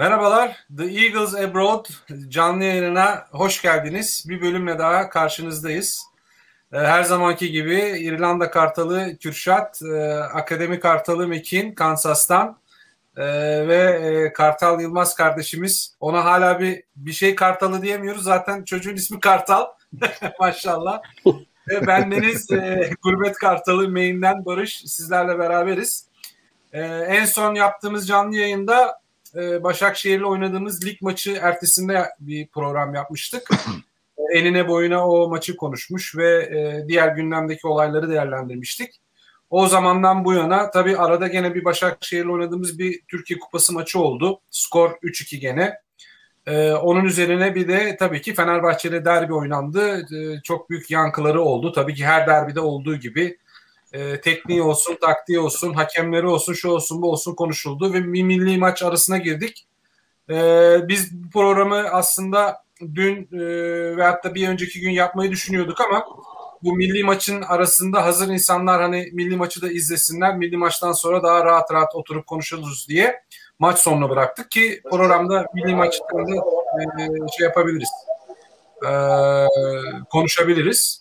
Merhabalar, The Eagles Abroad canlı yayınına hoş geldiniz. Bir bölümle daha karşınızdayız. Ee, her zamanki gibi İrlanda Kartalı Kürşat, e, Akademi Kartalı Mekin Kansas'tan e, ve e, Kartal Yılmaz kardeşimiz. Ona hala bir bir şey Kartalı diyemiyoruz. Zaten çocuğun ismi Kartal. Maşallah. ve bendeniz Gurbet Kartalı Main'den Barış sizlerle beraberiz. En son yaptığımız canlı yayında e, Başakşehir'le oynadığımız lig maçı ertesinde bir program yapmıştık. Enine boyuna o maçı konuşmuş ve e, diğer gündemdeki olayları değerlendirmiştik. O zamandan bu yana tabii arada gene bir Başakşehir'le oynadığımız bir Türkiye Kupası maçı oldu. Skor 3-2 gene. Ee, onun üzerine bir de tabii ki Fenerbahçe'de derbi oynandı. Ee, çok büyük yankıları oldu. Tabii ki her derbide olduğu gibi e, tekniği olsun, taktiği olsun, hakemleri olsun, şu olsun, bu olsun konuşuldu ve bir milli maç arasına girdik. E, biz bu programı aslında dün e, ve hatta bir önceki gün yapmayı düşünüyorduk ama bu milli maçın arasında hazır insanlar hani milli maçı da izlesinler, milli maçtan sonra daha rahat rahat oturup konuşuruz diye maç sonuna bıraktık ki programda milli maçlarında e, şey yapabiliriz, e, konuşabiliriz.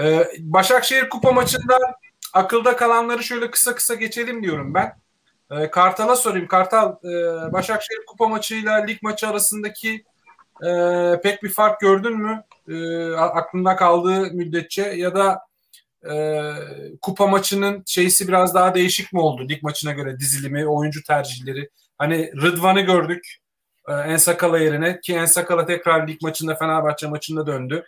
Ee, Başakşehir kupa maçından akılda kalanları şöyle kısa kısa geçelim diyorum ben. Ee, Kartal'a sorayım. Kartal e, Başakşehir kupa maçıyla lig maçı arasındaki e, pek bir fark gördün mü? E, aklında kaldığı müddetçe ya da e, kupa maçının şeysi biraz daha değişik mi oldu lig maçına göre dizilimi, oyuncu tercihleri? Hani Rıdvan'ı gördük e, Ensakala yerine ki Ensakala tekrar lig maçında Fenerbahçe maçında döndü.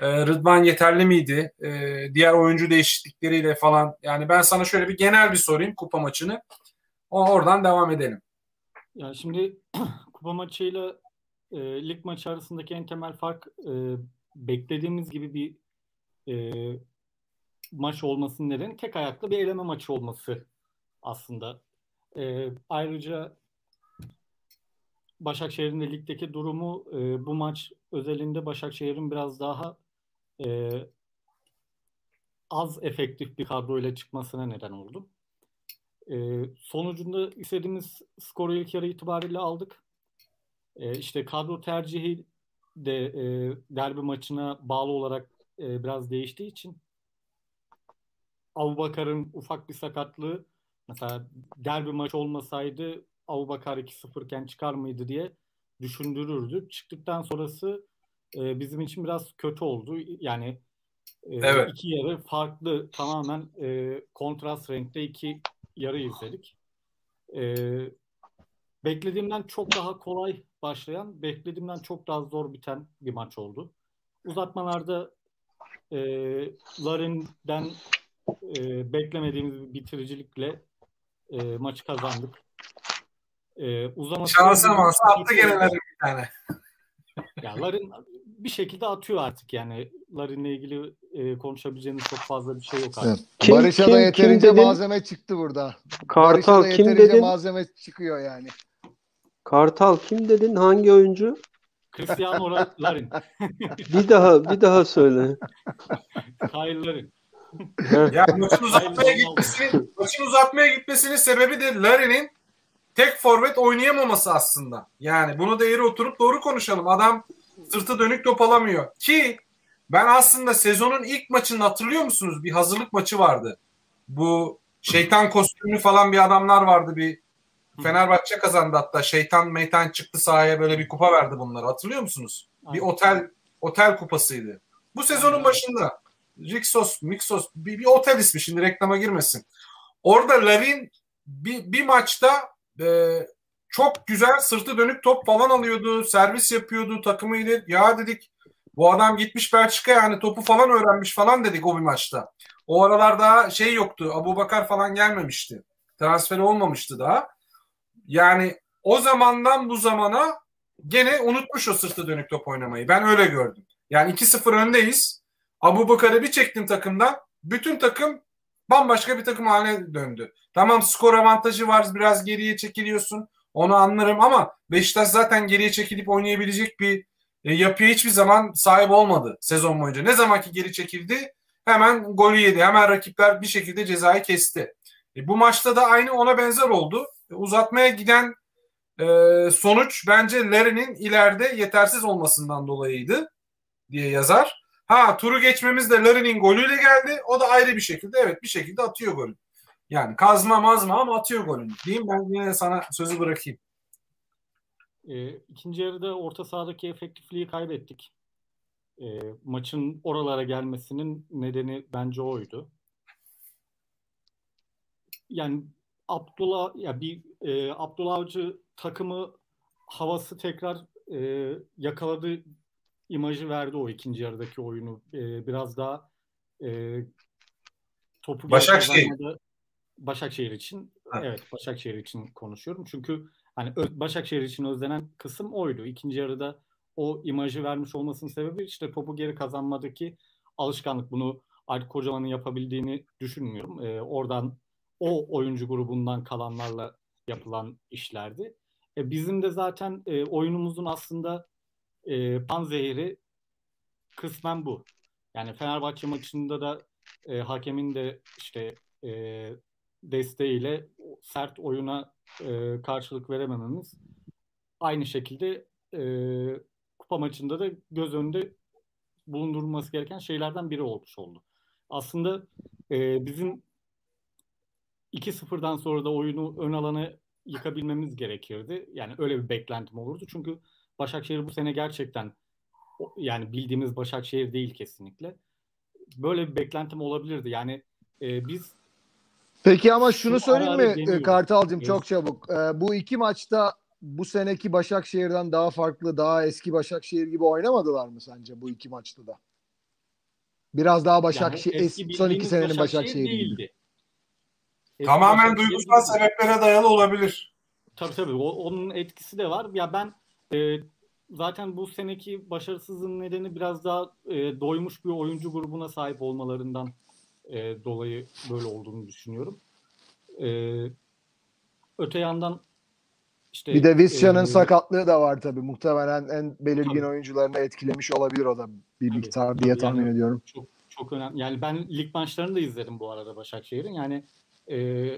E, Rıdvan yeterli miydi? E, diğer oyuncu değişiklikleriyle falan. Yani ben sana şöyle bir genel bir sorayım kupa maçını. O, oradan devam edelim. Ya şimdi kupa maçıyla e, lig maçı arasındaki en temel fark e, beklediğimiz gibi bir e, maç olmasının nedeni tek ayaklı bir eleme maçı olması aslında. E, ayrıca Başakşehir'in de ligdeki durumu e, bu maç özelinde Başakşehir'in biraz daha e, az efektif bir kadroyla çıkmasına neden oldu. E, sonucunda istediğimiz skoru ilk yarı itibariyle aldık. E, işte kadro tercihi de e, derbi maçına bağlı olarak e, biraz değiştiği için Abubakar'ın ufak bir sakatlığı mesela derbi maçı olmasaydı Abubakar 2-0 iken çıkar mıydı diye düşündürürdü. Çıktıktan sonrası e, bizim için biraz kötü oldu. Yani e, evet. iki yarı farklı tamamen e, kontrast renkte iki yarı izledik. E, beklediğimden çok daha kolay başlayan, beklediğimden çok daha zor biten bir maç oldu. Uzatmalarda e, Larin'den e, beklemediğimiz bir bitiricilikle e, maçı kazandık. E, uzaması Şansa mansa attı gene bir tane. ya Larin bir şekilde atıyor artık yani. Larin'le ilgili e, konuşabileceğimiz çok fazla bir şey yok artık. Kim, Barış'a kim, da yeterince kim malzeme çıktı burada. Kartal da kim dedin? malzeme çıkıyor yani. Kartal kim dedin? Hangi oyuncu? Cristiano Larin. bir daha bir daha söyle. Kyle Larin. ya maçın uzatmaya gitmesinin maçın uzatmaya gitmesinin sebebi de Larin'in tek forvet oynayamaması aslında. Yani bunu da eğri oturup doğru konuşalım. Adam sırtı dönük top alamıyor. Ki ben aslında sezonun ilk maçını hatırlıyor musunuz? Bir hazırlık maçı vardı. Bu şeytan kostümlü falan bir adamlar vardı bir Fenerbahçe kazandı hatta. Şeytan meytan çıktı sahaya böyle bir kupa verdi bunları. Hatırlıyor musunuz? Bir otel otel kupasıydı. Bu sezonun başında Rixos, Mixos bir, bir otel ismi şimdi reklama girmesin. Orada Larin bir, bir maçta e, çok güzel sırtı dönük top falan alıyordu. Servis yapıyordu takımıyla. Ya dedik bu adam gitmiş Belçika yani topu falan öğrenmiş falan dedik o bir maçta. O aralarda şey yoktu. Abu Bakar falan gelmemişti. Transfer olmamıştı daha. Yani o zamandan bu zamana gene unutmuş o sırtı dönük top oynamayı. Ben öyle gördüm. Yani 2-0 öndeyiz. Abu Bakar'ı bir çektin takımdan. Bütün takım bambaşka bir takım haline döndü. Tamam skor avantajı var biraz geriye çekiliyorsun. Onu anlarım ama Beşiktaş zaten geriye çekilip oynayabilecek bir e, yapıya hiçbir zaman sahip olmadı sezon boyunca. Ne zaman ki geri çekildi hemen golü yedi. Hemen rakipler bir şekilde cezayı kesti. E, bu maçta da aynı ona benzer oldu. E, uzatmaya giden Ee, sonuç bence Larry'nin ileride yetersiz olmasından dolayıydı diye yazar. Ha turu geçmemiz de Larry'nin golüyle geldi. O da ayrı bir şekilde evet bir şekilde atıyor golü. Yani kazma mazma ama atıyor golünü. Diyeyim ben yine sana sözü bırakayım. E, ikinci yarıda orta sahadaki efektifliği kaybettik. E, maçın oralara gelmesinin nedeni bence oydu. Yani Abdullah ya bir e, Abdullah Avcı takımı havası tekrar e, yakaladı imajı verdi o ikinci yarıdaki oyunu. E, biraz daha e, topu Başakşehir. Başakşehir için ha. evet Başakşehir için konuşuyorum. Çünkü hani Başakşehir için özlenen kısım oydu. İkinci yarıda o imajı vermiş olmasının sebebi işte topu geri kazanmadaki alışkanlık. Bunu Aykut Kocaman'ın yapabildiğini düşünmüyorum. E, oradan o oyuncu grubundan kalanlarla yapılan işlerdi. E, bizim de zaten e, oyunumuzun aslında e, panzehiri kısmen bu. Yani Fenerbahçe maçında da e, hakemin de işte e, desteğiyle sert oyuna e, karşılık veremememiz aynı şekilde e, kupa maçında da göz önünde bulundurulması gereken şeylerden biri olmuş oldu. Aslında e, bizim 2-0'dan sonra da oyunu ön alanı yıkabilmemiz gerekirdi. Yani öyle bir beklentim olurdu. Çünkü Başakşehir bu sene gerçekten yani bildiğimiz Başakşehir değil kesinlikle. Böyle bir beklentim olabilirdi. Yani e, biz Peki ama şunu söyleyeyim mi deniyoruz. Kartal'cığım çok çabuk. Ee, bu iki maçta bu seneki Başakşehir'den daha farklı, daha eski Başakşehir gibi oynamadılar mı sence bu iki maçta da? Biraz daha Başakşehir, yani es- eski son iki senenin Başakşehir Başakşehir'i gibi. değildi. Eski Tamamen Başakşehir duygusal değildi. sebeplere dayalı olabilir. Tabii tabii. O, onun etkisi de var. Ya ben e, zaten bu seneki başarısızlığın nedeni biraz daha e, doymuş bir oyuncu grubuna sahip olmalarından e, dolayı böyle olduğunu düşünüyorum. E, öte yandan işte Bir de Visca'nın e, sakatlığı da var tabii. Muhtemelen en belirgin Tabii. oyuncularını etkilemiş olabilir o da bir miktar tabii. diye Yani- tahmin ediyorum. çok çok önemli. Yani ben lig maçlarını da izledim bu arada Başakşehir'in. Yani e,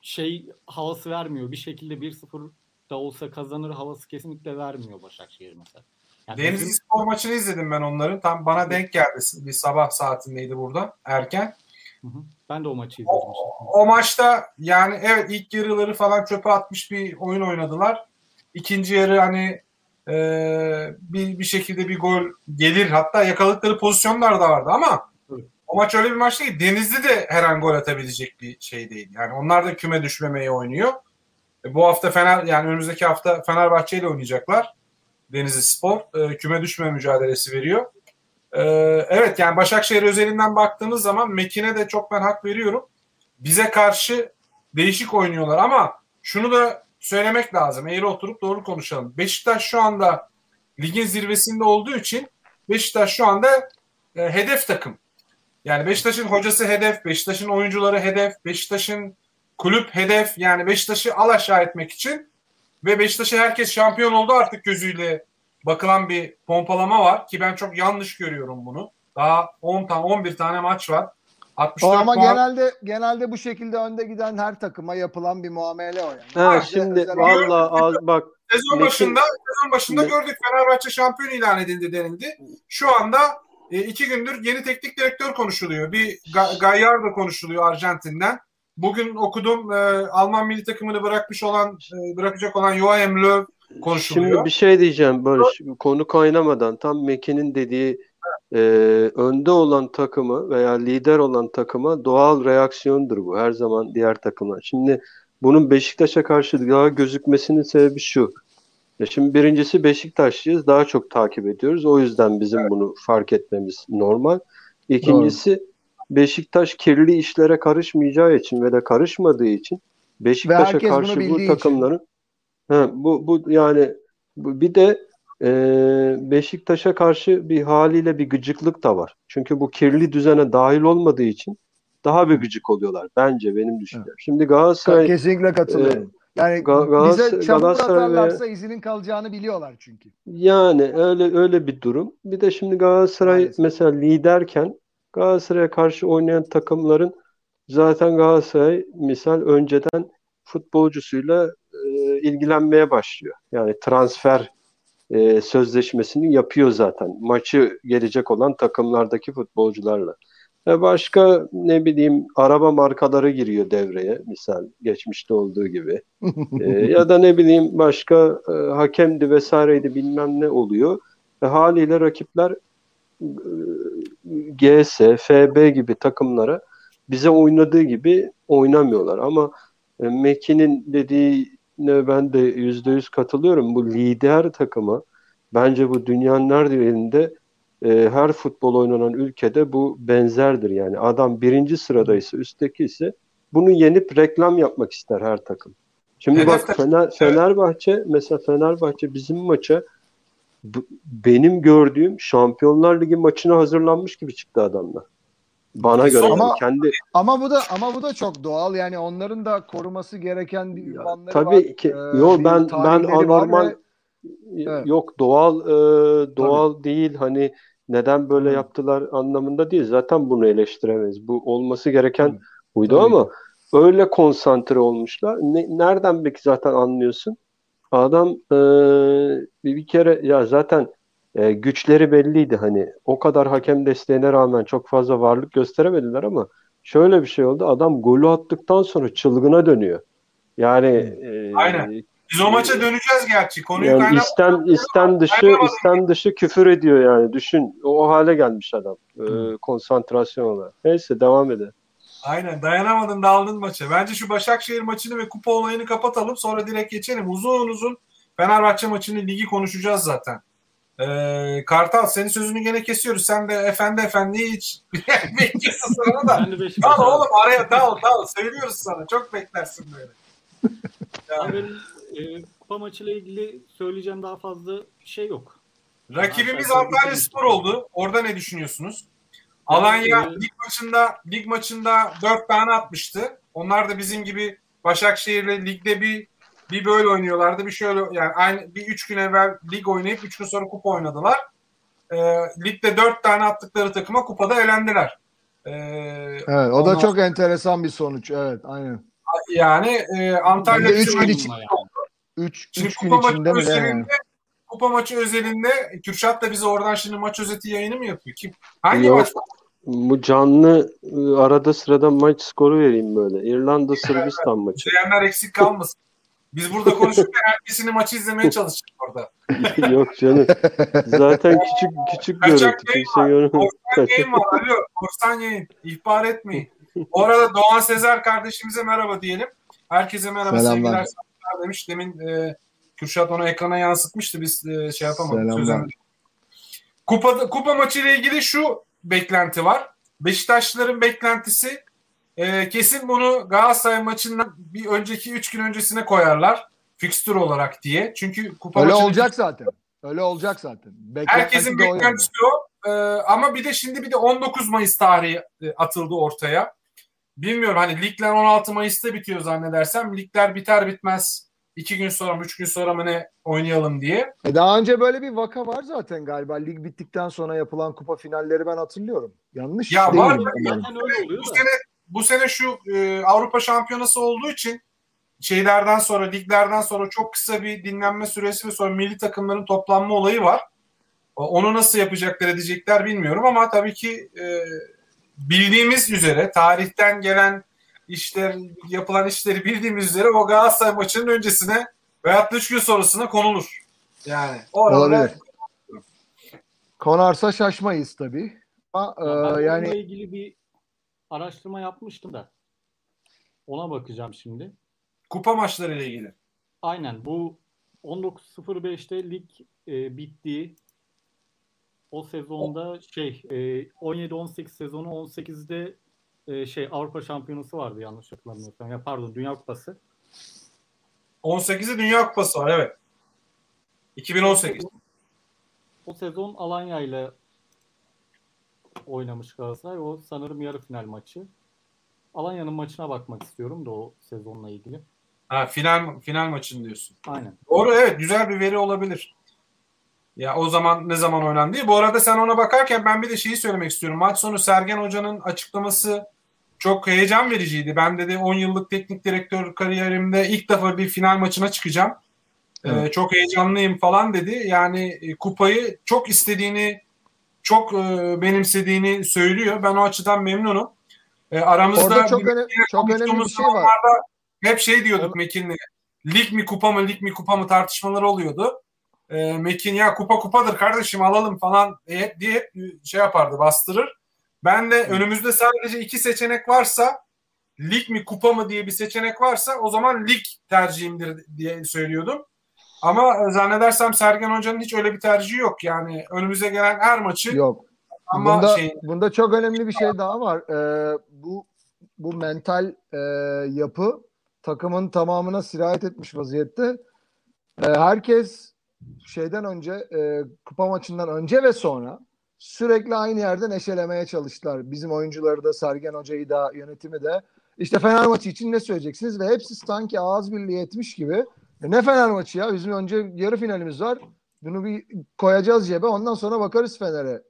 şey havası vermiyor. Bir şekilde 1-0 da olsa kazanır havası kesinlikle vermiyor Başakşehir mesela. Yani Denizli bizim- Spor maçını izledim ben onların. Tam bana denk geldi. Bir sabah saatindeydi burada erken. Hı hı. Ben de o maçı izledim. işte. O maçta yani evet ilk yarıları falan çöpe atmış bir oyun oynadılar. İkinci yarı hani e, bir, bir şekilde bir gol gelir. Hatta yakaladıkları pozisyonlar da vardı ama Evet. o maç öyle bir maç değil. Denizli de her an gol atabilecek bir şey değil. Yani onlar da küme düşmemeyi oynuyor. E, bu hafta Fener yani önümüzdeki hafta Fenerbahçe ile oynayacaklar. Denizli Spor e, küme düşme mücadelesi veriyor. E, evet yani Başakşehir özelinden baktığınız zaman Mekin'e de çok ben hak veriyorum. Bize karşı değişik oynuyorlar ama şunu da söylemek lazım. Eğri oturup doğru konuşalım. Beşiktaş şu anda ligin zirvesinde olduğu için Beşiktaş şu anda e, hedef takım. Yani Beşiktaş'ın hocası hedef, Beşiktaş'ın oyuncuları hedef, Beşiktaş'ın kulüp hedef. Yani Beşiktaş'ı al aşağı etmek için ve Beşiktaş'a herkes şampiyon oldu artık gözüyle bakılan bir pompalama var ki ben çok yanlış görüyorum bunu. Daha 10 tane 11 tane maç var. 64 O ama puan. genelde genelde bu şekilde önde giden her takıma yapılan bir muamele o yani. Ha Bence şimdi özel- vallahi az bak Sezon başında sezon başında Me- gördük Fenerbahçe şampiyon ilan edildi denildi. Şu anda e, iki gündür yeni teknik direktör konuşuluyor. Bir Ga- Gallardo konuşuluyor Arjantin'den. Bugün okudum e, Alman milli takımını bırakmış olan e, bırakacak olan Joachim Löw konuşuluyor. Şimdi bir şey diyeceğim Barış. Konu kaynamadan tam Mekin'in dediği e, önde olan takımı veya lider olan takıma doğal reaksiyondur bu. Her zaman diğer takıma. Şimdi bunun Beşiktaş'a karşı daha gözükmesinin sebebi şu. Ya şimdi birincisi Beşiktaşlıyız. Daha çok takip ediyoruz. O yüzden bizim bunu fark etmemiz normal. İkincisi Beşiktaş kirli işlere karışmayacağı için ve de karışmadığı için Beşiktaş'a karşı bu takımların Ha, bu bu yani bu, bir de e, Beşiktaş'a karşı bir haliyle bir gıcıklık da var. Çünkü bu kirli düzene dahil olmadığı için daha bir gıcık oluyorlar bence benim düşüncem. Şimdi Galatasaray Kesinlikle katılıyorum. yani Ga- Galatasaray- bize çamur Galatasaray ve- atarlarsa izinin kalacağını biliyorlar çünkü. yani öyle öyle bir durum. Bir de şimdi Galatasaray Maalesef. mesela liderken Galatasaray'a karşı oynayan takımların zaten Galatasaray misal önceden futbolcusuyla e, ilgilenmeye başlıyor. Yani transfer e, sözleşmesini yapıyor zaten. Maçı gelecek olan takımlardaki futbolcularla. E başka ne bileyim araba markaları giriyor devreye misal geçmişte olduğu gibi. e, ya da ne bileyim başka e, hakemdi vesaireydi bilmem ne oluyor. E, haliyle rakipler e, GS, FB gibi takımlara bize oynadığı gibi oynamıyorlar. Ama e, Meki'nin dediğine ben de yüzde yüz katılıyorum. Bu lider takımı bence bu dünyanın nerede elinde e, her futbol oynanan ülkede bu benzerdir. Yani adam birinci sıradaysa üstteki ise bunu yenip reklam yapmak ister her takım. Şimdi bak Fener, Fenerbahçe mesela Fenerbahçe bizim maça b- benim gördüğüm Şampiyonlar Ligi maçına hazırlanmış gibi çıktı adamlar. Bana göre Ama- yani kendi Ama bu da ama bu da çok doğal. Yani onların da koruması gereken bir ünvanları tabii var. ki. Ee, Yo ben ben anormal ve- Evet. yok doğal e, doğal değil hani neden böyle Hı. yaptılar anlamında değil. Zaten bunu eleştiremeyiz. Bu olması gereken Tabii. buydu Tabii ama öyle konsantre olmuşlar. Ne, nereden peki zaten anlıyorsun? Adam e, bir, bir kere ya zaten e, güçleri belliydi hani o kadar hakem desteğine rağmen çok fazla varlık gösteremediler ama şöyle bir şey oldu. Adam golü attıktan sonra çılgına dönüyor. Yani e, Aynen. Biz o maça döneceğiz gerçi. Konuyu yani kaynat. istem istem dışı Kaynamadı. istem dışı küfür ediyor yani. Düşün o hale gelmiş adam. Hı. konsantrasyon olarak. Neyse devam edelim. Aynen dayanamadın daldın maça. Bence şu Başakşehir maçını ve kupa olayını kapatalım sonra direkt geçelim. Uzun uzun Fenerbahçe maçını ligi konuşacağız zaten. Ee, Kartal senin sözünü gene kesiyoruz. Sen de efendi efendi hiç bekliyorsun sana da. Dal oğlum araya dal dal. Söylüyoruz sana. Çok beklersin böyle. Abi benim e, kupa maçıyla ilgili söyleyeceğim daha fazla şey yok. Rakibimiz Antalya. Spor oldu. Orada ne düşünüyorsunuz? Alanya Evet. lig maçında lig maçında 4 tane atmıştı. Onlar da bizim gibi Başakşehir'le ligde bir bir böyle oynuyorlardı. Bir şöyle yani aynı bir 3 gün evvel lig oynayıp 3 gün sonra kupa oynadılar. Ee, ligde 4 tane attıkları takıma kupada elendiler. Ee, Evet, o da çok enteresan bir sonuç. Evet, aynen. yani e, Antalya Bir de üç bizim gün maçı- için- Yani. 3 Şimdi 3 gün içinde mi? Yani? kupa maçı özelinde Kürşat da bize oradan şimdi maç özeti yayını mı yapıyor? Kim? Hangi Yok. maç? Bu canlı ıı, arada sırada maç skoru vereyim böyle. İrlanda Sırbistan maçı. İzleyenler eksik kalmasın. Biz burada konuşurken herkesini maçı izlemeye çalışacak orada. Yok canım. Zaten küçük küçük görüntü. Kimse görmüyor. Korsan yayın var. Alo, korsan yayın. İhbar etmeyin. Bu arada Doğan Sezer kardeşimize merhaba diyelim. Herkese merhaba Selamlar. sevgiler saygılar demiş. Demin e, Kürşat onu ekrana yansıtmıştı. Biz e, şey yapamadık. Selamlar. Kupa, kupa maçı ile ilgili şu beklenti var. Beşiktaşlıların beklentisi e, kesin bunu Galatasaray maçından bir önceki 3 gün öncesine koyarlar. Fikstür olarak diye. Çünkü kupa Öyle olacak zaten. Öyle olacak zaten. Beklenti Herkesin beklentisi o. Ee, ama bir de şimdi bir de 19 Mayıs tarihi e, atıldı ortaya. Bilmiyorum hani ligler 16 Mayıs'ta bitiyor zannedersem. Ligler biter bitmez 2 gün sonra mı 3 gün sonra mı ne oynayalım diye. E daha önce böyle bir vaka var zaten galiba. Lig bittikten sonra yapılan kupa finalleri ben hatırlıyorum. Yanlış Ya değil var mi? Zaten öyle oluyor Bu da. sene bu sene şu e, Avrupa Şampiyonası olduğu için şeylerden sonra liglerden sonra çok kısa bir dinlenme süresi ve sonra milli takımların toplanma olayı var. Onu nasıl yapacaklar edecekler bilmiyorum ama tabii ki e, bildiğimiz üzere tarihten gelen işler yapılan işleri bildiğimiz üzere o Galatasaray maçının öncesine veyahut da üç gün sonrasına konulur. Yani o arada Olabilir. Konarsa şaşmayız tabii. Ama Ya ben e, yani ilgili bir araştırma yapmıştım da. Ona bakacağım şimdi. kupa maçları ile ilgili. Aynen bu 19.05'te lig e, bittiği o sezonda şey e, 17-18 sezonu 18'de e, şey Avrupa Şampiyonası vardı yanlış hatırlamıyorsam. Ya pardon Dünya Kupası. 18'i Dünya Kupası var evet. 2018. O sezon Alanya ile oynamış Galatasaray. O sanırım yarı final maçı. Alanya'nın maçına bakmak istiyorum da o sezonla ilgili. Ha, final final maçını diyorsun. Aynen. Doğru evet güzel bir veri olabilir. Ya o zaman ne zaman oynandı. Bu arada sen ona bakarken ben bir de şeyi söylemek istiyorum. Maç sonu Sergen Hoca'nın açıklaması çok heyecan vericiydi. Ben dedi 10 yıllık teknik direktör kariyerimde ilk defa bir final maçına çıkacağım. Ee, Evet. çok heyecanlıyım falan dedi. Yani e, kupayı çok istediğini, çok e, benimsediğini söylüyor. Ben o açıdan memnunum. E, aramızda Orada çok, öne- çok önemli bir şey var. hep şey diyorduk Mekin'le. Lig mi kupa mı lig mi kupa mı tartışmaları oluyordu. E, Mekin ya kupa kupadır kardeşim alalım falan diye hep şey yapardı bastırır. Ben de önümüzde sadece iki seçenek varsa lig mi kupa mı diye bir seçenek varsa o zaman lig tercihimdir diye söylüyordum. Ama zannedersem Sergen Hoca'nın hiç öyle bir tercihi yok. Yani önümüze gelen her maçı Yok. ama bunda, şey bunda çok önemli bir şey daha var. Ee, bu bu mental e, yapı takımın tamamına sirayet etmiş vaziyette. Ee, herkes şeyden önce e, kupa maçından önce ve sonra sürekli aynı yerde neşelemeye çalıştılar. Bizim oyuncuları da Sergen Hoca'yı da yönetimi de. İşte Fener maçı için ne söyleyeceksiniz? Ve hepsi sanki ağız birliği etmiş gibi. E ne Fener maçı ya? Bizim önce yarı finalimiz var. Bunu bir koyacağız cebe. Ondan sonra bakarız Fener'e.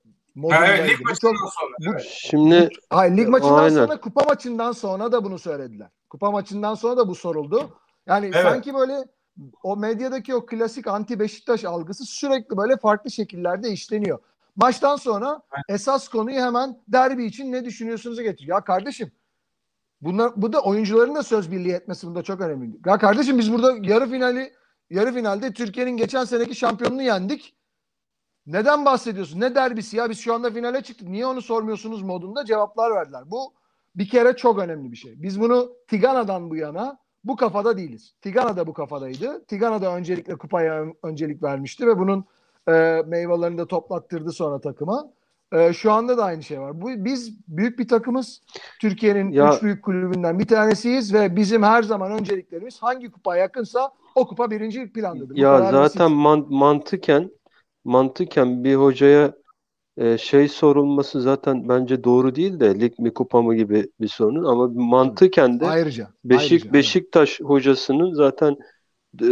Evet, lig Bu çok maçından sonra. bu- evet. Şimdi Hayır lig maçından Aynen. sonra kupa maçından sonra da bunu söylediler. Kupa maçından sonra da bu soruldu. Yani Evet. sanki böyle o medyadaki o klasik anti Beşiktaş algısı sürekli böyle farklı şekillerde işleniyor. Maçtan sonra esas konuyu hemen derbi için ne düşünüyorsunuz'a getiriyor. Ya kardeşim bunlar bu da oyuncuların da söz birliği etmesi bunda çok önemli. Ya kardeşim biz burada yarı finali yarı finalde Türkiye'nin geçen seneki şampiyonunu yendik. Neden bahsediyorsun? Ne derbisi ya? Biz şu anda finale çıktık. Niye onu sormuyorsunuz modunda cevaplar verdiler. Bu bir kere çok önemli bir şey. Biz bunu Tigana'dan bu yana bu kafada değiliz. Tigana da bu kafadaydı. Tigana da öncelikle kupaya ön- öncelik vermişti ve bunun e, meyvelerini de toplattırdı sonra takıma. E, şu anda da aynı şey var. Bu, biz büyük bir takımız. Türkiye'nin Ya- üç büyük kulübünden bir tanesiyiz ve bizim her zaman önceliklerimiz hangi kupa yakınsa o kupa birinci plandadır. Bu ya zaten man- mantıken mantıken bir hocaya e, şey sorulması zaten bence doğru değil de lig mi kupa mı gibi bir sorunun ama mantıken de ayrıca Beşik ayrıca, Beşiktaş hocasının zaten e,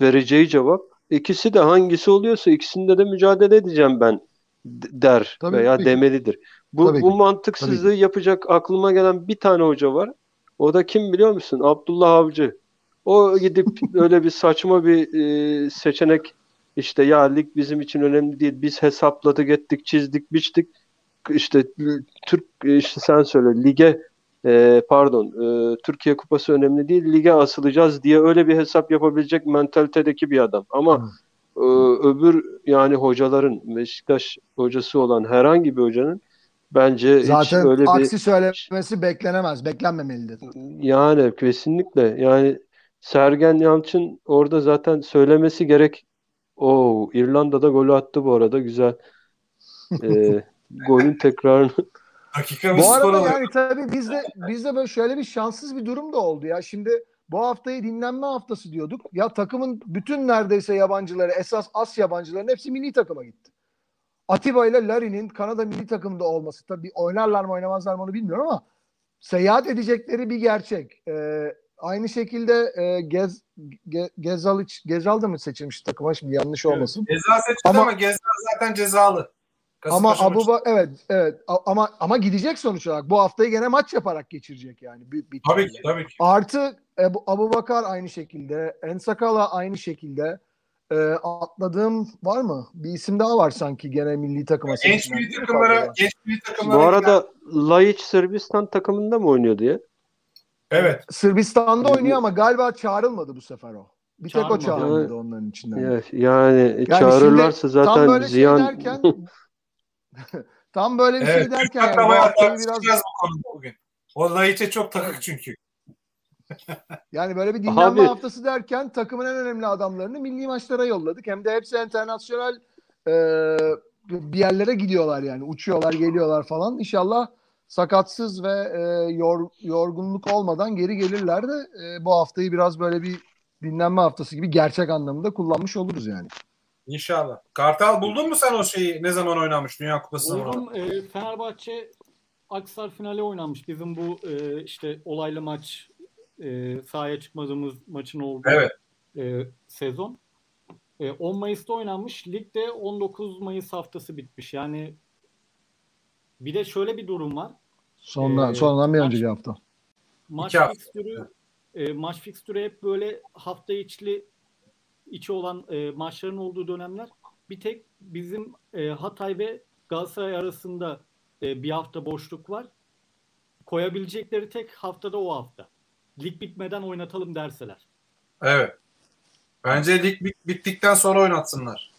vereceği cevap ikisi de hangisi oluyorsa ikisinde de mücadele edeceğim ben der Tabii veya ki. demelidir. Bu Tabii bu ki. mantıksızlığı yapacak aklıma gelen bir tane hoca var. O da kim biliyor musun? Abdullah Avcı. O gidip öyle bir saçma bir e, seçenek işte ya lig bizim için önemli değil. Biz hesapladık, ettik, çizdik, biçtik. İşte e, Türk e, işte sen söyle lige e, pardon e, Türkiye Kupası önemli değil lige asılacağız diye öyle bir hesap yapabilecek mentalitedeki bir adam. Ama e, öbür yani hocaların Beşiktaş hocası olan herhangi bir hocanın bence hiç Zaten öyle bir aksi söylemesi beklenemez. Beklenmemelidir. yani kesinlikle yani Sergen Yalçın orada zaten söylemesi gerek. O İrlanda'da golü attı bu arada güzel. E, golün tekrarını Dakika Bu arada yani tabii bizde bizde böyle şöyle bir şanssız bir durum da oldu ya. Şimdi bu haftayı dinlenme haftası diyorduk. Ya takımın bütün neredeyse yabancıları, esas as yabancıların hepsi milli takıma gitti. Atiba ile Larin'in Kanada milli takımda olması tabii oynarlar mı oynamazlar mı onu bilmiyorum ama seyahat edecekleri bir gerçek. Ee, aynı şekilde e, Gez, Ge, Gezal, Gezal da mı seçilmiş takıma şimdi yanlış olmasın. Ceza seçildi Ama- ama, Gezal zaten cezalı. Ama Kasımpaşa Abu maçı. Ba- evet evet ama ama gidecek sonuç olarak. Bu haftayı gene maç yaparak geçirecek yani. Bir, bir Tabii ki tabii ki. Artı Ebu, Abu Bakar aynı şekilde. Ensakala aynı şekilde. Ee, atladığım var mı? Bir isim daha var sanki gene milli takıma Genç milli takımlara, genç milli bu takımlara arada Laiç Sırbistan takımında mı oynuyor diye? Evet. Sırbistan'da oynuyor ama galiba çağrılmadı bu sefer o. Bir tek o Çağrılmadı. onların içinden. Ya- Yani, Yani çağırırlarsa zaten tam böyle ziyan. şey tam böyle bir şey Evet. derken yani Hatta bu biraz bu konuda bugün. O Laiç'e çok takık çünkü. Yani böyle bir dinlenme Abi- haftası derken takımın en önemli adamlarını milli maçlara yolladık. Hem de hepsi internasyonel e, bir yerlere gidiyorlar yani. Uçuyorlar, geliyorlar falan. İnşallah sakatsız ve e, yor, yorgunluk olmadan geri gelirler de e, bu haftayı biraz böyle bir dinlenme haftası gibi gerçek anlamında kullanmış oluruz yani. İnşallah. Kartal buldun mu sen o şeyi ne zaman oynamış Dünya Kupası zamanı? Buldum e, Fenerbahçe Aksar finali oynanmış. Bizim bu e, işte olaylı maç e, sahaya çıkmadığımız maçın olduğu Evet. e, sezon. E, 10 Mayıs'ta oynanmış. Ligde 19 Mayıs haftası bitmiş. Yani bir de şöyle bir durum var. Sondan, Ee, sondan bir maç- önceki hafta. Maç İki hafta. fikstürü e, maç fikstürü hep böyle hafta içli içi olan e, maçların olduğu dönemler. Bir tek bizim e, Hatay ve Galatasaray arasında e, bir hafta boşluk var. Koyabilecekleri tek haftada o hafta. Lig bitmeden oynatalım derseler. Evet. Bence lig bit- bittikten sonra oynatsınlar.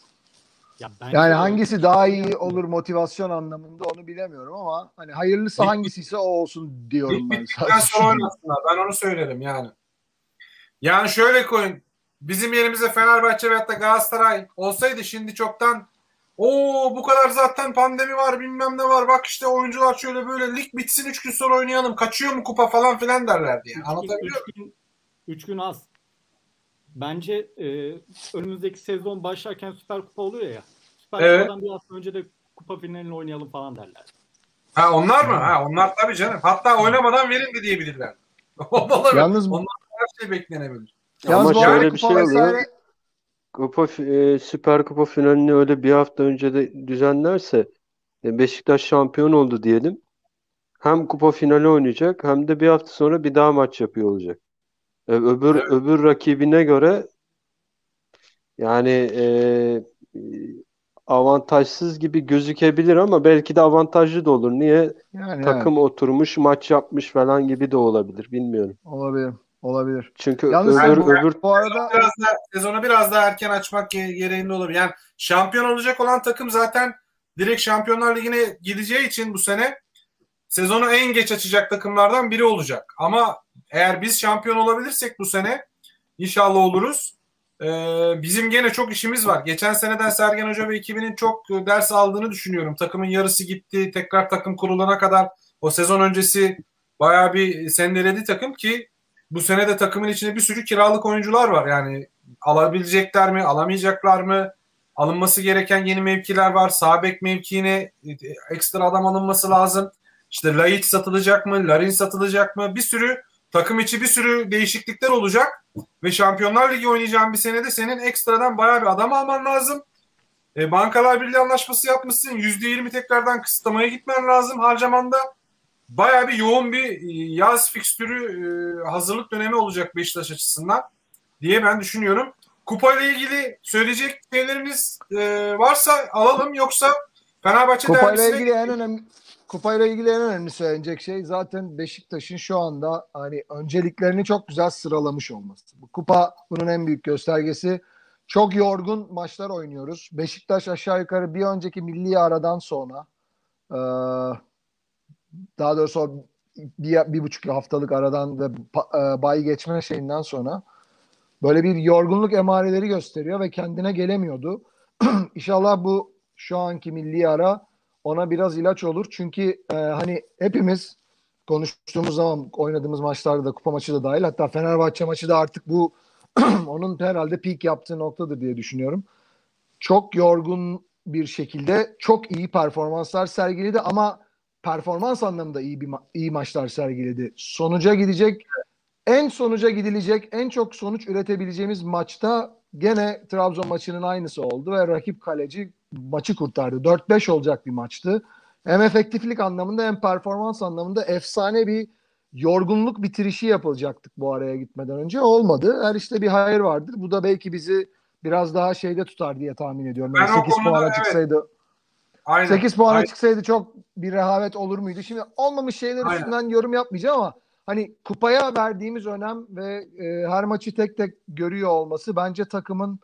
Ya bence Yani hangisi daha iyi olur motivasyon anlamında onu bilemiyorum ama hani hayırlısı Lig- hangisiyse o olsun diyorum Lig ben bittikten sonra oynatsınlar. Ben onu söylerim yani. Yani şöyle koyun. Bizim yerimize Fenerbahçe veyahut da Galatasaray olsaydı şimdi çoktan o bu kadar zaten pandemi var bilmem ne var bak işte oyuncular şöyle böyle lig bitsin 3 gün sonra oynayalım kaçıyor mu kupa falan filan derlerdi yani. Üç gün- Anlatabiliyor gün, üç gün az. Bence e, önümüzdeki sezon başlarken Süper Kupa oluyor ya. Süper Evet. Kupa'dan bir hafta önce de kupa finalini oynayalım falan derler. Ha onlar mı? Ha onlar tabii canım. Hatta oynamadan verin de diyebilirler. Yalnız Onlar her şey beklenebilir. Yalnız Ama şöyle bir kupa şey oluyor. vesaire- Kupa fi- e, Süper Kupa finalini öyle bir hafta önce de düzenlerse e, Beşiktaş şampiyon oldu diyelim. Hem kupa finali oynayacak hem de bir hafta sonra bir daha maç yapıyor olacak. E, öbür Evet. öbür rakibine göre yani e, e, avantajsız gibi gözükebilir ama belki de avantajlı da olur. Niye? yani Takım oturmuş, maç yapmış falan gibi de olabilir. Bilmiyorum. olabilir. Olabilir. Çünkü Yalnız öbür bu- öbür Bu arada Biraz da sezonu biraz daha erken açmak ge- gereğinde olabilir. Yani şampiyon olacak olan takım zaten direkt Şampiyonlar Ligi'ne gideceği için bu sene sezonu en geç açacak takımlardan biri olacak. Ama eğer biz şampiyon olabilirsek bu sene inşallah oluruz. Ee, bizim gene çok işimiz var. Geçen seneden Sergen Hoca ve ekibinin çok e, ders aldığını düşünüyorum. Takımın yarısı gitti. Tekrar takım kurulana kadar o sezon öncesi bayağı bir sendeledi takım ki bu sene de takımın içinde bir sürü kiralık oyuncular var. Yani alabilecekler mi, alamayacaklar mı? Alınması gereken yeni mevkiler var. Sağ bek mevkiine e, ekstra adam alınması lazım. İşte Laiç satılacak mı? Larin satılacak mı? Bir sürü takım içi bir sürü değişiklikler olacak. Ve Şampiyonlar Ligi oynayacağın bir senede senin ekstradan bayağı bir adam alman lazım. E, Bankalar Birliği anlaşması yapmışsın. %20 tekrardan kısıtlamaya gitmen lazım harcamanda. Bayağı bir yoğun bir e, yaz fikstürü e, hazırlık dönemi olacak Beşiktaş açısından diye ben düşünüyorum. Kupayla ilgili söyleyecek şeyleriniz e, varsa alalım yoksa Fenerbahçe kupayla derbisine ilgili en önemli kupayla ilgili en önemli söylenecek şey zaten Beşiktaş'ın şu anda hani önceliklerini çok güzel sıralamış olması. Bu kupa bunun en büyük göstergesi. Çok yorgun maçlar oynuyoruz. Beşiktaş aşağı yukarı bir önceki milli aradan sonra daha doğrusu o bir, bir buçuk haftalık aradan ve e, bay geçme şeyinden sonra böyle bir yorgunluk emareleri gösteriyor ve kendine gelemiyordu. İnşallah bu şu anki milli ara ona biraz ilaç olur. Çünkü e, hani hepimiz konuştuğumuz zaman oynadığımız maçlarda da kupa maçı da dahil hatta Fenerbahçe maçı da artık bu onun herhalde peak yaptığı noktadır diye düşünüyorum. Çok yorgun bir şekilde çok iyi performanslar sergiledi ama performans anlamında iyi bir ma- iyi maçlar sergiledi. Sonuca gidecek en sonuca gidilecek en çok sonuç üretebileceğimiz maçta gene Trabzon maçının aynısı oldu ve rakip kaleci maçı kurtardı. 4-5 olacak bir maçtı. Hem efektiflik anlamında hem performans anlamında efsane bir yorgunluk bitirişi yapılacaktık bu araya gitmeden önce. Olmadı. Her işte bir hayır vardır. Bu da belki bizi biraz daha şeyde tutar diye tahmin ediyorum. Ben Yani o 8 konuda puana evet. çıksaydı aynen. 8 puana Aynen. çıksaydı çok bir rehavet olur muydu? Şimdi olmamış şeyler Aynen. üstünden yorum yapmayacağım ama hani kupaya verdiğimiz önem ve e, her maçı tek tek görüyor olması bence takımın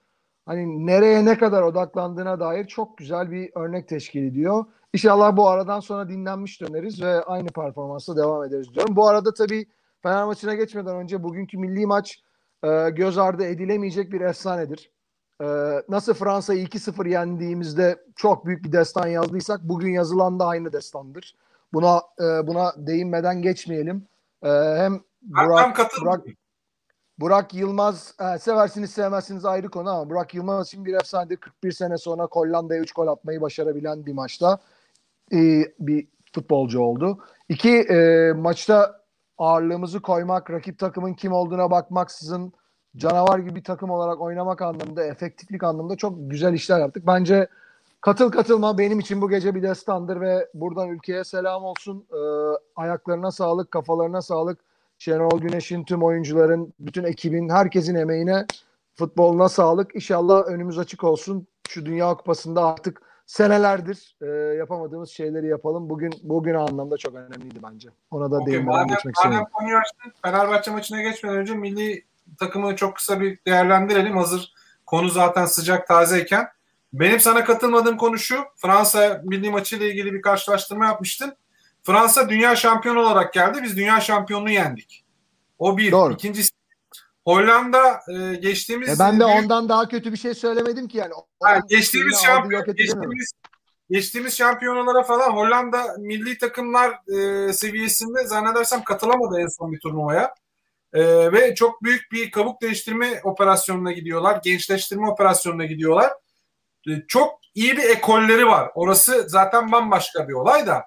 hani nereye ne kadar odaklandığına dair çok güzel bir örnek teşkil ediyor. İnşallah bu aradan sonra dinlenmiş döneriz ve aynı performansla devam ederiz diyorum. Bu arada tabii Fener maçına geçmeden önce bugünkü milli maç e, göz ardı edilemeyecek bir efsanedir. E, nasıl Fransa'yı 2-0 yendiğimizde çok büyük bir destan yazdıysak bugün yazılan da aynı destandır. Buna e, buna değinmeden geçmeyelim. E, hem Burak. Burak, Burak Yılmaz e, seversiniz sevmezsiniz ayrı konu ama Burak Yılmaz için bir efsanedir. 41 sene sonra Hollanda'ya 3 gol atmayı başarabilen bir maçta e, bir futbolcu oldu. İki e, maçta ağırlığımızı koymak, rakip takımın kim olduğuna bakmaksızın canavar gibi bir takım olarak oynamak anlamında, efektiflik anlamında çok güzel işler yaptık. Bence Katıl katılma benim için bu gece bir destandır ve buradan ülkeye selam olsun. Ee, ayaklarına sağlık, kafalarına sağlık. Şenol Güneş'in, tüm oyuncuların, bütün ekibin, herkesin emeğine, futboluna sağlık. İnşallah önümüz açık olsun. Şu Dünya Kupası'nda artık senelerdir e, yapamadığımız şeyleri yapalım. Bugün bugün anlamda çok önemliydi bence. Ona da Okey, değinmeden madem, geçmek madem istedim. konuyu Fenerbahçe maçına geçmeden önce milli takımı çok kısa bir değerlendirelim. Hazır konu zaten sıcak tazeyken. Benim sana katılmadığım konu şu. Fransa milli maçıyla ilgili bir karşılaştırma yapmıştın. Fransa dünya şampiyonu olarak geldi. Biz dünya şampiyonunu yendik. O bir. Doğru. İkincisi Hollanda e, geçtiğimiz E ben de büyük- ondan daha kötü bir şey söylemedim ki yani. Onun geçtiğimiz şampiyon, geçtiğimiz, geçtiğimiz şampiyonalara falan Hollanda milli takımlar e, seviyesinde zannedersem katılamadı en son bir turnuvaya. E, ve çok büyük bir kabuk değiştirme operasyonuna gidiyorlar. Gençleştirme operasyonuna gidiyorlar. E, çok iyi bir ekolleri var. Orası zaten bambaşka bir olay da.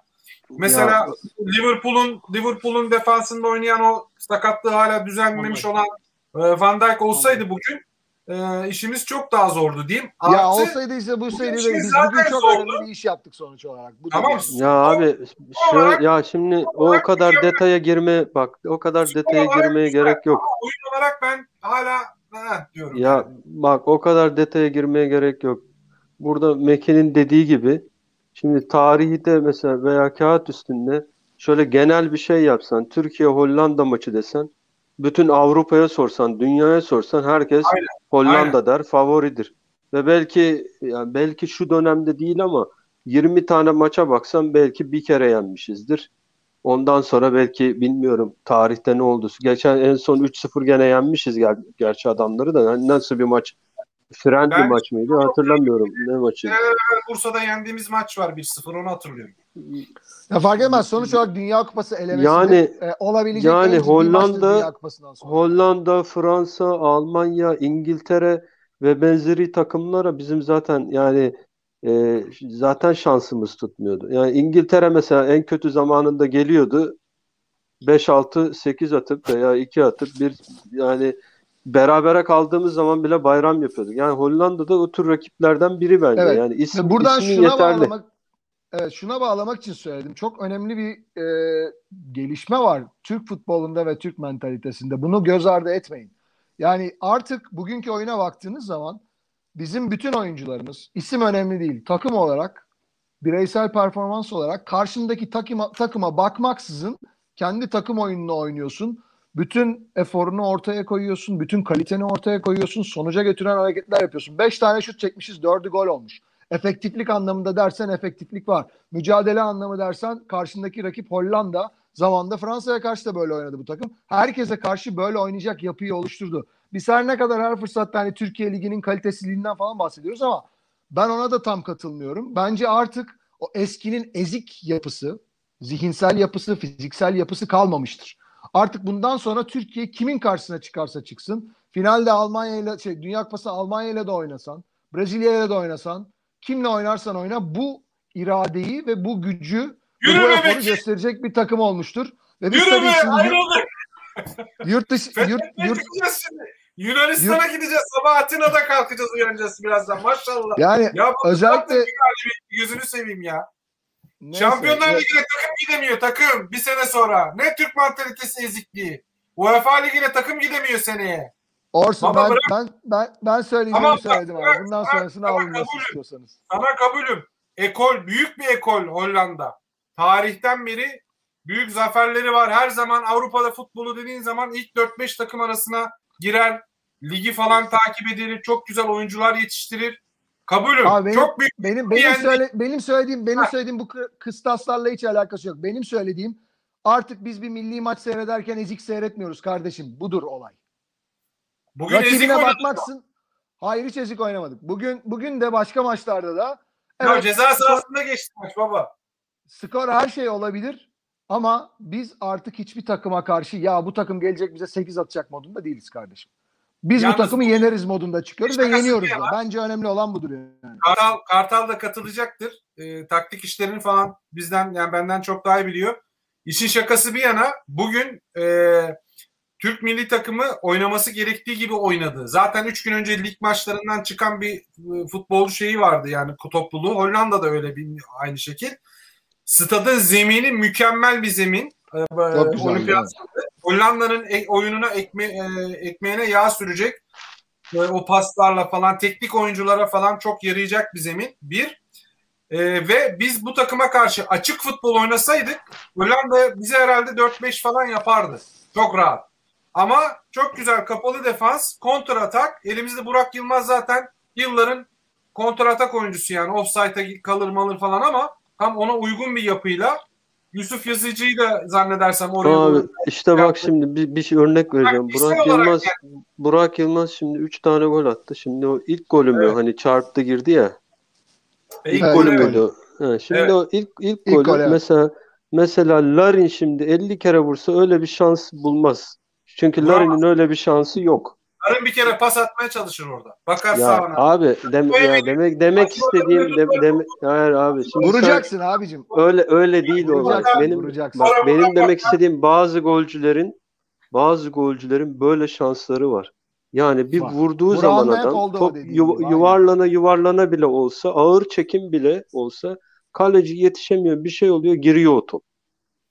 Mesela Liverpool'un Liverpool'un defansında oynayan o sakatlığı hala düzenlemiş olan e, Van Dijk olsaydı bugün e, işimiz çok daha zordu diyeyim. Ya Artı- olsaydı işte bu işimiz biz zaten bugün çok zordu. önemli bir iş yaptık sonuç olarak. Bu Tamam. yani. Ya abi şöyle ya şimdi o kadar mükemmel. detaya girme bak o kadar detaya girmeye güzel. gerek yok. Ama oyun olarak ben hala ha, diyorum. Ya bak o kadar detaya girmeye gerek yok. Burada Meke'nin dediği gibi şimdi tarihi de mesela veya kağıt üstünde şöyle genel bir şey yapsan Türkiye Hollanda maçı desen bütün Avrupa'ya sorsan dünyaya sorsan herkes Aynen, Hollanda der favoridir. Ve belki yani belki şu dönemde değil ama 20 tane maça baksan belki bir kere yenmişizdir. Ondan sonra belki bilmiyorum tarihte ne oldu. Geçen en son 3-0 gene yenmişiz ger gerçi adamları da. Hani nasıl bir maç? Fren bir Ben- maç mıydı? Hatırlamıyorum. Ne maçı? Bursa'da yendiğimiz maç var 1-0 onu hatırlıyorum. Ya fark etmez. Sonuç olarak Dünya Kupası elemesinde Yani- e, olabilecek yani Hollanda-. Hollanda, Fransa, Almanya, İngiltere ve benzeri takımlara bizim zaten yani e, zaten şansımız tutmuyordu. Yani İngiltere mesela en kötü zamanında geliyordu. 5-6-8 atıp veya 2 atıp bir yani berabere kaldığımız zaman bile bayram yapıyorduk. Yani Hollanda'da o tür rakiplerden biri bence. Evet. Yani isim, buradan ismi şuna yeterli. bağlamak Evet, şuna bağlamak için söyledim. Çok önemli bir e, gelişme var Türk futbolunda ve Türk mentalitesinde. Bunu göz ardı etmeyin. Yani artık bugünkü oyuna baktığınız zaman bizim bütün oyuncularımız isim önemli değil. Takım olarak, bireysel performans olarak karşındaki takıma, takıma bakmaksızın kendi takım oyununu oynuyorsun. Bütün eforunu ortaya koyuyorsun. Bütün kaliteni ortaya koyuyorsun. Sonuca götüren hareketler yapıyorsun. 5 tane şut çekmişiz. 4'ü gol olmuş. Efektiflik anlamında dersen efektiflik var. Mücadele anlamı dersen karşındaki rakip Hollanda. Zamanında Fransa'ya karşı da böyle oynadı bu takım. Herkese karşı böyle oynayacak yapıyı oluşturdu. Biz her ne kadar her fırsatta hani Türkiye Ligi'nin kalitesizliğinden falan bahsediyoruz ama ben ona da tam katılmıyorum. Bence artık o eskinin ezik yapısı, zihinsel yapısı, fiziksel yapısı kalmamıştır. Artık bundan sonra Türkiye kimin karşısına çıkarsa çıksın, finalde Almanya ile şey Dünya Kupası Almanya ile de oynasan, Brezilya ile de oynasan, kimle oynarsan oyna bu iradeyi ve bu gücü ve Yürü bu eforu gösterecek bir takım olmuştur. Ve biz Yürü tabii be şimdi yurt, ayrıldık. yurt dışı yurt, yurt. Yunanistan'a gideceğiz. Sabah Atina'da kalkacağız uyanacağız birazdan. Maşallah. yani Ya özellikle gözünü seveyim ya. Neyse, Şampiyonlar ya- Ligi'ne takım gidemiyor takım bir sene sonra. Ne Türk mantalitesi ezikliği. UEFA Ligi'ne takım gidemiyor seneye. Orsun Baba ben, bırak. ben ben ben söyleyeceğimi Tamam, söyledim bırak, abi. Bundan bırak, sonrasını alın nasıl istiyorsanız. Sana kabulüm. Ekol, büyük bir ekol Hollanda. Tarihten beri büyük zaferleri var. Her zaman Avrupa'da futbolu dediğin zaman ilk 4-5 takım arasına girer. Ligi falan takip edilir. Çok güzel oyuncular yetiştirir. Kabulüm. Abi benim- Çok büyük. Benim benim Yani- söyle benim söylediğim benim Ha. söylediğim bu kı- kıstaslarla hiç alakası yok. Benim söylediğim artık biz bir milli maç seyrederken ezik seyretmiyoruz kardeşim. Budur olay. Bugün ezik Rakibine oynadı. bakmaksın. Hayır hiç ezik oynamadık. Bugün bugün de başka maçlarda da Ya evet, ceza sahasında geçti maç baba. skor her şey olabilir ama biz artık hiçbir takıma karşı ya bu takım gelecek bize 8 atacak modunda değiliz kardeşim. Biz Yalnız bu takımı yeneriz modunda çıkıyoruz ve yeniyoruz da. Bence önemli olan budur yani. Kartal, Kartal da katılacaktır. Ee, taktik işlerini falan bizden yani benden çok daha iyi biliyor. İşin şakası bir yana bugün e, Türk milli takımı oynaması gerektiği gibi oynadı. Zaten 3 gün önce lig maçlarından çıkan bir e, futbolcu şeyi vardı yani topluluğu. Hollanda'da öyle bir aynı şekil. Stadın zemini mükemmel bir zemin. Ee, Çok güzel. Olimpiyat Hollanda'nın e- oyununa ekme, e, ekmeğine yağ sürecek. O paslarla falan teknik oyunculara falan çok yarayacak bir zemin. Bir. E, ve biz bu takıma karşı açık futbol oynasaydık Hollanda bize herhalde 4-5 falan yapardı. Çok rahat. Ama çok güzel kapalı defans, kontra atak. Elimizde Burak Yılmaz zaten yılların kontra atak oyuncusu yani offside'a kalır malır falan ama tam ona uygun bir yapıyla Yusuf Yazıcı'yı da zannedersem oraya Abi doğru- işte bak şimdi bir, bir şey örnek vereceğim. Burak Yılmaz Burak Yılmaz şimdi 3 tane gol attı. Şimdi o ilk golü mü Evet. hani çarptı girdi ya. E, İlk Evet, golü evet. müydü? Ha, şimdi Evet. o ilk ilk İlk golü gol, evet. mesela mesela Larin şimdi 50 kere vursa öyle bir şans bulmaz. Çünkü. Larin'in öyle bir şansı yok. Yarın bir kere pas atmaya çalışır orada. Bakar Ya sağına. abi dem ya demek demek Maçı istediğim böyle dem, dem hayır abi şimdi sen- Vuracaksın abicim. öyle öyle değil o. Vuracaksın, Benim vuracaksın. bak benim demek istediğim bazı golcülerin bazı golcülerin böyle şansları var. Yani bir Var. vurduğu zaman adam top yu- gibi, aynen. yuvarlana yuvarlana bile olsa ağır çekim bile olsa kaleci yetişemiyor bir şey oluyor giriyor o top.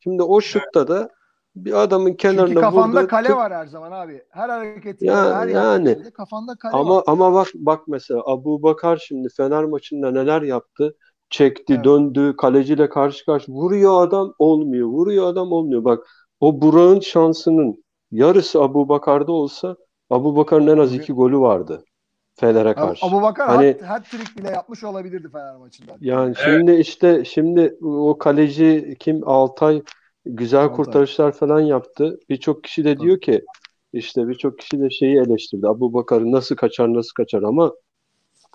Şimdi o şutta da bir adamın Çünkü kenarına kafanda vurdu. kale tık- var her zaman abi. Her hareketinde, Ya- her yani. kafanda kale Ama var. ama bak bak mesela Abu Bakar şimdi Fener maçında neler yaptı? Çekti, Evet. döndü, kaleciyle karşı karşı vuruyor adam olmuyor. Vuruyor adam olmuyor. Bak o Burak'ın şansının yarısı Abu Bakar'da olsa Abu Bakar'ın en az iki golü vardı Fener'e karşı. Abu Bakar Hani- hat, hat-trick bile yapmış olabilirdi Fener maçında. Yani şimdi işte şimdi o kaleci kim Altay güzel kurtarışlar falan yaptı. Birçok kişi de diyor ki işte birçok kişi de şeyi eleştirdi. Abu Bakar'ı nasıl kaçar nasıl kaçar ama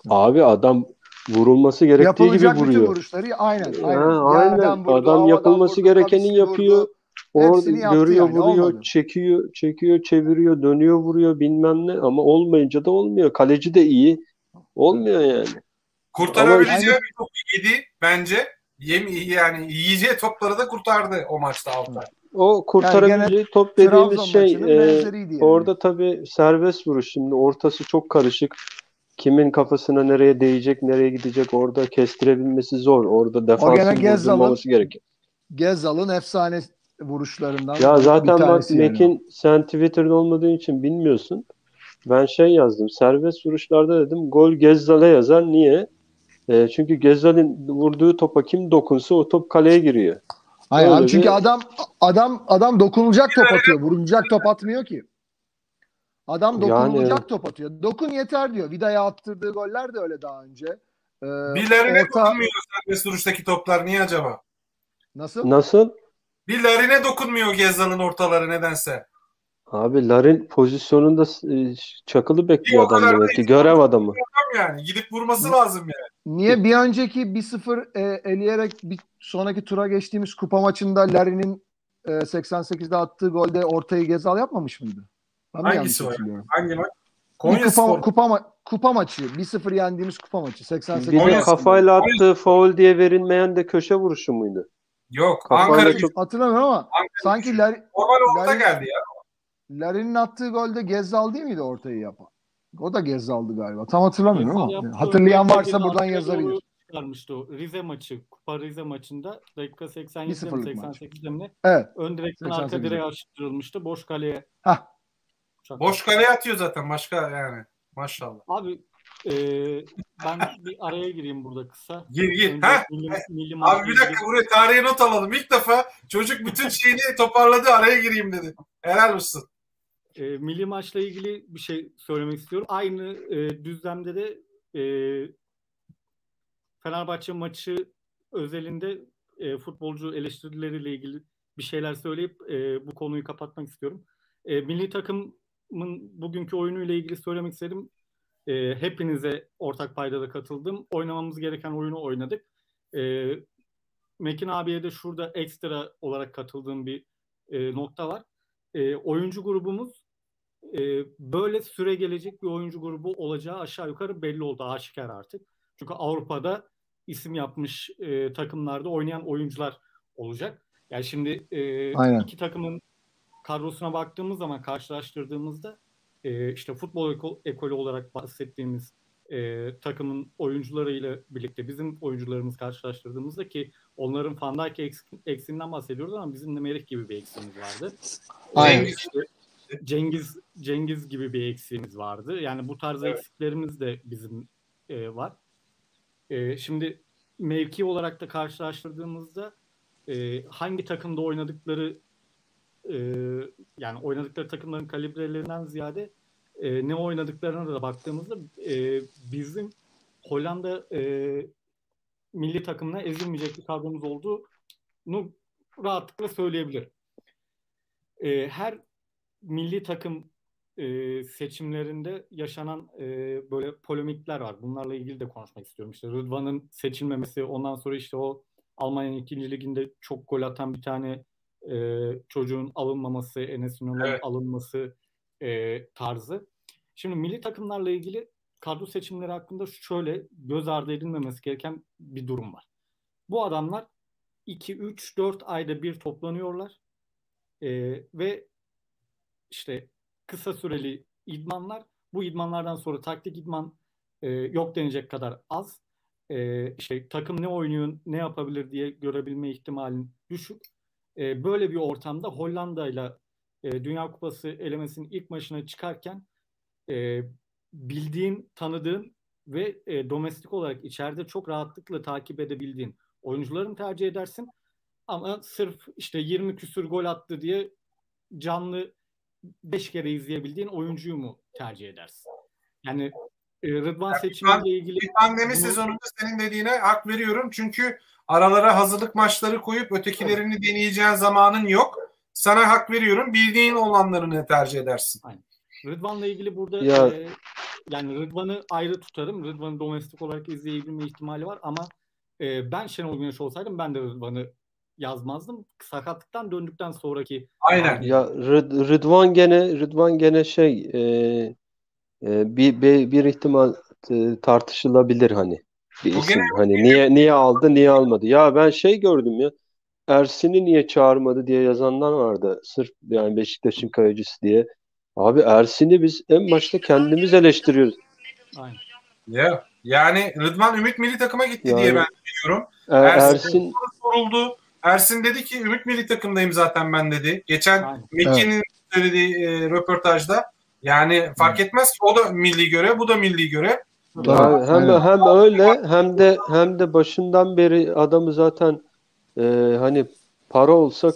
abi adam vurulması gerektiği gibi Yapılacak bütün vuruyor. vuruşları aynen. Ha, aynen. aynen. Yerden vurdu, Adam yapılması vurdu, gerekeni kavisini yapıyor. vurdu. Orada görüyor, yani, vuruyor, olmadı. çekiyor, çekiyor, çeviriyor, dönüyor, vuruyor bilmem ne ama olmayınca da olmuyor. Kaleci de iyi. Olmuyor yani. Kurtarabileceği Ama- bir top yedi bence. Yem, yani yiyeceği topları da kurtardı o maçta Altay. O kurtarabileceği top dediğimiz Trabzon şey e, yani. orada tabii serbest vuruş şimdi ortası çok karışık. Kimin kafasına nereye değecek, nereye gidecek orada kestirebilmesi zor. Orada defansın Gezzal'ın- vurdurmaması gerekiyor. Gezal'ın efsane vuruşlarından Ya zaten bak yani. Mekin sen Twitter'da olmadığın için bilmiyorsun. Ben şey yazdım. Serbest vuruşlarda dedim gol Gezzal'e yazar. Niye? E, çünkü Gezzal'in vurduğu topa kim dokunsa o top kaleye giriyor. Hayır Öyle abi çünkü bir- adam adam adam dokunulacak top atıyor. Vurulacak top atmıyor ki. Adam Yani- dokunulacak top atıyor. Dokun yeter diyor. Vida'ya attırdığı goller de öyle daha önce. Ee, Birilerine orta dokunmuyor serbest duruştaki toplar. Niye acaba? nasıl? Nasıl? Birilerine dokunmuyor Gezzal'ın ortaları nedense. Abi Larin pozisyonunda e, çakılı bekliyor adam demek ki. Görev adamı. Yani gidip vurması lazım yani. Niye bir önceki 1-0 e, eleyerek bir sonraki tura geçtiğimiz kupa maçında Larin'in e, 88'de attığı golde ortayı Gezal yapmamış mıydı? Ben Hangisi o? Hangi maç? Bir Konya kupa, Spor. kupa, ma- kupa maçı. 1-0 yendiğimiz kupa maçı. 88 Bir de kafayla attığı faul diye verilmeyen de köşe vuruşu muydu? Yok. Kafayla Ankara çok- Hatırlamıyorum ama Ankara sanki Lar- Normal orta Larin- geldi ya. Larin'in attığı golde Gezzal değil miydi ortayı yapan? O da Gezzal'dı galiba. Tam hatırlamıyorum Gezzal ama hatırlayan varsa buradan yazabilir. Çıkarmıştı o Rize maçı. Kupa Rize maçında dakika 87'de mi 1-0'lık maç. 88'de mi? Evet. Ön direkten arka 88'de. direğe aşıttırılmıştı. Boş kaleye. Hah. Boş kaleye atıyor zaten başka yani. Maşallah. Abi e, ben bir araya gireyim burada kısa. Gir gir. Ha? milli, milli Abi bir dakika buraya tarihe not alalım. İlk defa çocuk bütün şeyini toparladı araya gireyim dedi. Helal olsun. E, milli maçla ilgili bir şey söylemek istiyorum. Aynı e, düzlemde de e, Fenerbahçe maçı özelinde e, futbolcu eleştirileriyle ilgili bir şeyler söyleyip e, bu konuyu kapatmak istiyorum. E, milli takımın bugünkü oyunuyla ilgili söylemek istedim. E, hepinize ortak paydada katıldım. Oynamamız gereken oyunu oynadık. E, Mekin abiye de şurada ekstra olarak katıldığım bir e, nokta var. E, oyuncu grubumuz e, böyle süre gelecek bir oyuncu grubu olacağı aşağı yukarı belli oldu aşikar artık. Çünkü Avrupa'da isim yapmış e, takımlarda oynayan oyuncular olacak. Yani şimdi e, Aynen. iki takımın kadrosuna baktığımız zaman karşılaştırdığımızda e, işte futbol ekolü olarak bahsettiğimiz e, takımın oyuncularıyla birlikte bizim oyuncularımız karşılaştırdığımızda ki onların Van Dijk eksiğinden bahsediyoruz ama bizim de Merih gibi bir eksiğimiz vardı. Aynen. İşte Cengiz Cengiz gibi bir eksiğimiz vardı. Yani bu tarz evet. eksiklerimiz de bizim e, var. E, şimdi mevki olarak da karşılaştırdığımızda e, hangi takımda oynadıkları e, yani oynadıkları takımların kalibrelerinden ziyade e, ne oynadıklarına da baktığımızda e, bizim Hollanda e, milli takımına ezilmeyecek bir kadromuz olduğunu rahatlıkla söyleyebilir. E, her milli takım e, seçimlerinde yaşanan e, böyle polemikler var. Bunlarla ilgili de konuşmak istiyorum. İşte Rıdvan'ın seçilmemesi, ondan sonra işte o Almanya'nın ikinci liginde çok gol atan bir tane e, çocuğun alınmaması, Enes Ünal'ın evet. alınması e, tarzı. Şimdi milli takımlarla ilgili kadro seçimleri hakkında şöyle göz ardı edilmemesi gereken bir durum var. Bu adamlar 2, 3, 4 ayda bir toplanıyorlar e, ve işte kısa süreli idmanlar. Bu idmanlardan sonra taktik idman e, yok denecek kadar az. E, işte takım ne oynuyor, ne yapabilir diye görebilme ihtimalin düşük. E, böyle bir ortamda Hollanda ile Dünya Kupası elemesinin ilk maçına çıkarken e, bildiğin, tanıdığın ve e, domestik olarak içeride çok rahatlıkla takip edebildiğin oyuncuların tercih edersin. Ama sırf işte 20 küsür gol attı diye canlı 5 kere izleyebildiğin oyuncuyu mu tercih edersin? Yani e, Rıdvan yani seçimiyle ilgili... Pandemi bunu... sezonunda senin dediğine hak veriyorum. Çünkü aralara hazırlık maçları koyup ötekilerini evet. deneyeceğin zamanın yok. Sana hak veriyorum. Bildiğin olanlarını tercih edersin. Aynen. Rıdvan'la ilgili burada ya. e, yani Rıdvan'ı ayrı tutarım. Rıdvan'ı domestik olarak izleyebilme ihtimali var ama e, ben Şenol Güneş olsaydım ben de Rıdvan'ı yazmazdım. Sakatlıktan döndükten sonraki Aynen. Ya Rıd- Rıdvan gene Rıdvan gene şey e, e, bir, bir bir ihtimal e, tartışılabilir hani. Bir isim gene... hani niye niye aldı niye almadı. Ya ben şey gördüm ya. Ersin'i niye çağırmadı diye yazanlar vardı. Sırf yani Beşiktaş'ın kayıcısı diye. Abi Ersin'i biz en başta kendimiz eleştiriyoruz. Aynen. Ya yani Rıdvan Ümit Milli Takıma gitti yani, diye ben biliyorum. E, Ersin, Ersin soruldu. Ersin dedi ki Ümit Milli Takımdayım zaten ben dedi. Geçen Meki'nin evet. söylediği e, röportajda yani fark etmez ki o da milli göre, bu da milli göre. Ya, hem hem öyle hem de hem de başından beri adamı zaten e, hani para olsa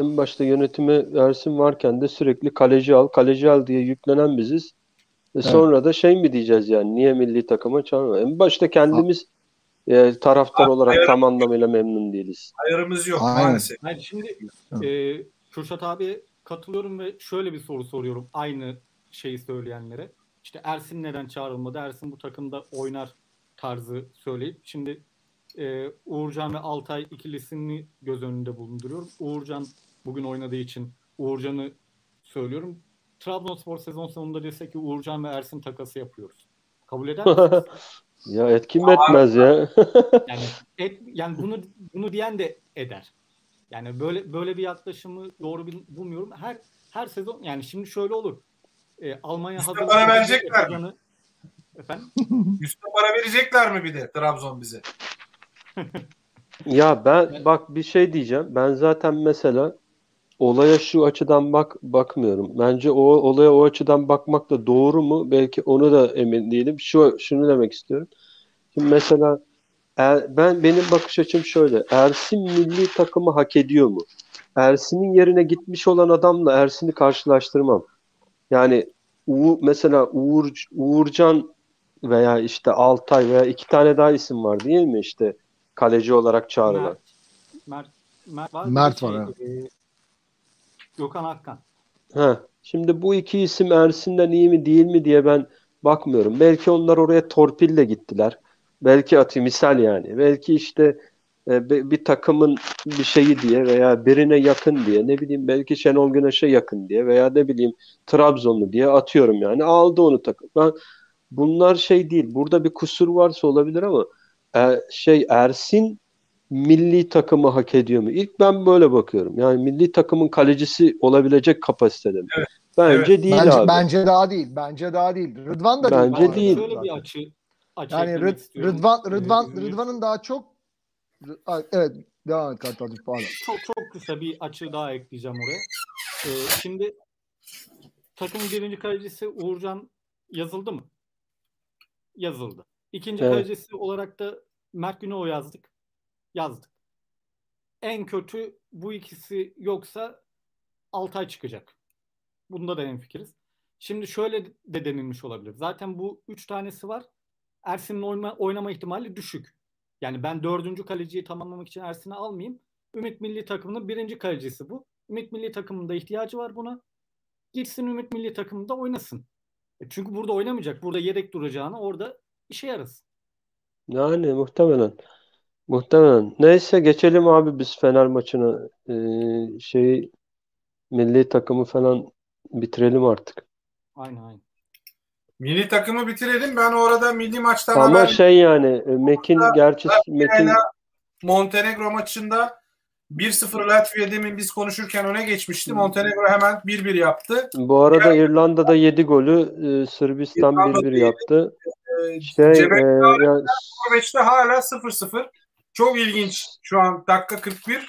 en başta yönetimi Ersin varken de sürekli kaleci al, kaleci al diye yüklenen biziz. E sonra da şey mi diyeceğiz yani niye milli takıma çağırma? En başta kendimiz e, taraftar Abi, olarak tam anlamıyla memnun değiliz. Ayarımız yok Aynen. maalesef. Yani şimdi e, Kürşat abi katılıyorum ve şöyle bir soru soruyorum aynı şeyi söyleyenlere. İşte Ersin neden çağrılmadı? Ersin bu takımda oynar tarzı söyleyip şimdi e, Uğurcan ve Altay ikilisini göz önünde bulunduruyorum. Uğurcan bugün oynadığı için Uğurcan'ı söylüyorum. Trabzonspor sezon sonunda desek ki Uğurcan ve Ersin takası yapıyoruz. Kabul eder misiniz? ya etkin etmez ya. yani et, yani bunu bunu diyen de eder. Yani böyle böyle bir yaklaşımı doğru bulmuyorum. Her her sezon yani şimdi şöyle olur. E, Almanya hazır para verecekler mi? Efendim? Üstüne para verecekler mi bir de Trabzon bize? ya ben bak bir şey diyeceğim. Ben zaten mesela olaya şu açıdan bak bakmıyorum. Bence o olaya o açıdan bakmak da doğru mu? Belki onu da emin değilim. Şu şunu demek istiyorum. Şimdi mesela er, ben benim bakış açım şöyle. Ersin milli takımı hak ediyor mu? Ersin'in yerine gitmiş olan adamla Ersin'i karşılaştırmam. Yani Uğur, mesela Uğur, Uğurcan veya işte Altay veya iki tane daha isim var değil mi işte kaleci olarak çağrılan. Mert, Mert, Mert var. Mert şey, var. Gökhan Akkan. Ha, şimdi bu iki isim Ersin'den iyi mi değil mi diye ben bakmıyorum. Belki onlar oraya torpille gittiler. Belki atı misal yani. Belki işte e, bir takımın bir şeyi diye veya birine yakın diye ne bileyim belki Şenol Güneş'e yakın diye veya ne bileyim Trabzonlu diye atıyorum yani. Aldı onu takım. Ben bunlar şey değil. Burada bir kusur varsa olabilir ama e, şey Ersin milli takımı hak ediyor mu? İlk ben böyle bakıyorum. Yani milli takımın kalecisi olabilecek kapasitede mi? Evet. Bence Evet. değil bence, abi. bence daha değil. Bence daha değil. Rıdvan da Bence değil. değil. Şöyle bir açı, açı Yani Rıd-. Rıdvan Rıdvan Ee, Rıdvan'ın daha çok evet devam et Kartalcığım pardon. çok çok kısa bir açı daha ekleyeceğim oraya. Ee, şimdi takımın birinci kalecisi Uğurcan yazıldı mı? Yazıldı. İkinci Evet. kalecisi olarak da Mert Günok'u yazdık. Yazdık. En kötü bu ikisi yoksa Altay çıkacak. Bunda da hemfikiriz. Şimdi şöyle de denilmiş olabilir. Zaten bu üç tanesi var. Ersin'in oyna, oynama ihtimali düşük. Yani ben dördüncü kaleciyi tamamlamak için Ersin'i almayayım. Ümit Milli Takımı'nın birinci kalecisi bu. Ümit Milli Takımı'nda ihtiyacı var buna. Gitsin Ümit Milli Takımı'nda oynasın. E Çünkü burada oynamayacak. Burada yedek duracağına orada işe yarasın. Yani muhtemelen. Muhtemelen. Neyse geçelim abi biz Fener maçına. Ee, şey milli takımı falan bitirelim artık. Aynen aynen. Milli takımı bitirelim. Ben orada milli maçtan Ama haber şey yani e, Mekin gerçi Mekin Montenegro maçında 1-0 Latvia demin biz konuşurken öne geçmişti. Montenegro hemen 1-1 yaptı. bu arada İrlanda'da 7 golü e, Sırbistan İrlanda 1-1 yedi. yaptı. Ee, Şey Cebel e, Norveç'te hala 0-0. Çok ilginç. Şu an dakika 41.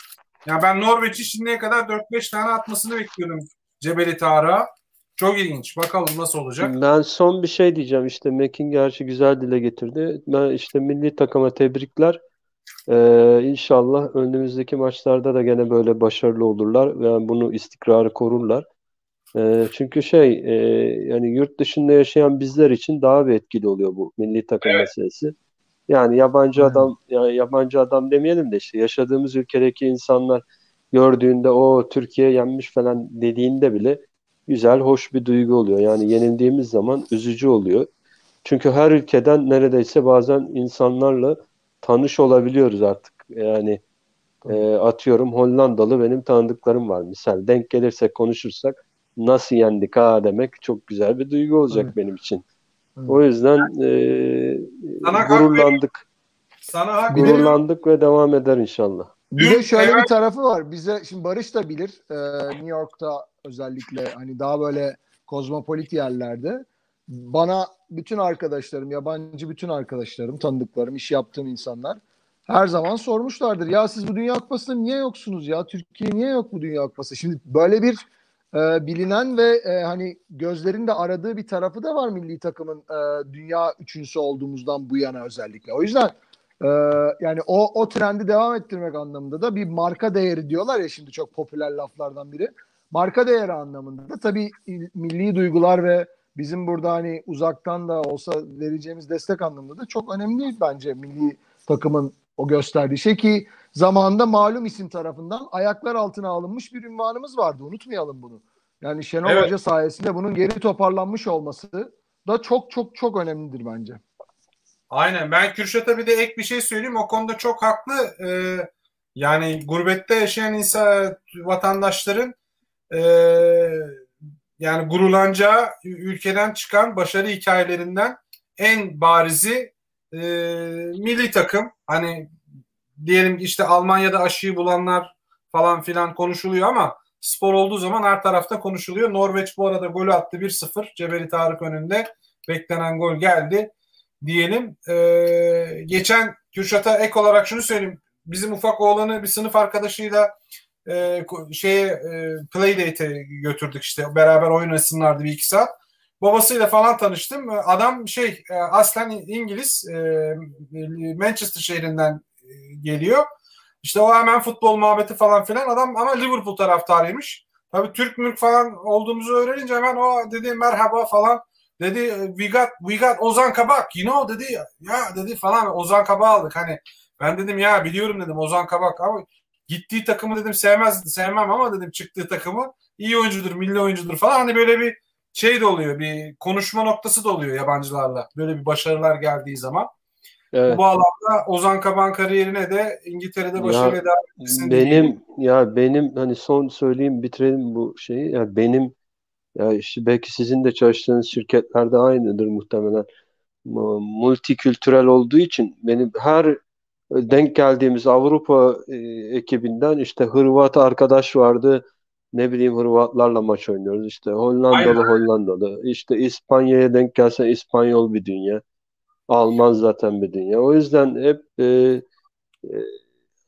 Yani ben Norveç'i şimdiye kadar 4-5 tane atmasını bekliyordum Cebeli Tarık'a. Çok ilginç. Bakalım nasıl olacak. Ben son bir şey diyeceğim işte Mekin gerçi güzel dile getirdi. Ben işte milli takıma tebrikler. Ee, inşallah önümüzdeki maçlarda da gene böyle başarılı olurlar ve bunu istikrarı korurlar. Ee, çünkü şey e, yani yurt dışında yaşayan bizler için daha bir etkili oluyor bu milli takım Evet. meselesi. Yani yabancı Evet. adam yani yabancı adam demeyelim de işte yaşadığımız ülkedeki insanlar gördüğünde o Türkiye yenmiş falan dediğinde bile güzel, hoş bir duygu oluyor. Yani yenildiğimiz zaman üzücü oluyor. Çünkü her ülkeden neredeyse bazen insanlarla tanış olabiliyoruz artık. Yani e, atıyorum Hollandalı benim tanıdıklarım var. Misal denk gelirsek konuşursak nasıl yendik ha demek çok güzel bir duygu olacak Evet. benim için. O yüzden e, Sana hak gururlandık. Sana hak. Gururlandık ve devam eder inşallah. Bir de şöyle bir tarafı var. Bize şimdi Barış da bilir. e, New York'ta özellikle hani daha böyle kozmopolit yerlerde bana bütün arkadaşlarım, yabancı bütün arkadaşlarım, tanıdıklarım, iş yaptığım insanlar her zaman sormuşlardır. Ya siz bu Dünya Kupası'nda niye yoksunuz ya? Türkiye niye yok bu Dünya Kupası? Şimdi böyle bir e, bilinen ve e, hani gözlerin de aradığı bir tarafı da var milli takımın e, dünya üçüncüsü olduğumuzdan bu yana özellikle. O yüzden ee, yani o o trendi devam ettirmek anlamında da bir marka değeri diyorlar ya şimdi çok popüler laflardan biri. Marka değeri anlamında da tabii il- milli duygular ve bizim burada hani uzaktan da olsa vereceğimiz destek anlamında da çok önemli bence milli takımın o gösterdiği şey ki zamanında malum isim tarafından ayaklar altına alınmış bir ünvanımız vardı. Unutmayalım bunu. Yani Şenol Evet. Hoca sayesinde bunun geri toparlanmış olması da çok çok çok önemlidir bence. Aynen. Ben Kürşat'a bir de ek bir şey söyleyeyim. O konuda çok haklı. Ee, yani gurbette yaşayan insan vatandaşların ee, yani gururlanacağı ülkeden çıkan başarı hikayelerinden en barizi ee, milli takım. Hani diyelim ki işte Almanya'da aşıyı bulanlar falan filan konuşuluyor ama spor olduğu zaman her tarafta konuşuluyor. Norveç bu arada golü attı 1-0. Cebeli Tarık önünde. Beklenen gol geldi diyelim. Ee, geçen Kürşat'a ek olarak şunu söyleyeyim. Bizim ufak oğlanı bir sınıf arkadaşıyla e, şeye e, Playdate'e götürdük işte. Beraber oynasınlardı bir iki saat. Babasıyla falan tanıştım. Adam şey e, aslen İngiliz e, Manchester şehrinden geliyor. İşte o hemen futbol muhabbeti falan filan. Adam ama Liverpool taraftarıymış. Tabii Türk mülk falan olduğumuzu öğrenince hemen o dedi merhaba falan dedi. We got we got Ozan Kabak you know dedi. Ya dedi falan. Ozan Kabak aldık. Hani ben dedim ya biliyorum dedim Ozan Kabak. Ama gittiği takımı dedim sevmez sevmem ama dedim çıktığı takımı iyi oyuncudur milli oyuncudur falan. Hani böyle bir şey de oluyor bir konuşma noktası da oluyor yabancılarla. Böyle bir başarılar geldiği zaman. Evet. Bu bağlamda Ozan Kabak'ın kariyerine de İngiltere'de etmesini dileyim. Benim ya benim hani son söyleyeyim bitirelim bu şeyi. Ya benim ya işte belki sizin de çalıştığınız şirketlerde aynıdır muhtemelen. Mu- Multikültürel olduğu için benim her denk geldiğimiz Avrupa e, ekibinden işte Hırvat arkadaş vardı. Ne bileyim Hırvatlarla maç oynuyoruz. İşte Hollandalı Aynen. Hollandalı. İşte İspanya'ya denk gelse İspanyol bir dünya. Alman zaten bir dünya. O yüzden hep e, e,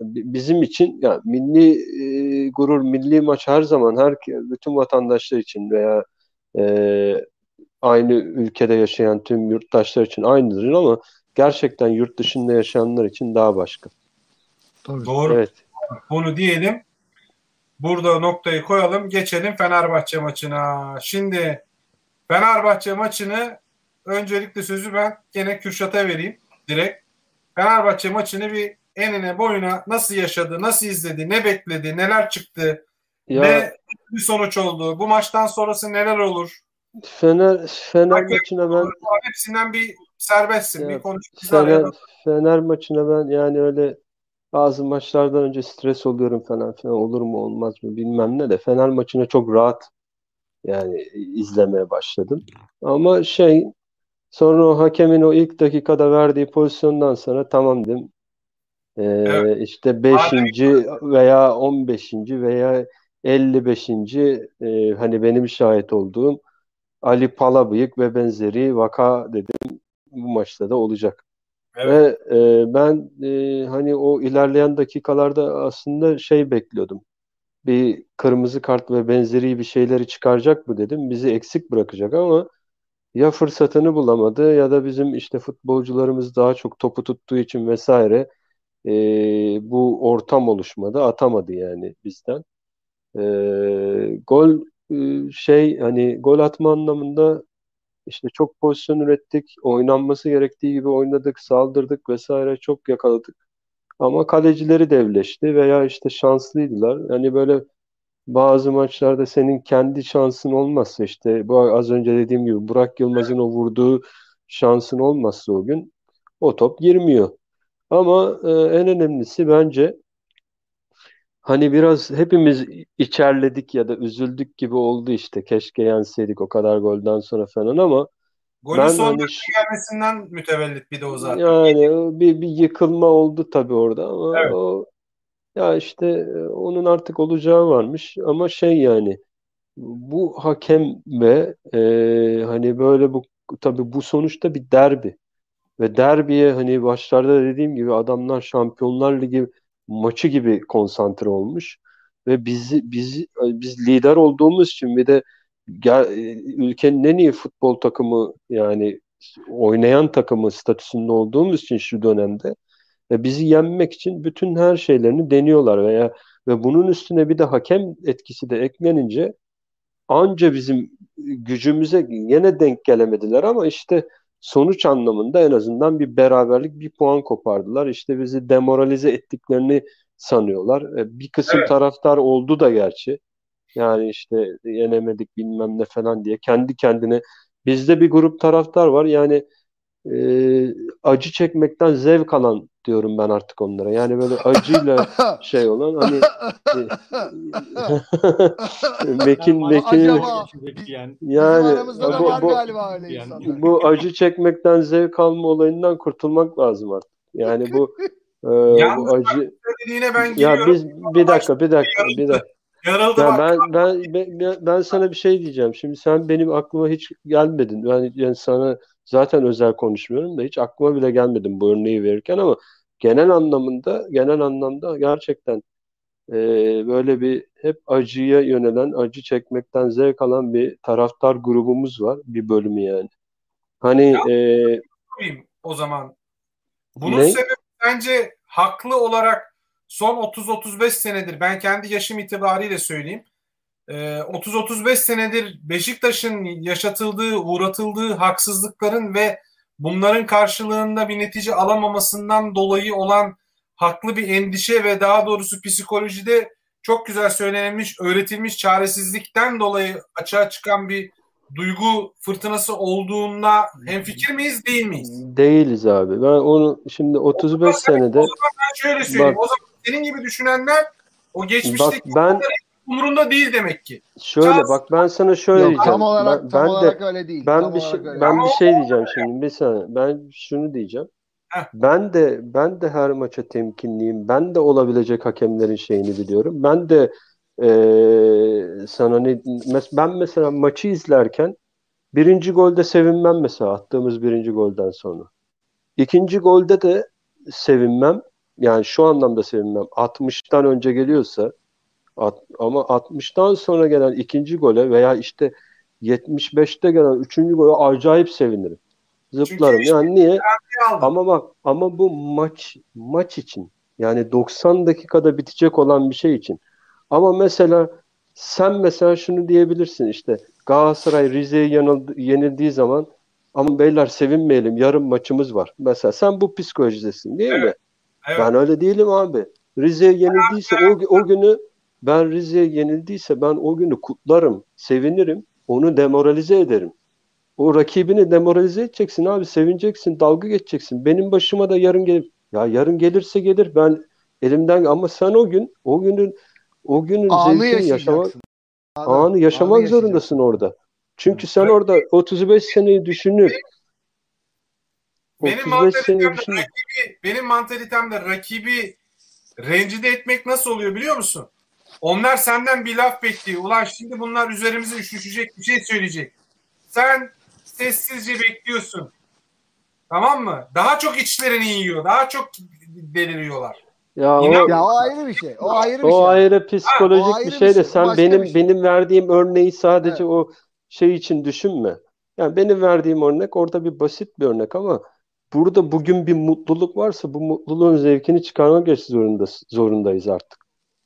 bizim için yani milli e, gurur, milli maç her zaman her bütün vatandaşlar için veya e, aynı ülkede yaşayan tüm yurttaşlar için aynıdır ama gerçekten yurt dışında yaşayanlar için daha başka. Tabii. Doğru. Evet. Bunu diyelim. Burada noktayı koyalım. Geçelim Fenerbahçe maçına. Şimdi Fenerbahçe maçını öncelikle sözü ben gene Kürşat'a vereyim direkt. Fenerbahçe maçını bir enine boyuna nasıl yaşadı, nasıl izledi, ne bekledi, neler çıktı, Ya ne bir sonuç oldu, bu maçtan sonrası neler olur? Fener Fener Hakem maçına ben Hepsinden bir serbestsin, Ya, bir konuş. Fener, Fener maçına ben yani öyle bazı maçlardan önce stres oluyorum falan filan olur mu olmaz mı bilmem ne de Fener maçına çok rahat yani izlemeye başladım. Ama şey sonra o hakemin o ilk dakikada verdiği pozisyondan sonra tamam dedim. Ee, Evet. işte 5. veya 15. veya 55. e, hani benim şahit olduğum Ali Palabıyık ve benzeri vaka dedim bu maçta da olacak. Evet. Ve e, ben e, hani o ilerleyen dakikalarda aslında şey bekliyordum. Bir kırmızı kart ve benzeri bir şeyleri çıkaracak mı dedim. Bizi eksik bırakacak ama ya fırsatını bulamadı ya da bizim işte futbolcularımız daha çok topu tuttuğu için vesaire e, bu ortam oluşmadı. Atamadı yani bizden. E, gol e, şey hani gol atma anlamında işte çok pozisyon ürettik. Oynanması gerektiği gibi oynadık, saldırdık vesaire çok yakaladık. Ama kalecileri devleşti veya işte şanslıydılar. Hani böyle bazı maçlarda senin kendi şansın olmazsa işte bu az önce dediğim gibi Burak Yılmaz'ın o vurduğu şansın olmazsa o gün o top girmiyor. Ama e, en önemlisi bence hani biraz hepimiz içerledik ya da üzüldük gibi oldu işte. Keşke yenseydik o kadar golden sonra falan ama Golün ben son hani gelmesinden mütevellit bir de o zaten. Yani o bir bir yıkılma oldu tabii orada ama Evet. o ya işte e, onun artık olacağı varmış ama şey yani bu hakem ve e, hani böyle bu tabii bu sonuçta bir derbi ve derbiye hani başlarda da dediğim gibi adamlar Şampiyonlar Ligi maçı gibi konsantre olmuş ve bizi bizi biz lider olduğumuz için bir de gel- e, ülkenin en iyi futbol takımı yani oynayan takımı statüsünde olduğumuz için şu dönemde ve bizi yenmek için bütün her şeylerini deniyorlar veya ve bunun üstüne bir de hakem etkisi de eklenince anca bizim gücümüze yine denk gelemediler ama işte sonuç anlamında en azından bir beraberlik bir puan kopardılar. İşte bizi demoralize ettiklerini sanıyorlar. E, Bir kısım Evet. taraftar oldu da gerçi. Yani işte yenemedik bilmem ne falan diye kendi kendine bizde bir grup taraftar var. Yani e, acı çekmekten zevk alan diyorum ben artık onlara. Yani böyle acıyla şey olan hani Mekin Yani Mekin acaba- yani, yani bu, bu, insanlar. bu acı çekmekten zevk alma olayından kurtulmak lazım artık. Yani bu e, Yalnız bu acı Dediğine ben ya biz bir dakika bir dakika bir dakika Yarıldı ya bak. ben ben ben, ben sana bir şey diyeceğim. Şimdi sen benim aklıma hiç gelmedin. Ben yani sana zaten özel konuşmuyorum da hiç aklıma bile gelmedin bu örneği verirken ama genel anlamında genel anlamda gerçekten e, böyle bir hep acıya yönelen, acı çekmekten zevk alan bir taraftar grubumuz var. Bir bölümü yani. Hani e, yapayım o zaman. Bunun Ne? sebebi bence haklı olarak son 30-35 senedir ben kendi yaşım itibariyle söyleyeyim. Ee, 30-35 senedir Beşiktaş'ın yaşatıldığı, uğratıldığı haksızlıkların ve bunların karşılığında bir netice alamamasından dolayı olan haklı bir endişe ve daha doğrusu psikolojide çok güzel söylenilmiş, öğretilmiş çaresizlikten dolayı açığa çıkan bir duygu fırtınası olduğuna hemfikir miyiz, değil miyiz? değiliz abi. Ben onu şimdi 35 senede Ben şöyle söyleyeyim. Bak- o zaman senin gibi düşünenler o geçmişteki bak ben umurunda değil demek ki. şöyle Çağ- bak ben sana şöyle Yok, diyeceğim. tam olarak Ben, tam ben de olarak öyle değil. ben tam bir şey öyle ben bir şey diyeceğim şimdi bir saniye. Ben şunu diyeceğim. Heh. Ben de ben de her maça temkinliyim. Ben de olabilecek hakemlerin şeyini biliyorum. Ben de eee, sana ne mes- ben mesela maçı izlerken birinci golde sevinmem mesela attığımız birinci golden sonra. İkinci golde de sevinmem. Yani şu anlamda sevinmem. 60'tan önce geliyorsa at- ama 60'tan sonra gelen ikinci gole veya işte 75'te gelen üçüncü gole acayip sevinirim. Zıplarım. işte Yani niye? Ama bak ama bu maç maç için yani 90 dakikada bitecek olan bir şey için. Ama mesela sen mesela şunu diyebilirsin işte Galatasaray Rize'ye yenildiği zaman ama beyler sevinmeyelim yarın maçımız var. Mesela sen bu psikolojidesin değil mi? Evet. Evet. Ben öyle değilim abi. Rize'ye yenildiyse o, o günü ben Rize'ye yenildiyse ben o günü kutlarım, sevinirim, onu demoralize ederim. O rakibini demoralize edeceksin abi, sevineceksin, dalga geçeceksin. Benim başıma da yarın gelir. Ya yarın gelirse gelir. Ben elimden ama sen o gün o günün o günün Anı zevkini yaşamak yaşayacaksın. anı yaşamak Anı zorundasın orada. Çünkü sen orada 35 seneyi düşünüp Benim 35 seneyi mantalitemde rakibi, benim mantalitemde rakibi rencide etmek nasıl oluyor biliyor musun? Onlar senden bir laf bekliyor. Ulan şimdi bunlar üzerimize üşüşecek bir şey söyleyecek. Sen sessizce bekliyorsun. Tamam mı? Daha çok içlerini yiyor. Daha çok deliriyorlar. ya o, Ya o ayrı bir şey. O ayrı bir O şey. ayrı psikolojik o ayrı bir bir şey de şey, sen başka benim şey. benim verdiğim örneği sadece Evet. o şey için düşünme. Yani benim verdiğim örnek orada bir basit bir örnek ama burada bugün bir mutluluk varsa bu mutluluğun zevkini çıkarmak geç zorunda, zorundayız artık.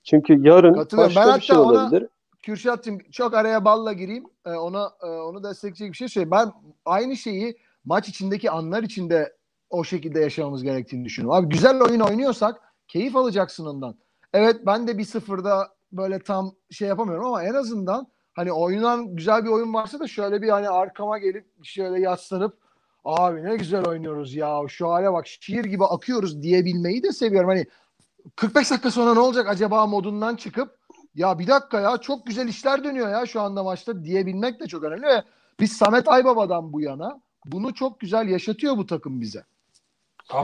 Çünkü yarın Katılıyorum. başka Ben bir şey ona- olabilir. Kürşat'cığım çok araya balla gireyim. Ee, ona e, onu destekleyecek bir şey söyleyeyim. Ben aynı şeyi maç içindeki anlar içinde o şekilde yaşamamız gerektiğini düşünüyorum. Abi güzel oyun oynuyorsak keyif alacaksın ondan. Evet ben de bir sıfırda böyle tam şey yapamıyorum ama en azından hani oynanan güzel bir oyun varsa da şöyle bir hani arkama gelip şöyle yaslanıp abi ne güzel oynuyoruz ya şu hale bak şiir gibi akıyoruz diyebilmeyi de seviyorum. Hani 45 dakika sonra ne olacak acaba modundan çıkıp ya bir dakika ya çok güzel işler dönüyor ya şu anda maçta diyebilmek de çok önemli ve biz Samet Aybaba'dan bu yana bunu çok güzel yaşatıyor bu takım bize.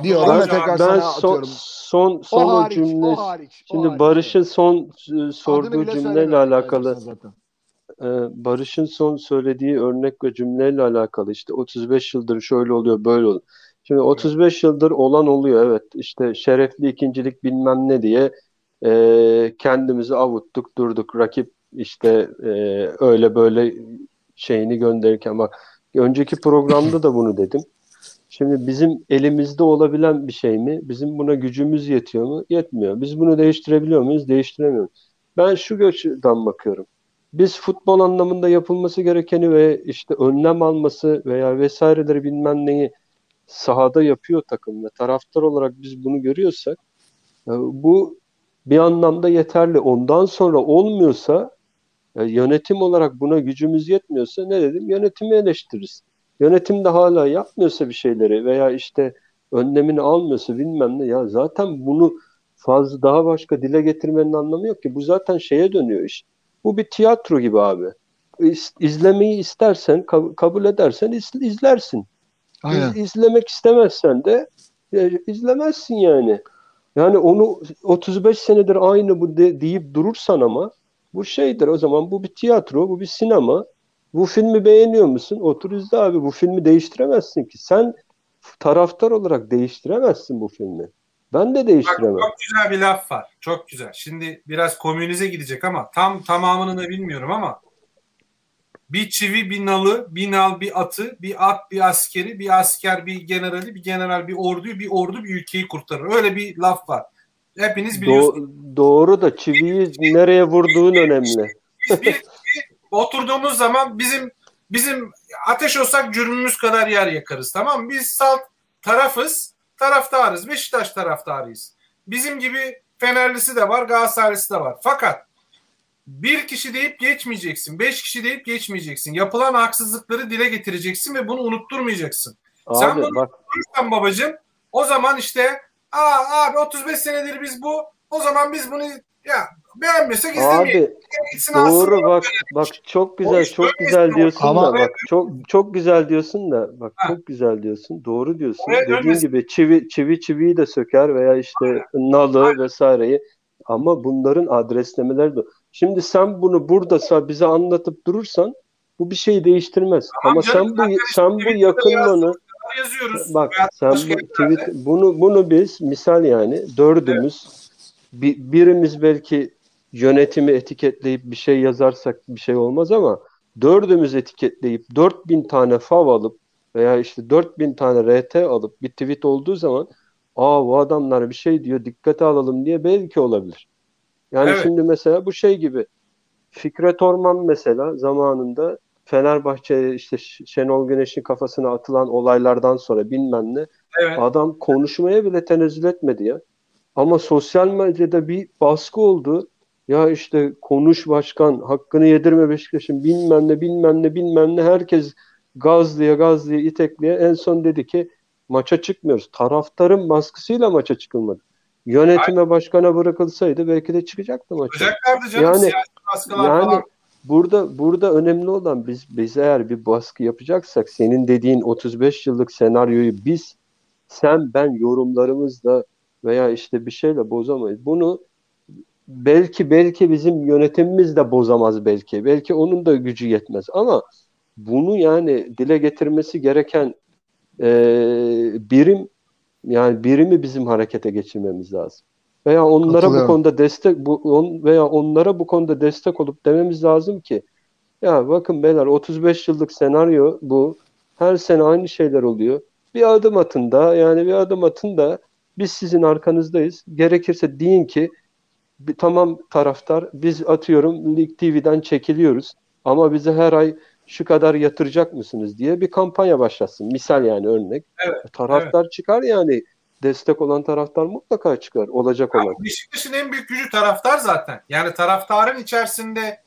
Ve Hocam, tekrar Ben sana son atıyorum. son son O o hariç, cümle o hariç. o şimdi hariç, Barış'ın son e, sorduğu cümleyle alakalı zaten. Ee, Barış'ın son söylediği örnek ve cümleyle alakalı işte 35 yıldır şöyle oluyor böyle oluyor. Şimdi 35 yıldır olan oluyor evet işte şerefli ikincilik bilmem ne diye e, kendimizi avuttuk durduk rakip işte e, öyle böyle şeyini gönderirken bak önceki programda da bunu dedim. Şimdi bizim elimizde olabilen bir şey mi? Bizim buna gücümüz yetiyor mu? Yetmiyor. Biz bunu değiştirebiliyor muyuz? Değiştiremiyoruz. Ben şu gözden bakıyorum biz futbol anlamında yapılması gerekeni ve işte önlem alması veya vesaireleri bilmem neyi sahada yapıyor takım ve taraftar olarak biz bunu görüyorsak e, bu bir anlamda yeterli. Ondan sonra olmuyorsa e, yönetim olarak buna gücümüz yetmiyorsa ne dedim? Yönetimi eleştiririz. Yönetim de hala yapmıyorsa bir şeyleri veya işte önlemini almıyorsa bilmem ne ya zaten bunu fazla daha başka dile getirmenin anlamı yok ki. Bu zaten şeye dönüyor iş. Bu bir tiyatro gibi abi. İz- İzlemeyi istersen, kab- kabul edersen iz- izlersin. Aynen. İz- izlemek istemezsen de e, izlemezsin yani. Yani onu 35 senedir aynı bu de, deyip durursan ama bu şeydir o zaman bu bir tiyatro, bu bir sinema. Bu filmi beğeniyor musun? Otur izle abi. Bu filmi değiştiremezsin ki. Sen taraftar olarak değiştiremezsin bu filmi. Ben de Bak, değiştiremem. çok güzel bir laf var. Çok güzel. Şimdi biraz komünize gidecek ama tam tamamını da bilmiyorum ama bir çivi, bir nalı, bir nal, bir atı, bir at, bir askeri, bir asker, bir generali, bir general, bir orduyu, bir ordu bir ülkeyi kurtarır. Öyle bir laf var. Hepiniz biliyorsunuz. Do- doğru da çiviyi nereye vurduğun önemli. Biz bir, oturduğumuz zaman bizim bizim ateş olsak cürmümüz kadar yer yakarız tamam mı? Biz salt tarafız, taraftarız. Beşiktaş taraftarıyız. Bizim gibi Fenerlisi de var, Galatasaraylısı da var. Fakat bir kişi deyip geçmeyeceksin. Beş kişi deyip geçmeyeceksin. Yapılan haksızlıkları dile getireceksin ve bunu unutturmayacaksın. Sen Abi bunu- bak Sen babacığım o zaman işte aa abi 35 senedir biz bu o zaman biz bunu Ya beğenmiyorsak izlemeyelim. Abi doğru bak bak çok güzel çok güzel diyorsun Ama- da bak çok çok güzel diyorsun da bak Ha. çok güzel diyorsun doğru diyorsun Oraya dediğin dönmesin. gibi çivi çivi çiviyi de söker veya işte nalı vesaireyi ama bunların adreslemeleri de şimdi sen bunu burada bize anlatıp durursan bu bir şey değiştirmez Tamam ama canım, sen bu sen bu yakınmanı yazıyoruz. Bak sen bu tweet bunu bunu biz misal yani dördümüz bi- birimiz belki yönetimi etiketleyip bir şey yazarsak bir şey olmaz ama dördümüz etiketleyip 4000 tane fav alıp veya işte 4000 tane RT alıp bir tweet olduğu zaman aa bu adamlar bir şey diyor dikkate alalım diye belki olabilir. Yani Evet. şimdi mesela bu şey gibi Fikret Orman mesela zamanında Fenerbahçe işte Şenol Güneş'in kafasına atılan olaylardan sonra bilmem ne Evet. adam konuşmaya bile tenezzül etmedi ya. Ama sosyal medyada bir baskı oldu. Ya işte konuş başkan, hakkını yedirme Beşiktaş'ın bilmem ne bilmem ne bilmem ne herkes gazlıya gazlıya itekliye en son dedi ki maça çıkmıyoruz. Taraftarın baskısıyla maça çıkılmadı. Yönetime başkana bırakılsaydı belki de çıkacaktı maça. Yapacaklardı canım Yani- siyasi Yani falan. burada burada önemli olan biz biz eğer bir baskı yapacaksak senin dediğin 35 yıllık senaryoyu biz sen ben yorumlarımızla veya işte bir şeyle bozamayız. Bunu belki belki bizim yönetimimiz de bozamaz belki. Belki onun da gücü yetmez ama bunu yani dile getirmesi gereken e, birim yani birimi bizim harekete geçirmemiz lazım. Veya onlara bu konuda destek bu on, veya onlara bu konuda destek olup dememiz lazım ki ya bakın beyler 35 yıllık senaryo bu. Her sene aynı şeyler oluyor. Bir adım atın da yani bir adım atın da biz sizin arkanızdayız. Gerekirse deyin ki tamam taraftar biz atıyorum Lig TV'den çekiliyoruz ama bize her ay şu kadar yatıracak mısınız diye bir kampanya başlatsın. Misal yani örnek. Evet, taraftar çıkar yani destek olan taraftar mutlaka çıkar. Olacak olan. Beşiktaş'ın en büyük gücü taraftar zaten. Yani taraftarın içerisinde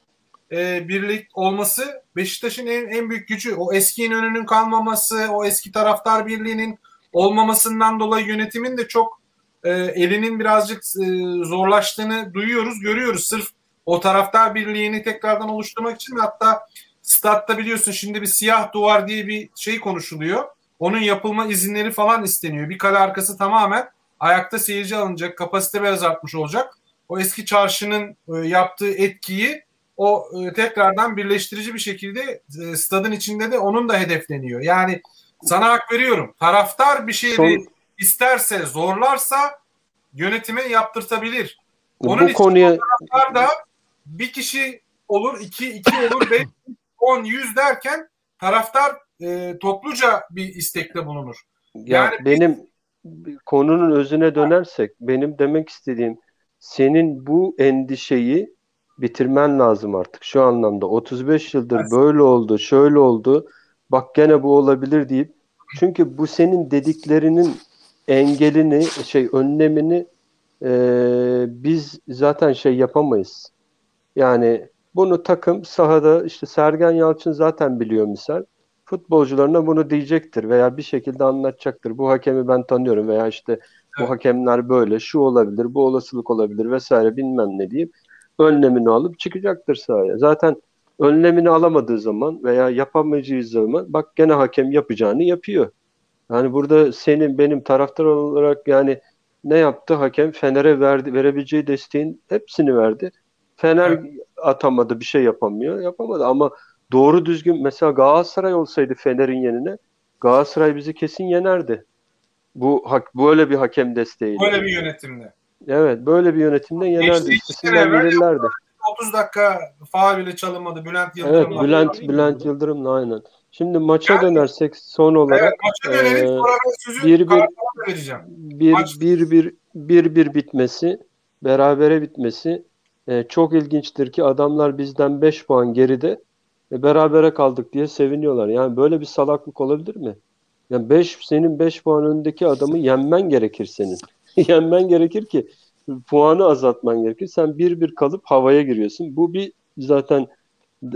e, birlik olması Beşiktaş'ın en, en büyük gücü. O eski İnönü'nün kalmaması, o eski taraftar birliğinin olmamasından dolayı yönetimin de çok e, elinin birazcık e, zorlaştığını duyuyoruz, görüyoruz. Sırf o taraftar birliğini tekrardan oluşturmak için ve hatta statta biliyorsun şimdi bir siyah duvar diye bir şey konuşuluyor. Onun yapılma izinleri falan isteniyor. Bir kale arkası tamamen ayakta seyirci alınacak, kapasite biraz artmış olacak. O eski çarşının e, yaptığı etkiyi o e, tekrardan birleştirici bir şekilde e, stadın içinde de onun da hedefleniyor. Yani sana hak veriyorum. Taraftar bir şeyi Son- isterse, zorlarsa yönetime yaptırtabilir. Onun bu için konuya taraftar da bir kişi olur, iki, iki olur, beş, on, yüz derken taraftar e, topluca bir istekte bulunur. Ya Yani- benim konunun özüne dönersek benim demek istediğim senin bu endişeyi bitirmen lazım artık şu anlamda. 35 yıldır böyle oldu, şöyle oldu. Bak gene bu olabilir deyip çünkü bu senin dediklerinin engelini, şey önlemini e, biz zaten şey yapamayız. Yani bunu takım sahada işte Sergen Yalçın zaten biliyor misal futbolcularına bunu diyecektir veya bir şekilde anlatacaktır. Bu hakemi ben tanıyorum veya işte bu Evet. hakemler böyle, şu olabilir, bu olasılık olabilir vesaire bilmem ne deyip önlemini alıp çıkacaktır sahaya. Zaten önlemini alamadığı zaman veya yapamayacağı zaman bak gene hakem yapacağını yapıyor. Yani burada senin benim taraftar olarak yani ne yaptı hakem? Fener'e verdi, verebileceği desteğin hepsini verdi. Fener atamadı, bir şey yapamıyor. Yapamadı ama doğru düzgün mesela Galatasaray olsaydı Fener'in yerine Galatasaray bizi kesin yenerdi. Bu hak böyle bir hakem desteğiyle. Böyle bir yönetimde. Evet, böyle bir yönetimde yenerdi. Geçti iki Üstesinden sene evvel gelirlerdi. 30 dakika faal bile çalınmadı. Bülent Evet, Yıldırım'la. Bülent Bülent Yıldırım'la aynen. Şimdi maça Yani- dönersek son Evet, olarak maça dönelim. sözü bir- bir- vereceğim. bir Maç- bir bir bir bir bitmesi, berabere bitmesi e, çok ilginçtir ki adamlar bizden 5 puan geride e, berabere kaldık diye seviniyorlar. Yani böyle bir salaklık olabilir mi? Yani 5 senin 5 puan önündeki adamı yenmen gerekir senin. Yenmen gerekir ki puanı azaltman gerekir. Sen bir bir kalıp havaya giriyorsun. Bu bir zaten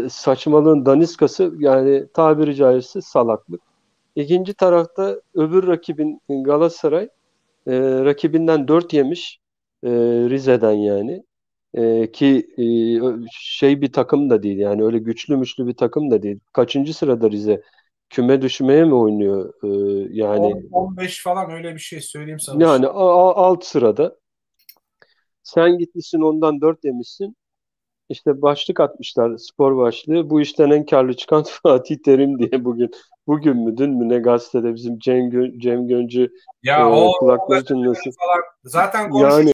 saçmalığın daniskası yani tabiri caizse salaklık. İkinci tarafta öbür rakibin Galatasaray e, rakibinden 4 yemiş e, Rize'den yani. E, ki e, şey bir takım da değil yani öyle güçlü müçlü bir takım da değil. Kaçıncı sırada Rize? Küme düşmeye mi oynuyor? E, yani 10, 15 falan öyle bir şey söyleyeyim sana. yani alt sırada. Sen gitmişsin ondan 4 yemişsin. İşte başlık atmışlar spor başlığı. Bu işten en karlı çıkan Fatih Terim diye bugün. Bugün mü dün mü ne gazetede bizim Cem, Gö- Cem Göncü Ya e, o kulakları çınlasın. falan zaten Yani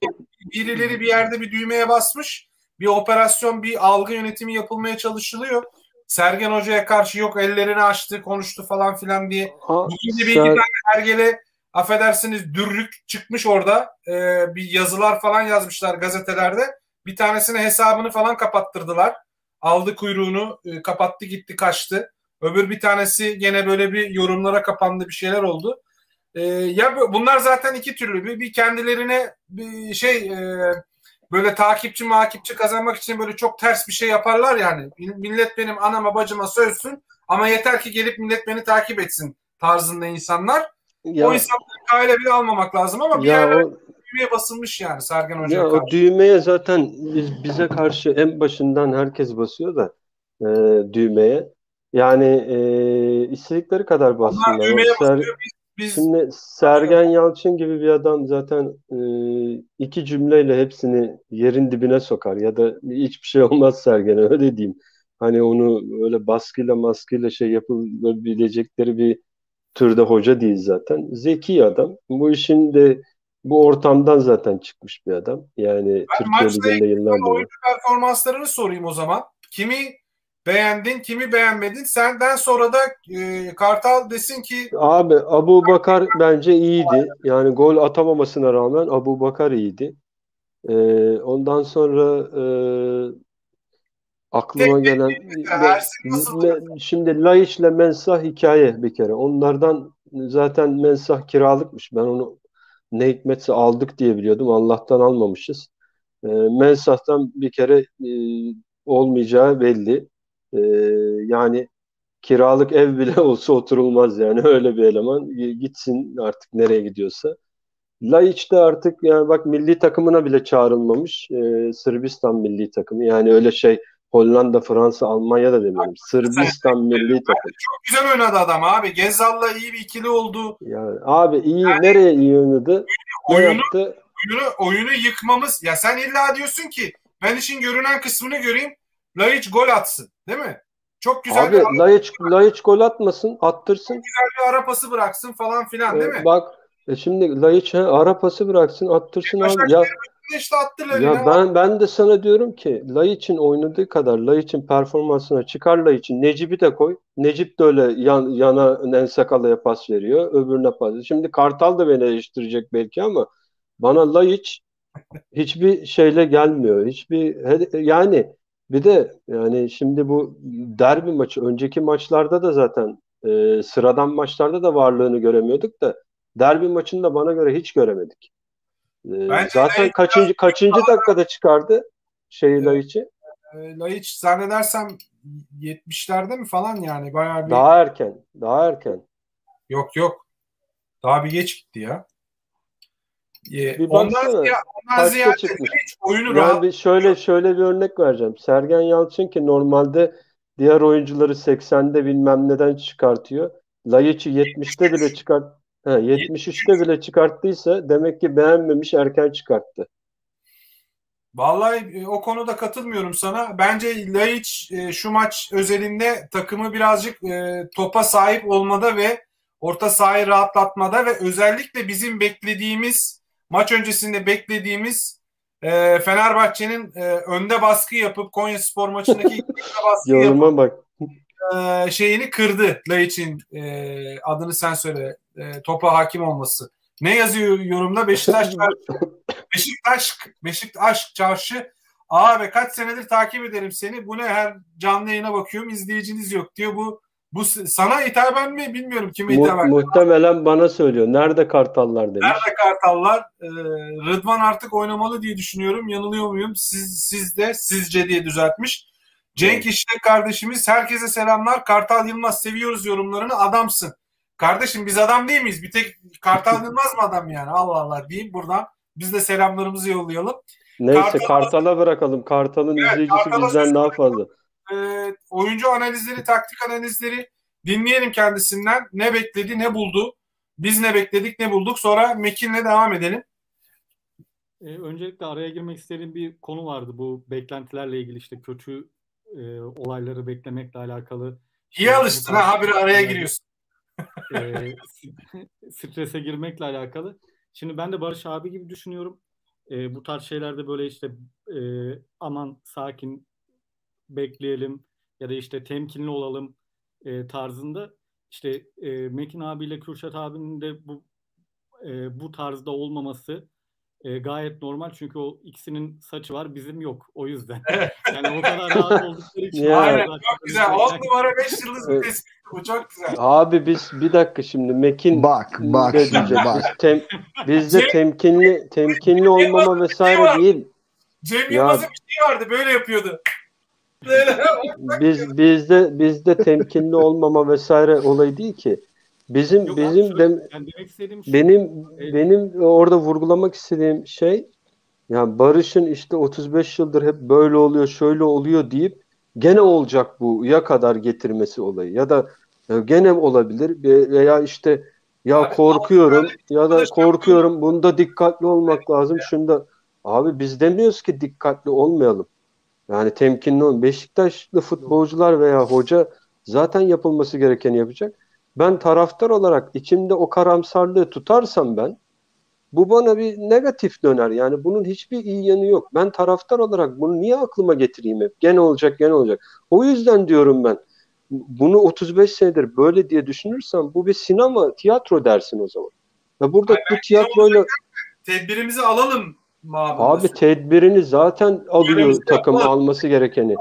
birileri bir yerde bir düğmeye basmış. Bir operasyon, bir algı yönetimi yapılmaya çalışılıyor. Sergen Hoca'ya karşı yok ellerini açtı, konuştu falan filan diye. ha, Bugün bir iki sen, tane hergele affedersiniz dürrük çıkmış orada. Ee, bir yazılar falan yazmışlar gazetelerde. Bir tanesine hesabını falan kapattırdılar. Aldı kuyruğunu, e, kapattı gitti kaçtı. Öbür bir tanesi gene böyle bir yorumlara kapandı bir şeyler oldu. Ee, ya bu- bunlar zaten iki türlü. Bir, bir kendilerine bir şey e, böyle takipçi makipçi kazanmak için böyle çok ters bir şey yaparlar yani. Millet benim anama bacıma sözsün ama yeter ki gelip millet beni takip etsin tarzında insanlar. O ya insanları kayla bile almamak lazım ama bir yerlere o düğmeye basılmış yani Sergen Hoca'ya Ya o karşı. düğmeye zaten biz, bize karşı en başından herkes basıyor da e, düğmeye. Yani e, istedikleri kadar bassınlar. Ser, biz, biz şimdi Sergen Yalçın gibi bir adam zaten e, iki cümleyle hepsini yerin dibine sokar ya da hiçbir şey olmaz Sergen'e öyle diyeyim. Hani onu öyle baskıyla maskıyla şey yapılabilecekleri bir türde hoca değil zaten. Zeki adam. Bu işin de bu ortamdan zaten çıkmış bir adam. Yani ben Türkiye Ligi'nde yıllardır. oyuncu performanslarını sorayım o zaman. Kimi beğendin, kimi beğenmedin? Senden sonra da e, Kartal desin ki Abi Abu Bakar bence iyiydi. Yani gol atamamasına rağmen Abu Bakar iyiydi. Ee, ondan sonra e, aklıma tek gelen me- şimdi Laiç'le Mensah hikaye bir kere. Onlardan zaten Mensah kiralıkmış. Ben onu ne hikmetse aldık diye biliyordum. Allah'tan almamışız. E, Mensah'tan bir kere e, olmayacağı belli. E, yani kiralık ev bile olsa oturulmaz yani öyle bir eleman. Gitsin artık nereye gidiyorsa. Laiç de artık yani bak milli takımına bile çağrılmamış. E, Sırbistan milli takımı. Yani öyle şey Hollanda, Fransa, Almanya da demiyorum. Sırbistan milli takım. çok güzel oynadı adam abi. Gezal'la iyi bir ikili oldu. Yani abi iyi nereye iyi oynadı? Oyunu yaptı? oyunu oyunu yıkmamız. Ya sen illa diyorsun ki ben işin görünen kısmını göreyim. Laiç gol atsın. Değil mi? Çok güzel Abi bir, Laiç, Laiç gol atmasın, attırsın. bir ara pası bıraksın falan filan değil Ee, mi? bak e şimdi Laiç he, ara pası bıraksın, attırsın abi. Ya işte attı ya Laiç'e. ben ben de sana diyorum ki Laiç'in oynadığı kadar Laiç'in performansına çıkar Laiç'in Necip'i de koy. Necip de öyle yan, yana Nensakala'ya pas veriyor, öbürüne pas. Şimdi Kartal da beni eleştirecek belki ama bana Laiç hiçbir şeyle gelmiyor. Hiçbir yani bir de yani şimdi bu derbi maçı önceki maçlarda da zaten e, sıradan maçlarda da varlığını göremiyorduk da derbi maçında bana göre hiç göremedik. E, Bence zaten Laiç kaçıncı kaçıncı dakikada çıkardı şeyi Laiç'i? E, Laiç zannedersem 70'lerde mi falan yani bayağı bir Daha erken, daha erken. yok yok. Daha bir geç gitti ya. E, Bir ondan ziyade, ondan ziyade çıkmış? Laiç oyunu Yani rahat bir şöyle şöyle bir örnek vereceğim. Sergen Yalçın ki normalde diğer oyuncuları 80'de bilmem neden çıkartıyor. Laiç'i 70'te bile çıkart he, 73'te bile çıkarttıysa demek ki beğenmemiş erken çıkarttı. Vallahi e, o konuda katılmıyorum sana. Bence Laiç e, şu maç özelinde takımı birazcık e, topa sahip olmada ve orta sahayı rahatlatmada ve özellikle bizim beklediğimiz maç öncesinde beklediğimiz e, Fenerbahçe'nin e, önde baskı yapıp Konyaspor maçındaki ilk baskı yapıp Yoruma bak. e, şeyini kırdı Laiç'in e, adını sen söyle e, topa hakim olması. Ne yazıyor yorumda? Beşiktaş Beşiktaş Beşiktaş çarşı abi kaç senedir takip ederim seni. Bu ne her canlı yayına bakıyorum izleyiciniz yok diyor. Bu bu sana hitaben mi bilmiyorum kime Mu- hitaben. muhtemelen bana söylüyor. Nerede Kartallar demiş. Nerede Kartallar? Ee, Rıdvan artık oynamalı diye düşünüyorum. Yanılıyor muyum? Siz, siz de sizce diye düzeltmiş. Cenk İşlek kardeşimiz herkese selamlar. Kartal Yılmaz seviyoruz yorumlarını. Adamsın. Kardeşim biz adam değil miyiz? Bir tek Kartal Yılmaz mı adam yani? Allah Allah diyeyim buradan. Biz de selamlarımızı yollayalım. Neyse Kartal- Kartal'a bırakalım. Kartal'ın Evet, izleyicisi Kartal'a bizden daha fazla. E, oyuncu analizleri, taktik analizleri dinleyelim kendisinden. Ne bekledi, ne buldu? Biz ne bekledik, ne bulduk? Sonra Mekin'le devam edelim. E, öncelikle araya girmek istediğim bir konu vardı. Bu beklentilerle ilgili işte kötü e, olayları beklemekle alakalı. İyi alıştın ha, habire araya giriyorsun. e, strese girmekle alakalı. Şimdi ben de Barış abi gibi düşünüyorum. E, bu tarz şeylerde böyle işte e, aman sakin bekleyelim ya da işte temkinli olalım e, tarzında. İşte e, Mekin abiyle Kürşat abinin de bu e, bu tarzda olmaması e, gayet normal çünkü o ikisinin saçı var bizim yok o yüzden. Yani o kadar rahat oldukları için. Aynen, Zaten çok güzel. 10 numara 5 yıldız bir tespit. Bu çok güzel. Abi biz bir dakika şimdi Mekin Bak bak şimdi bak. Biz tem, bizde temkinli temkinli olmama vesaire değil. Cem Ya- Yılmaz'ın bir şey vardı böyle yapıyordu. Biz bizde bizde temkinli olmama vesaire olayı değil ki. Bizim Yok abi, bizim dem, yani demek istediğim benim Evet. benim orada vurgulamak istediğim şey yani Barış'ın işte 35 yıldır hep böyle oluyor, şöyle oluyor deyip gene olacak bu ya kadar getirmesi olayı ya da e, gene olabilir Ve- veya işte ya Abi, korkuyorum ya da korkuyorum bunda dikkatli olmak lazım. Şunda abi biz demiyoruz ki dikkatli olmayalım. Yani temkinli olun. Beşiktaşlı futbolcular veya hoca zaten yapılması gerekeni yapacak. Ben taraftar olarak içimde o karamsarlığı tutarsam ben bu bana bir negatif döner. Yani bunun hiçbir iyi yanı yok. Ben taraftar olarak bunu niye aklıma getireyim hep? Gene olacak, gene olacak. O yüzden diyorum ben bunu 35 senedir böyle diye düşünürsem bu bir sinema, tiyatro dersin o zaman. Ya burada Hayır, bu belki tiyatroyla Tedbirimizi alalım mabında. abi tedbirini zaten alıyor Görevimizi takım yapalım. alması gerekeni.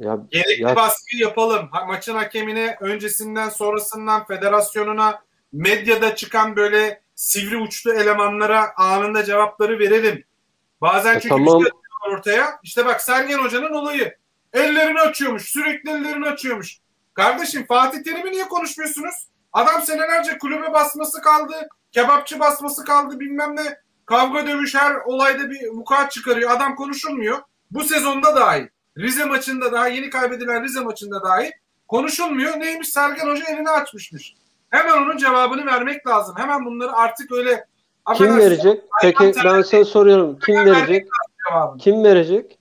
Ya, Gerekli ya baskıyı yapalım. Ha- Maçın hakemine öncesinden sonrasından federasyonuna medyada çıkan böyle sivri uçlu elemanlara anında cevapları verelim. Bazen Ya çünkü tamam. şey ortaya. İşte bak Sergen Hoca'nın olayı. Ellerini açıyormuş. Sürekli ellerini açıyormuş. Kardeşim Fatih Terim'i niye konuşmuyorsunuz? Adam senelerce kulübe basması kaldı. Kebapçı basması kaldı bilmem ne. Kavga dövüş her olayda bir vukuat çıkarıyor. Adam konuşulmuyor. Bu sezonda dahi. Rize maçında daha yeni kaybedilen Rize maçında dahi konuşulmuyor. Neymiş Sergen Hoca elini açmışmış. Hemen onun cevabını vermek lazım. Hemen bunları artık öyle kim verecek? Peki ben sana soruyorum. Kim verecek? Kim verecek?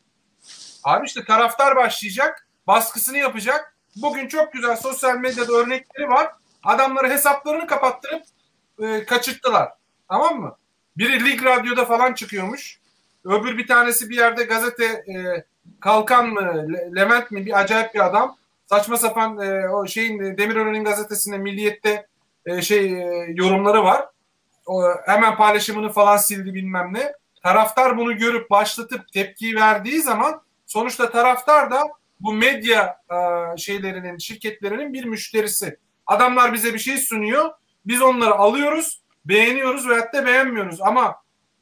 Abi işte taraftar başlayacak. Baskısını yapacak. Bugün çok güzel sosyal medyada örnekleri var. Adamları hesaplarını kapattırıp e, kaçırttılar. Tamam mı? Biri Lig Radyo'da falan çıkıyormuş. Öbür bir tanesi bir yerde gazete e, Kalkan mı Le- Levent mi bir acayip bir adam. Saçma sapan e, o şeyin e, Demirören'in gazetesinde Milliyet'te e, şey e, yorumları var. O, hemen paylaşımını falan sildi bilmem ne. Taraftar bunu görüp başlatıp tepki verdiği zaman sonuçta taraftar da bu medya e, şeylerinin, şirketlerinin bir müşterisi. Adamlar bize bir şey sunuyor. Biz onları alıyoruz, beğeniyoruz veyahut da beğenmiyoruz. Ama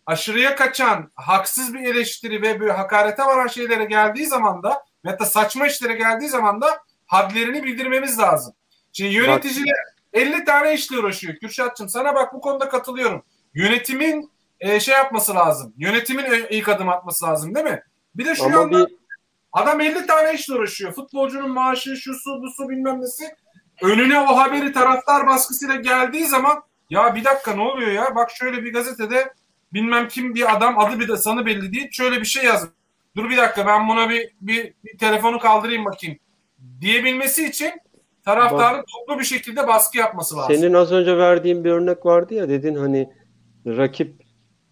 aşırıya kaçan, haksız bir eleştiri ve böyle hakarete varan şeylere geldiği zaman da veyahut da saçma işlere geldiği zaman da hadlerini bildirmemiz lazım. Şimdi yöneticiler 50 tane işle uğraşıyor. Kürşatçım sana bak bu konuda katılıyorum. Yönetimin e, şey yapması lazım. Yönetimin e, ilk adım atması lazım değil mi? Bir de şu Ama anda bir adam 50 tane işle uğraşıyor. Futbolcunun maaşı, şu su, bu su bilmem nesi. Önüne o haberi taraftar baskısıyla geldiği zaman ya bir dakika ne oluyor ya? Bak şöyle bir gazetede bilmem kim bir adam adı bir de sanı belli değil. Şöyle bir şey yazmış. Dur bir dakika ben buna bir, bir, bir telefonu kaldırayım bakayım. Diyebilmesi için taraftarın toplu bir şekilde baskı yapması lazım. senin az önce verdiğin bir örnek vardı ya dedin hani rakip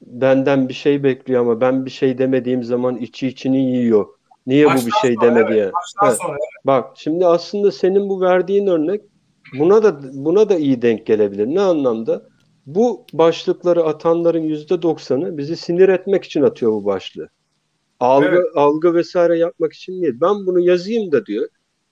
benden bir şey bekliyor ama ben bir şey demediğim zaman içi içini yiyor. Niye bu bir Baştan şey sonra, demedi ya? Baştan Evet. sonra Bak şimdi aslında senin bu verdiğin örnek buna da buna da iyi denk gelebilir. Ne anlamda? Bu başlıkları atanların yüzde doksanı bizi sinir etmek için atıyor bu başlığı. Algı, Evet. algı vesaire yapmak için değil. Ben bunu yazayım da diyor.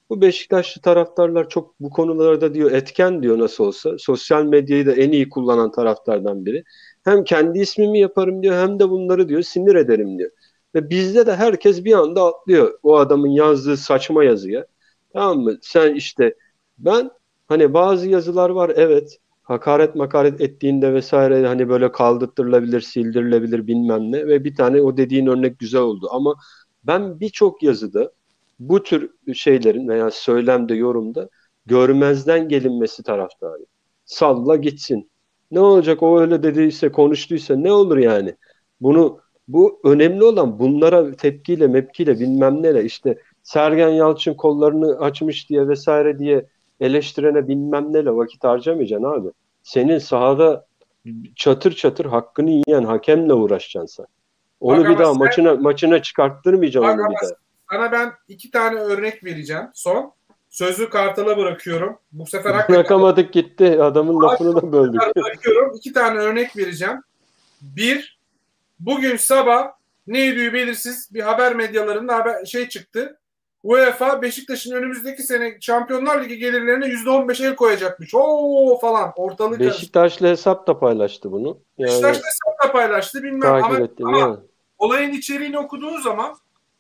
Bu Beşiktaşlı taraftarlar çok bu konularda diyor etken diyor nasıl olsa. Sosyal medyayı da en iyi kullanan taraftardan biri. Hem kendi ismimi yaparım diyor hem de bunları diyor sinir ederim diyor. Ve bizde de herkes bir anda atlıyor o adamın yazdığı saçma yazıya. Tamam mı? Sen işte ben hani bazı yazılar var evet hakaret makaret ettiğinde vesaire hani böyle kaldırtırılabilir, sildirilebilir bilmem ne ve bir tane o dediğin örnek güzel oldu ama ben birçok yazıda bu tür şeylerin veya söylemde, yorumda görmezden gelinmesi taraftarı. Salla gitsin. Ne olacak o öyle dediyse, konuştuysa ne olur yani? Bunu bu önemli olan bunlara tepkiyle, mepkiyle bilmem neyle işte Sergen Yalçın kollarını açmış diye vesaire diye eleştirene bilmem neyle vakit harcamayacaksın abi. Senin sahada çatır çatır hakkını yiyen hakemle uğraşacaksın sen. Onu Bak bir daha sen, maçına maçına çıkarttırmayacaksın onu bir daha. Sana ben iki tane örnek vereceğim. Son. Sözü Kartal'a bırakıyorum. Bu sefer hakikaten... Bırakamadık gitti. Adamın lafını da böldük. Bırakıyorum. İki tane örnek vereceğim. Bir, bugün sabah neydi belirsiz bir haber medyalarında haber, şey çıktı. UEFA Beşiktaş'ın önümüzdeki sene Şampiyonlar Ligi gelirlerine %15 el koyacakmış. Oo falan ortalık Beşiktaş'la hesap da paylaştı bunu. Yani, Beşiktaş'la hesap da paylaştı bilmem ama, ettim, ama yani. olayın içeriğini okuduğun zaman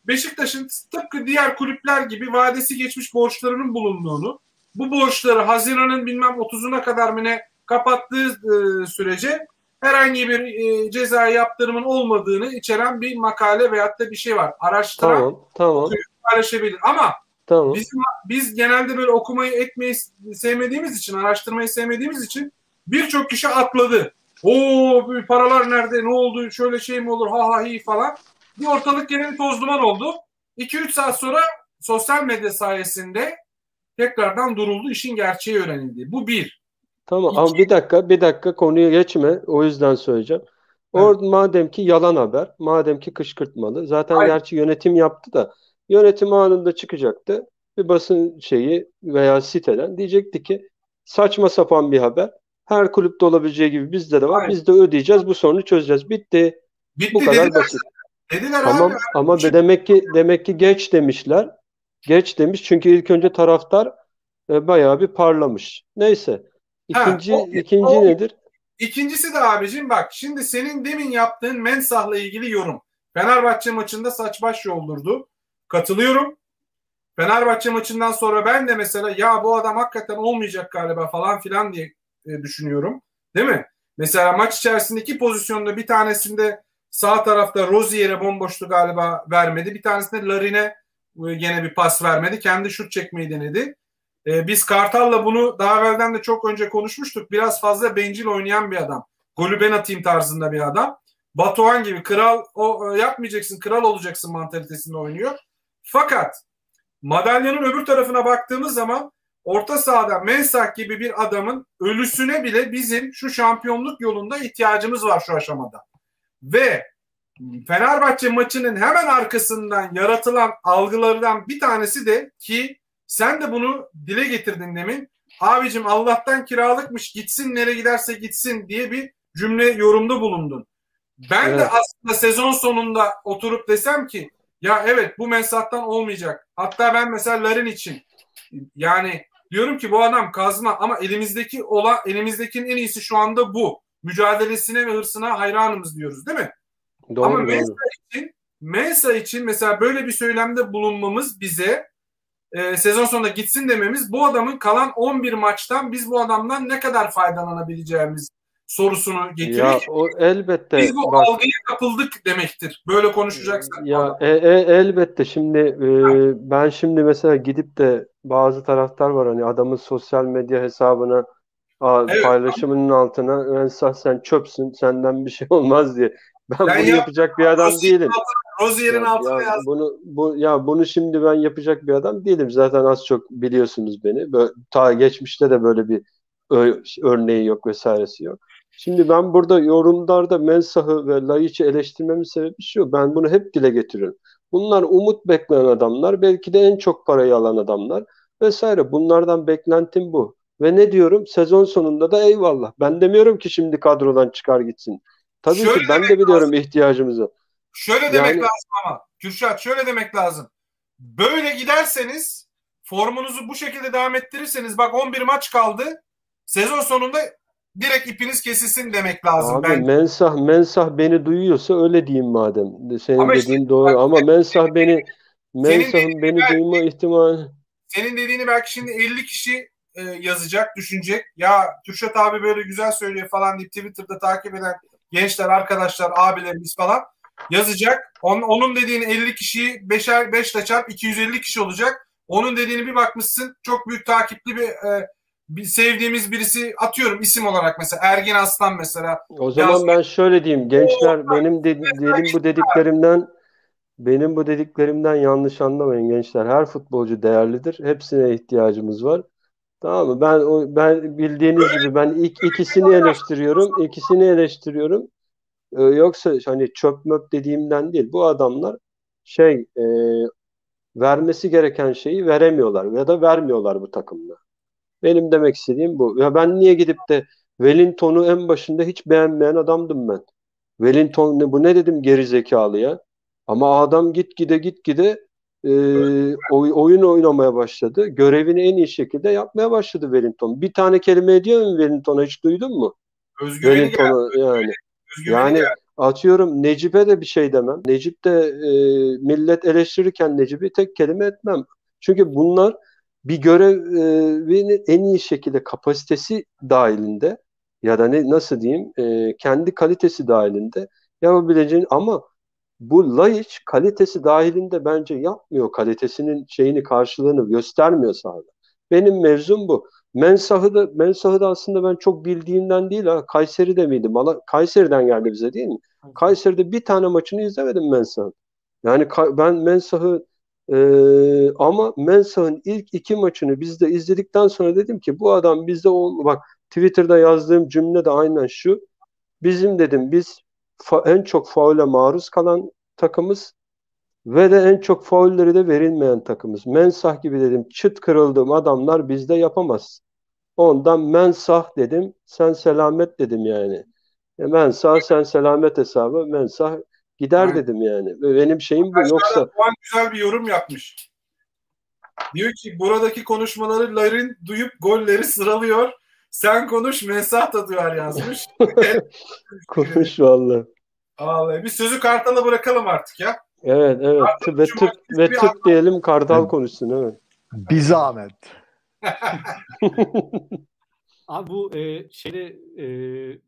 Beşiktaş'ın tıpkı diğer kulüpler gibi vadesi geçmiş borçlarının bulunduğunu, bu borçları Haziran'ın bilmem 30'una kadar mı ne kapattığı e, sürece herhangi bir e, cezai yaptırımın olmadığını içeren bir makale veyahut da bir şey var. Araştıran tamam, tamam. Paylaşabilir. Ama tamam. biz, biz genelde böyle okumayı etmeyi sevmediğimiz için, araştırmayı sevmediğimiz için birçok kişi atladı. Oo paralar nerede, ne oldu, şöyle şey mi olur, ha ha hi falan. Bir ortalık genel toz duman oldu. 2-3 saat sonra sosyal medya sayesinde tekrardan duruldu, işin gerçeği öğrenildi. Bu bir. Tamam İki. ama bir dakika, bir dakika konuya geçme. O yüzden söyleyeceğim. Evet. madem ki yalan haber, madem ki kışkırtmalı. Zaten Hayır. gerçi yönetim yaptı da yönetim anında çıkacaktı. Bir basın şeyi veya siteden diyecekti ki saçma sapan bir haber. Her kulüpte olabileceği gibi bizde de var. Hayır. Biz de ödeyeceğiz. Bu sorunu çözeceğiz. Bitti. Bitti bu kadar basit. Dediler tamam abi. ama şey... demek ki demek ki geç demişler. Geç demiş çünkü ilk önce taraftar e, bayağı bir parlamış. Neyse. İkinci ha, o, ikinci o, nedir? İkincisi de abicim bak şimdi senin demin yaptığın Mensah'la ilgili yorum. Fenerbahçe maçında saç baş yoldurdu. Katılıyorum. Fenerbahçe maçından sonra ben de mesela ya bu adam hakikaten olmayacak galiba falan filan diye e, düşünüyorum. Değil mi? Mesela maç içerisindeki pozisyonda bir tanesinde sağ tarafta Rozier'e bomboştu galiba vermedi. Bir tanesinde Larine e, gene bir pas vermedi. Kendi şut çekmeyi denedi. E, biz Kartal'la bunu daha evvelden de çok önce konuşmuştuk. Biraz fazla bencil oynayan bir adam. Golü ben atayım tarzında bir adam. Batuhan gibi kral o e, yapmayacaksın, kral olacaksın mantalitesinde oynuyor. Fakat madalyonun öbür tarafına baktığımız zaman orta sahada Mensah gibi bir adamın ölüsüne bile bizim şu şampiyonluk yolunda ihtiyacımız var şu aşamada. Ve Fenerbahçe maçının hemen arkasından yaratılan algılardan bir tanesi de ki sen de bunu dile getirdin demin. Abicim Allah'tan kiralıkmış gitsin nereye giderse gitsin diye bir cümle yorumda bulundun. Ben evet. de aslında sezon sonunda oturup desem ki ya evet bu mensahtan olmayacak. Hatta ben mesela Larin için yani diyorum ki bu adam kazma ama elimizdeki ola elimizdekinin en iyisi şu anda bu. Mücadelesine ve hırsına hayranımız diyoruz değil mi? Doğru, ama doğru. Mensa için Mensa için mesela böyle bir söylemde bulunmamız bize e, sezon sonunda gitsin dememiz bu adamın kalan 11 maçtan biz bu adamdan ne kadar faydalanabileceğimiz sorusunu getiriyor. Ya o elbette. Biz bu bak, algıya kapıldık demektir. Böyle konuşacaksak. Ya e, e, elbette şimdi e, ben şimdi mesela gidip de bazı taraftar var hani adamın sosyal medya hesabına a, evet, paylaşımının ama... altına Mensah sen çöpsün senden bir şey olmaz diye. Ben, ben bunu yap, yapacak bir adam Rozier'in değilim. Rozier'in altına ya, Bunu bu ya bunu şimdi ben yapacak bir adam değilim. Zaten az çok biliyorsunuz beni. Böyle, ta geçmişte de böyle bir örneği yok vesairesi yok. Şimdi ben burada yorumlarda Mensah'ı ve Laiç'i eleştirmemin sebebi şu. Ben bunu hep dile getiriyorum. Bunlar umut bekleyen adamlar. Belki de en çok parayı alan adamlar vesaire. Bunlardan beklentim bu. Ve ne diyorum? Sezon sonunda da eyvallah. Ben demiyorum ki şimdi kadrodan çıkar gitsin. Tabii şöyle ki ben de biliyorum lazım. ihtiyacımızı. Şöyle demek yani... lazım ama. Kürşat şöyle demek lazım. Böyle giderseniz formunuzu bu şekilde devam ettirirseniz bak 11 maç kaldı. Sezon sonunda direkt ipiniz kesilsin demek lazım. Abi ben... Mensah Mensah beni duyuyorsa öyle diyeyim madem. Senin ama dediğin işte, doğru bak, ama Mensah beni Mensah'ın beni belki, duyma ihtimali senin dediğini belki şimdi 50 kişi e, yazacak, düşünecek. Ya Kürşat abi böyle güzel söylüyor falan diye Twitter'da takip eden gençler, arkadaşlar, abilerimiz falan yazacak. Onun, onun dediğini 50 kişiyi 5'er 5 ile çarp 250 kişi olacak. Onun dediğini bir bakmışsın çok büyük takipli bir, e, bir sevdiğimiz birisi atıyorum isim olarak mesela Ergin Aslan mesela. O zaman ben şöyle diyeyim gençler benim de, benim bu dediklerimden benim bu dediklerimden yanlış anlamayın gençler. Her futbolcu değerlidir. Hepsine ihtiyacımız var. Tamam mı? Ben ben bildiğiniz gibi ben ilk ikisini eleştiriyorum. ikisini eleştiriyorum. Ee, yoksa hani çöp möp dediğimden değil. Bu adamlar şey e, vermesi gereken şeyi veremiyorlar ya da vermiyorlar bu takımda. Benim demek istediğim bu. Ya ben niye gidip de Wellington'u en başında hiç beğenmeyen adamdım ben. Wellington ne bu ne dedim geri zekalı ya. Ama adam git gide git gide e, oy, oyun oynamaya başladı. Görevini en iyi şekilde yapmaya başladı Wellington. Bir tane kelime ediyor mu Wellington'a hiç duydun mu? Özgüveni Wellington'a yani. Özgüveni yani geldi. atıyorum Necip'e de bir şey demem. Necip de e, millet eleştirirken Necip'i tek kelime etmem. Çünkü bunlar bir görevini en iyi şekilde kapasitesi dahilinde ya da ne nasıl diyeyim e, kendi kalitesi dahilinde yapabileceğin ama bu Laiç kalitesi dahilinde bence yapmıyor. Kalitesinin şeyini karşılığını göstermiyor sahada. Benim mevzum bu. Mensah'ı da, Mensah'ı da aslında ben çok bildiğimden değil ha. Kayseri'de miydi? Mala, Kayseri'den geldi bize değil mi? Kayseri'de bir tane maçını izlemedim Mensah'ın. Yani ben Mensah'ı e, ama Mensah'ın ilk iki maçını biz de izledikten sonra dedim ki bu adam bizde ol bak Twitter'da yazdığım cümle de aynen şu. Bizim dedim biz en çok faule maruz kalan takımız ve de en çok faulleri de verilmeyen takımız. Mensah gibi dedim çıt kırıldığım adamlar bizde yapamaz. Ondan mensah dedim sen selamet dedim yani. E, mensah sen selamet hesabı mensah gider evet. dedim yani. Benim şeyim bu yoksa. Puan güzel bir yorum yapmış. Diyor ki buradaki konuşmaları Larin duyup golleri sıralıyor. Sen konuş Mesah da duyar yazmış. konuş valla. Vallahi bir sözü Kartal'a bırakalım artık ya. Evet evet Kartal ve tıp ve tıp diyelim Kartal evet. konuşsun evet. Bir zahmet. Abi bu e, şeyde e,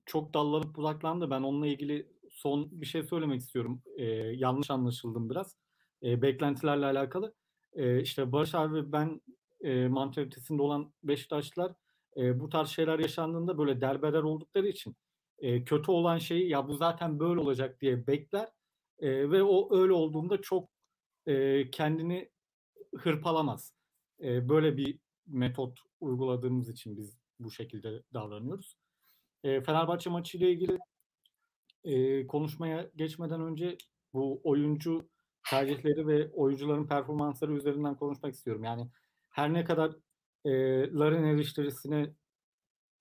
çok dallanıp budaklandı. Ben onunla ilgili son bir şey söylemek istiyorum. E, yanlış anlaşıldım biraz. E, beklentilerle alakalı. E, işte Barış abi ben e, mantalitesinde olan Beşiktaşlılar e, bu tarz şeyler yaşandığında böyle derbeder oldukları için e, kötü olan şeyi ya bu zaten böyle olacak diye bekler e, ve o öyle olduğunda çok e, kendini hırpalamaz. E, böyle bir metot uyguladığımız için biz bu şekilde davranıyoruz. E, Fenerbahçe maçı ile ilgili e, konuşmaya geçmeden önce bu oyuncu tercihleri ve oyuncuların performansları üzerinden konuşmak istiyorum. Yani her ne kadar e, Larin eleştirisine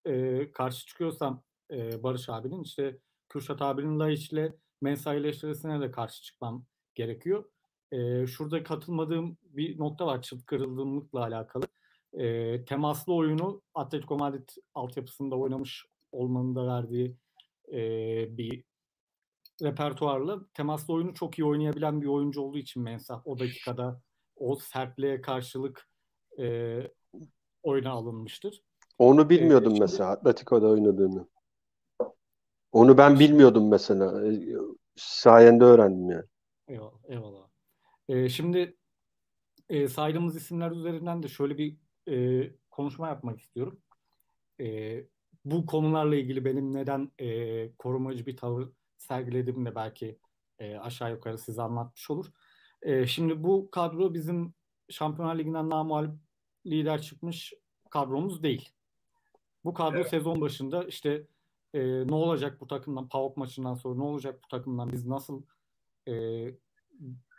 e, karşı çıkıyorsam e, Barış abinin işte Kürşat abinin Laiç ile Mensa eleştirisine de karşı çıkmam gerekiyor. E, şurada katılmadığım bir nokta var çıt kırıldığımlıkla alakalı. E, temaslı oyunu Atletico Madrid altyapısında oynamış olmanın da verdiği e, bir repertuarla temaslı oyunu çok iyi oynayabilen bir oyuncu olduğu için Mensah o dakikada o sertliğe karşılık e, oyuna alınmıştır. Onu bilmiyordum ee, mesela Atletico'da oynadığını. Onu ben bilmiyordum mesela. E, sayende öğrendim yani. Eyvallah. eyvallah. Ee, şimdi e, saydığımız isimler üzerinden de şöyle bir e, konuşma yapmak istiyorum. E, bu konularla ilgili benim neden e, korumacı bir tavır sergilediğimi de belki e, aşağı yukarı size anlatmış olur. E, şimdi bu kadro bizim Şampiyonlar Ligi'nden namuhalif lider çıkmış kadromuz değil. Bu kadro evet. sezon başında işte e, ne olacak bu takımdan PAOK maçından sonra ne olacak bu takımdan biz nasıl e,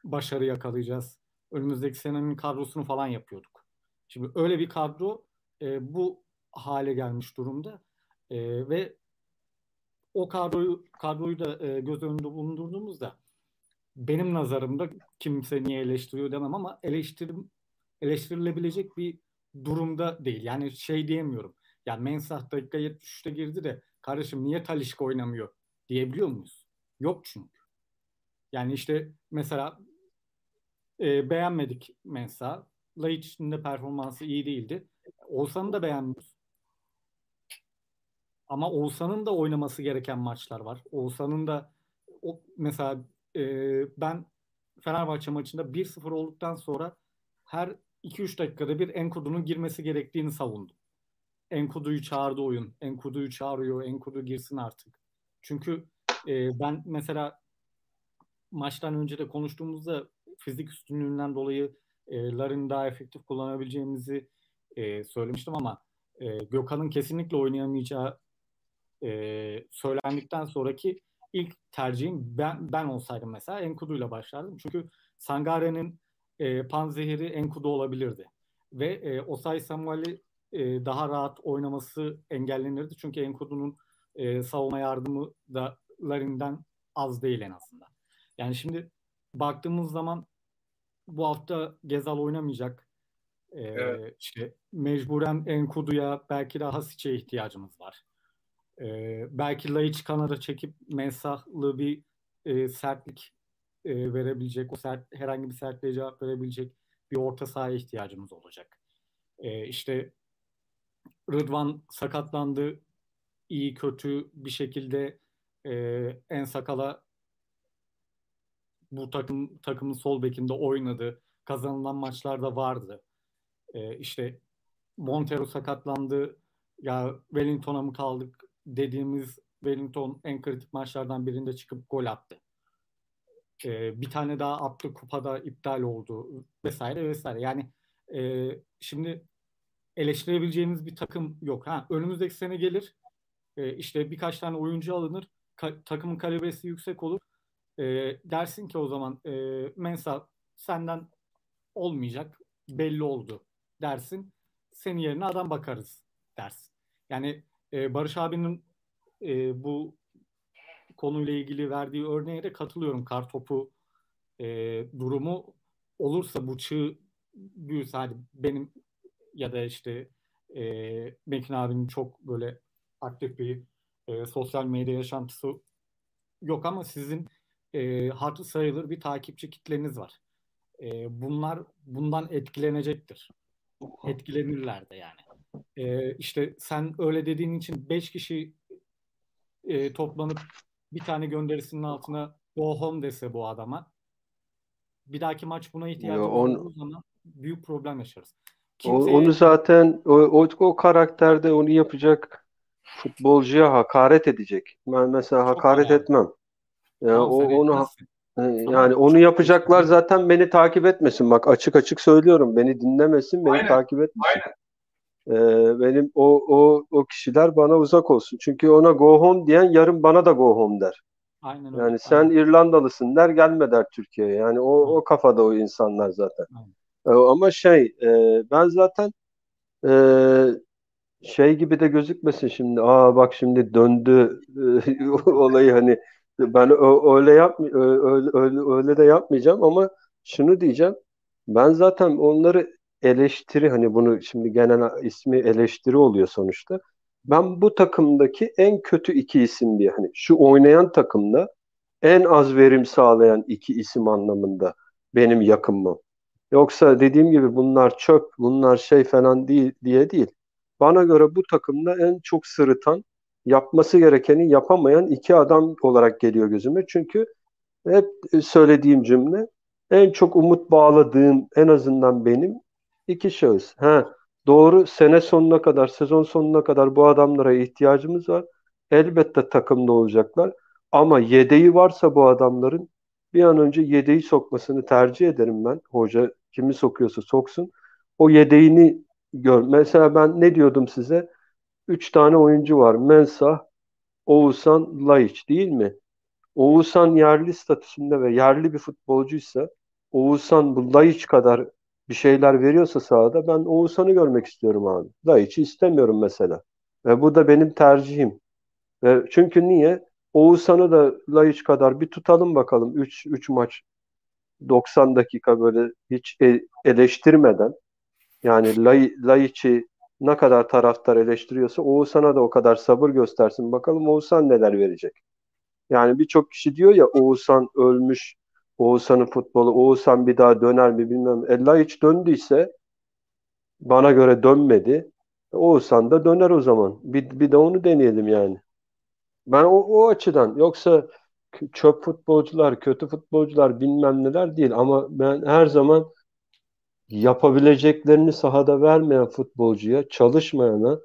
başarı yakalayacağız önümüzdeki senenin kadrosunu falan yapıyorduk. Şimdi öyle bir kadro e, bu hale gelmiş durumda e, ve o kadroyu kadroyu da e, göz önünde bulundurduğumuzda benim nazarımda kimse niye eleştiriyor demem ama eleştirim eleştirilebilecek bir durumda değil. Yani şey diyemiyorum. Yani Mensah dakika 73'te girdi de kardeşim niye Talişka oynamıyor diyebiliyor muyuz? Yok çünkü. Yani işte mesela e, beğenmedik Mensah. Laiç'in de performansı iyi değildi. Oğuzhan'ı da beğenmiyoruz. Ama Oğuzhan'ın da oynaması gereken maçlar var. Oğuzhan'ın da o, mesela e, ben Fenerbahçe maçında 1-0 olduktan sonra her 2-3 dakikada bir Enkudu'nun girmesi gerektiğini savundum. Enkudu'yu çağırdı oyun. Enkudu'yu çağırıyor. Enkudu girsin artık. Çünkü e, ben mesela maçtan önce de konuştuğumuzda fizik üstünlüğünden dolayı e, Larin'i daha efektif kullanabileceğimizi e, söylemiştim ama e, Gökhan'ın kesinlikle oynayamayacağı e, söylendikten sonraki ilk tercihim ben ben olsaydım mesela Enkudu ile başlardım. Çünkü Sangare'nin e, panzehiri Enkudu olabilirdi. Ve e, Osay Samuel'i e, daha rahat oynaması engellenirdi. Çünkü Enkudu'nun e, savunma yardımı da Larin'den az değil en azından. Yani şimdi baktığımız zaman bu hafta Gezal oynamayacak. Ee, evet. işte mecburen Enkudu'ya belki de Hasic'e ihtiyacımız var. Ee, belki Laiç kanada çekip mensahlı bir e, sertlik e, verebilecek, o sert, herhangi bir sertliğe cevap verebilecek bir orta sahaya ihtiyacımız olacak. Ee, işte Rıdvan sakatlandı, iyi kötü bir şekilde e, en sakala bu takım takımın sol bekinde oynadı. Kazanılan maçlarda vardı. E, işte Montero sakatlandı. Ya Wellington'a mı kaldık dediğimiz Wellington en kritik maçlardan birinde çıkıp gol attı. E, bir tane daha attı kupada iptal oldu vesaire vesaire. Yani e, şimdi eleştirebileceğimiz bir takım yok. Ha önümüzdeki sene gelir. E, işte birkaç tane oyuncu alınır. Ka- takımın kalibresi yüksek olur. E, dersin ki o zaman e, Mensa senden olmayacak belli oldu dersin. Senin yerine adam bakarız dersin. Yani e, Barış abinin e, bu konuyla ilgili verdiği örneğe de katılıyorum. Kartopu e, durumu olursa bu çığ büyürse hadi benim ya da işte e, Mekin abinin çok böyle aktif bir e, sosyal medya yaşantısı yok ama sizin e, hatı sayılır bir takipçi kitleniz var. E, bunlar bundan etkilenecektir. Etkilenirler de yani. E, işte sen öyle dediğin için 5 kişi e, toplanıp bir tane gönderisinin altına go home dese bu adama bir dahaki maç buna ihtiyacı olduğu zaman büyük problem yaşarız. Kimseye... Onu zaten o, o, o karakterde onu yapacak futbolcuya hakaret edecek. Ben mesela Çok hakaret önemli. etmem. Ya o onu yani onu yapacaklar zaten beni takip etmesin. Bak açık açık söylüyorum. Beni dinlemesin, beni Aynen. takip etmesin. Aynen. Ee, benim o o o kişiler bana uzak olsun. Çünkü ona go home diyen yarın bana da go home der. Aynen öyle. Yani sen Aynen. İrlandalısın der gelme der Türkiye'ye. Yani o Aynen. o kafada o insanlar zaten. Aynen. Ee, ama şey e, ben zaten e, şey gibi de gözükmesin şimdi. Aa bak şimdi döndü e, olayı hani ben öyle yap öyle, öyle, öyle de yapmayacağım ama şunu diyeceğim. Ben zaten onları eleştiri hani bunu şimdi genel ismi eleştiri oluyor sonuçta. Ben bu takımdaki en kötü iki isim diye hani şu oynayan takımda en az verim sağlayan iki isim anlamında benim yakınmam. Yoksa dediğim gibi bunlar çöp, bunlar şey falan değil diye değil. Bana göre bu takımda en çok sırıtan yapması gerekeni yapamayan iki adam olarak geliyor gözüme. Çünkü hep söylediğim cümle en çok umut bağladığım en azından benim iki şahıs. Ha, doğru sene sonuna kadar, sezon sonuna kadar bu adamlara ihtiyacımız var. Elbette takımda olacaklar. Ama yedeği varsa bu adamların bir an önce yedeği sokmasını tercih ederim ben. Hoca kimi sokuyorsa soksun. O yedeğini gör. Mesela ben ne diyordum size? Üç tane oyuncu var. Mensah, Oğuzhan, Laiç değil mi? Oğuzhan yerli statüsünde ve yerli bir futbolcuysa Oğuzhan bu Laiç kadar bir şeyler veriyorsa sahada ben Oğuzhan'ı görmek istiyorum abi. Laiç'i istemiyorum mesela. Ve bu da benim tercihim. Ve çünkü niye? Oğuzhan'ı da Laiç kadar bir tutalım bakalım 3 3 maç 90 dakika böyle hiç e, eleştirmeden yani Lay, Laiç'i ne kadar taraftar eleştiriyorsa Oğuzhan'a da o kadar sabır göstersin. Bakalım Oğuzhan neler verecek. Yani birçok kişi diyor ya Oğuzhan ölmüş, Oğuzhan'ın futbolu, Oğuzhan bir daha döner mi bilmem. Ella hiç döndüyse bana göre dönmedi. Oğuzhan da döner o zaman. Bir, bir de onu deneyelim yani. Ben o, o açıdan yoksa çöp futbolcular, kötü futbolcular bilmem neler değil ama ben her zaman yapabileceklerini sahada vermeyen futbolcuya, çalışmayana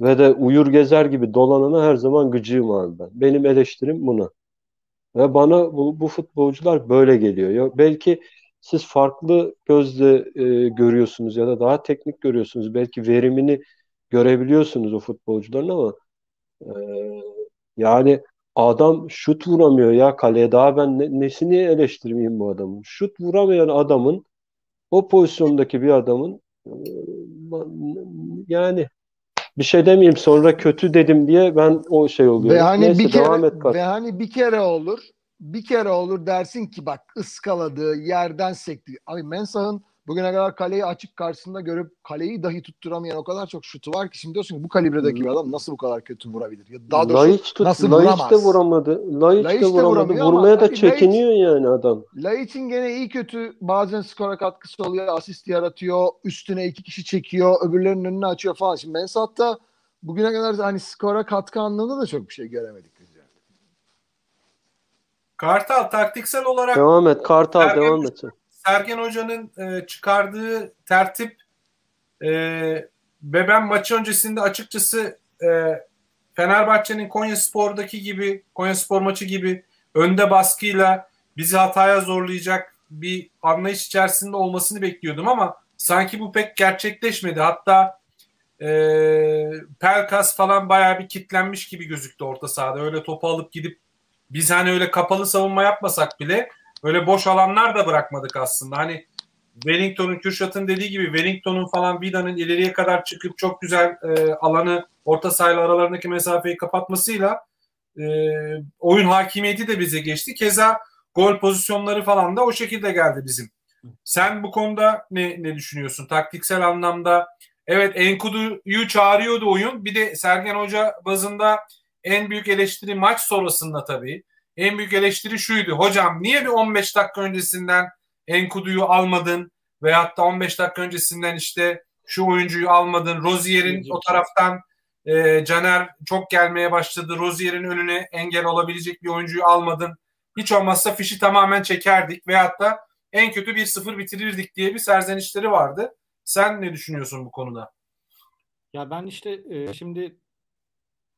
ve de uyur gezer gibi dolanana her zaman gıcığım abi ben. Benim eleştirim buna. Ve bana bu, bu futbolcular böyle geliyor. Ya belki siz farklı gözle e, görüyorsunuz ya da daha teknik görüyorsunuz. Belki verimini görebiliyorsunuz o futbolcuların ama e, yani adam şut vuramıyor ya kaleye. Daha ben ne, nesini eleştirmeyeyim bu adamın? Şut vuramayan adamın o pozisyondaki bir adamın e, yani bir şey demeyeyim sonra kötü dedim diye ben o şey oluyor. Ve hani Neyse, bir kere devam et ve hani bir kere olur bir kere olur dersin ki bak ıskaladı, yerden sekti. Abi Mensah'ın bugüne kadar kaleyi açık karşısında görüp kaleyi dahi tutturamayan o kadar çok şutu var ki şimdi diyorsun ki bu kalibredeki bir adam nasıl bu kadar kötü vurabilir? Ya daha doğrusu Laiç tut, nasıl Laiç vuramaz? de vuramadı. Laiç, Laiç de vuramadı. Vurmaya da çekiniyor Laiç, yani adam. Laiç'in gene iyi kötü bazen skora katkısı oluyor, asist yaratıyor, üstüne iki kişi çekiyor, öbürlerinin önünü açıyor falan. Şimdi Mensah'ta bugüne kadar hani skora katkı anlamında da çok bir şey göremedik. Kartal taktiksel olarak devam et Kartal devam et. Sergen Hoca'nın e, çıkardığı tertip e, ve ben maçı öncesinde açıkçası e, Fenerbahçe'nin Konya Spor'daki gibi Konya Spor maçı gibi önde baskıyla bizi hataya zorlayacak bir anlayış içerisinde olmasını bekliyordum ama sanki bu pek gerçekleşmedi. Hatta e, Pelkas falan bayağı bir kitlenmiş gibi gözüktü orta sahada. Öyle topu alıp gidip biz hani öyle kapalı savunma yapmasak bile öyle boş alanlar da bırakmadık aslında. Hani Wellington'un, Kürşat'ın dediği gibi Wellington'un falan Vida'nın ileriye kadar çıkıp çok güzel e, alanı orta sahayla aralarındaki mesafeyi kapatmasıyla e, oyun hakimiyeti de bize geçti. Keza gol pozisyonları falan da o şekilde geldi bizim. Sen bu konuda ne, ne düşünüyorsun? Taktiksel anlamda evet Enkudu'yu çağırıyordu oyun. Bir de Sergen Hoca bazında en büyük eleştiri maç sonrasında tabii. En büyük eleştiri şuydu. Hocam niye bir 15 dakika öncesinden Enkudu'yu almadın? Veyahut da 15 dakika öncesinden işte şu oyuncuyu almadın. Rozier'in o taraftan e, Caner çok gelmeye başladı. Rozier'in önüne engel olabilecek bir oyuncuyu almadın. Hiç olmazsa fişi tamamen çekerdik. Veyahut da en kötü 1-0 bitirirdik diye bir serzenişleri vardı. Sen ne düşünüyorsun bu konuda? Ya ben işte e, şimdi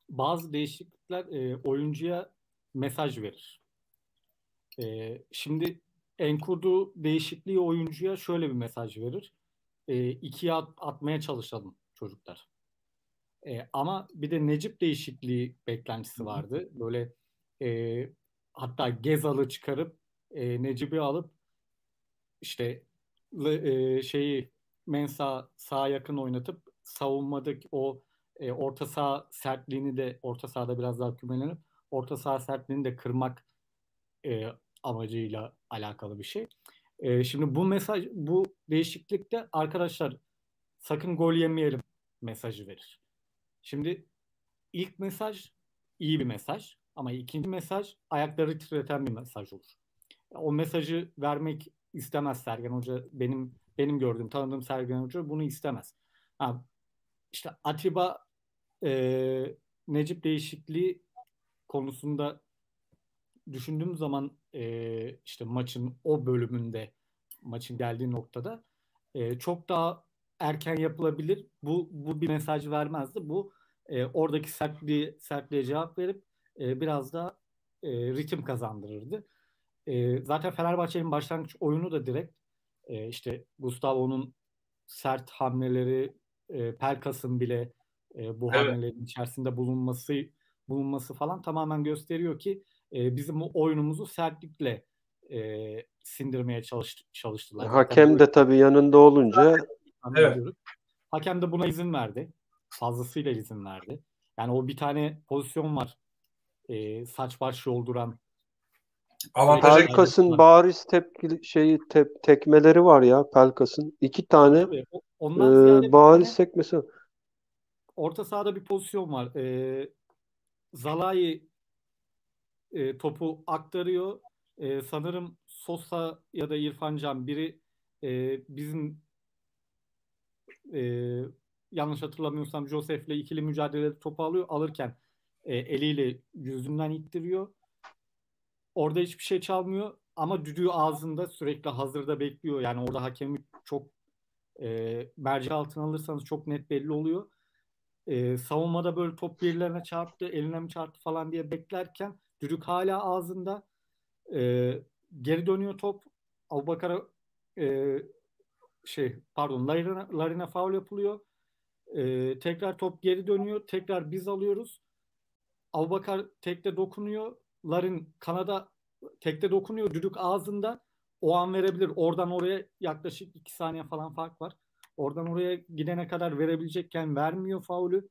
bazı değişiklikler e, oyuncuya mesaj verir. E, şimdi Enkudu değişikliği oyuncuya şöyle bir mesaj verir. E, ikiye at, atmaya çalışalım çocuklar. E, ama bir de Necip değişikliği beklentisi vardı. Böyle e, hatta Gezal'ı çıkarıp e, Necip'i alıp işte e, şeyi Mensa sağ yakın oynatıp savunmadaki o e, orta saha sertliğini de orta sahada biraz daha kümelenip orta saha sertliğini de kırmak e, amacıyla alakalı bir şey. E, şimdi bu mesaj bu değişiklikte arkadaşlar sakın gol yemeyelim mesajı verir. Şimdi ilk mesaj iyi bir mesaj ama ikinci mesaj ayakları titreten bir mesaj olur. O mesajı vermek istemez Sergen Hoca. Benim benim gördüğüm, tanıdığım Sergen Hoca bunu istemez. Ha, işte Atiba e, Necip değişikliği konusunda düşündüğüm zaman e, işte maçın o bölümünde maçın geldiği noktada e, çok daha erken yapılabilir. Bu bu bir mesaj vermezdi. Bu e, oradaki sertliği sertliğe cevap verip e, biraz da e, ritim kazandırırdı. E, zaten Fenerbahçe'nin başlangıç oyunu da direkt e, işte Gustavo'nun sert hamleleri, e, Pelkas'ın bile e, bu evet. hamlelerin içerisinde bulunması bulunması falan tamamen gösteriyor ki e, bizim bu oyunumuzu sertlikle e, sindirmeye çalış, çalıştılar. Hakem tabii, de tabii yanında olunca evet. Hakem de buna izin verdi. Fazlasıyla izin verdi. Yani o bir tane pozisyon var. E, saç baş yolduran Pelkas'ın bariz tepki şeyi tep, tekmeleri var ya Pelkas'ın. iki tane Tabii, e, bariz tekmesi orta sahada bir pozisyon var. E, Zalai e, topu aktarıyor. E, sanırım Sosa ya da İrfan Can biri e, bizim e, yanlış hatırlamıyorsam Josef'le ikili mücadelede topu alıyor. Alırken e, eliyle yüzünden ittiriyor. Orada hiçbir şey çalmıyor ama düdüğü ağzında sürekli hazırda bekliyor. Yani orada hakemi çok e, merci altına alırsanız çok net belli oluyor. E, savunmada böyle top birilerine çarptı, eline mi çarptı falan diye beklerken düdük hala ağzında. E, geri dönüyor top. Abubakar'a e, şey pardon Larina, Larina faul yapılıyor. E, tekrar top geri dönüyor. Tekrar biz alıyoruz. Abubakar tekte dokunuyor. Larin kanada tekte dokunuyor. Düdük ağzında. O an verebilir. Oradan oraya yaklaşık 2 saniye falan fark var. Oradan oraya gidene kadar verebilecekken vermiyor faulü.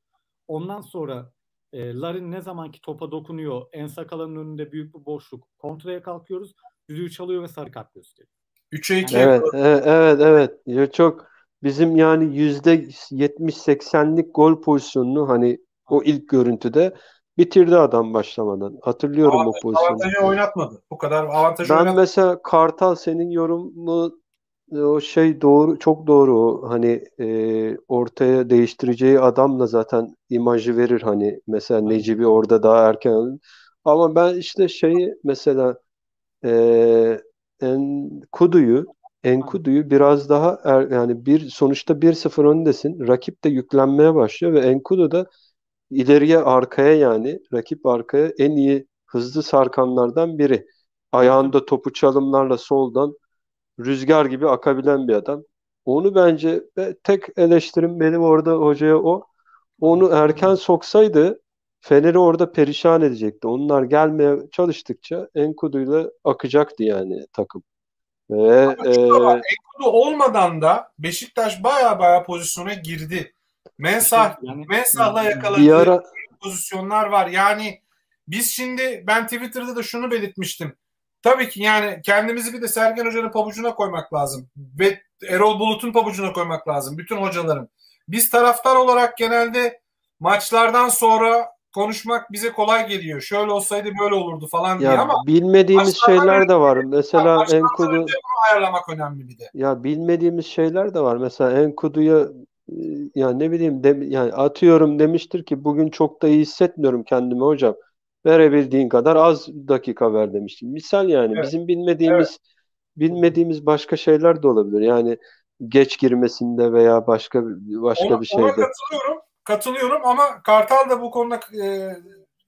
Ondan sonra e, Larin ne zamanki topa dokunuyor. En sakalının önünde büyük bir boşluk. Kontraya kalkıyoruz. Düdüğü çalıyor ve sarı kart gösteriyor. 3'e 2. Evet, e- evet, evet. Ya çok bizim yani yüzde 70-80'lik gol pozisyonunu hani o ilk görüntüde bitirdi adam başlamadan. Hatırlıyorum o pozisyonu. Avantajı oynatmadı. Bu kadar avantajı Ben oynatmadı. mesela Kartal senin yorumu o şey doğru çok doğru hani e, ortaya değiştireceği adamla zaten imajı verir. Hani mesela Necip'i orada daha erken ama ben işte şeyi mesela e, Enkudu'yu Enkudu'yu biraz daha er, yani bir sonuçta 1-0 öndesin. Rakip de yüklenmeye başlıyor ve Enkudu da ileriye arkaya yani rakip arkaya en iyi hızlı sarkanlardan biri. Ayağında topu çalımlarla soldan rüzgar gibi akabilen bir adam. Onu bence ve tek eleştirim benim orada hocaya o. Onu erken soksaydı Fener'i orada perişan edecekti. Onlar gelmeye çalıştıkça Enkudu'yla akacaktı yani takım. Ve Ama var, e, Enkudu olmadan da Beşiktaş baya baya pozisyona girdi. Mensah, Yani Mensah'la bir yakaladığı ara pozisyonlar var. Yani biz şimdi ben Twitter'da da şunu belirtmiştim. Tabii ki yani kendimizi bir de Sergen Hoca'nın pabucuna koymak lazım. Ve Erol Bulut'un pabucuna koymak lazım. Bütün hocaların. Biz taraftar olarak genelde maçlardan sonra konuşmak bize kolay geliyor. Şöyle olsaydı böyle olurdu falan diye ya ama bilmediğimiz şeyler de var. Mesela maçtan Enkudu ayarlamak önemli bir de. Ya bilmediğimiz şeyler de var. Mesela Enkudu'ya e, ya ne bileyim de, yani atıyorum demiştir ki bugün çok da iyi hissetmiyorum kendimi hocam. Verebildiğin kadar az dakika ver demiştim. Misal yani Evet, bizim bilmediğimiz bilmediğimiz başka şeyler de olabilir. Yani geç girmesinde veya başka başka Ona, bir ona şeyde. katılıyorum. Katılıyorum ama Kartal da bu konuda e,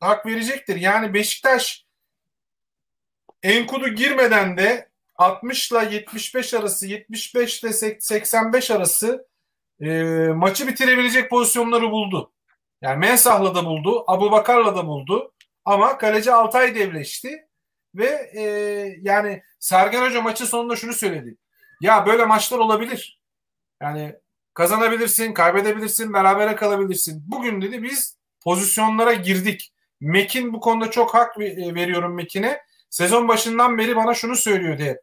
hak verecektir. Yani Beşiktaş Enkudu girmeden de 60 ile 75 arası, 75 ile 85 arası e, maçı bitirebilecek pozisyonları buldu. Yani Mensah'la da buldu, Abubakar'la da buldu. Ama kaleci Altay devleşti ve e, yani Sergen Hoca maçın sonunda şunu söyledi. Ya böyle maçlar olabilir. Yani kazanabilirsin, kaybedebilirsin, berabere kalabilirsin. Bugün dedi biz pozisyonlara girdik. Mekin bu konuda çok hak ve- veriyorum Mekin'e. Sezon başından beri bana şunu söylüyordu hep.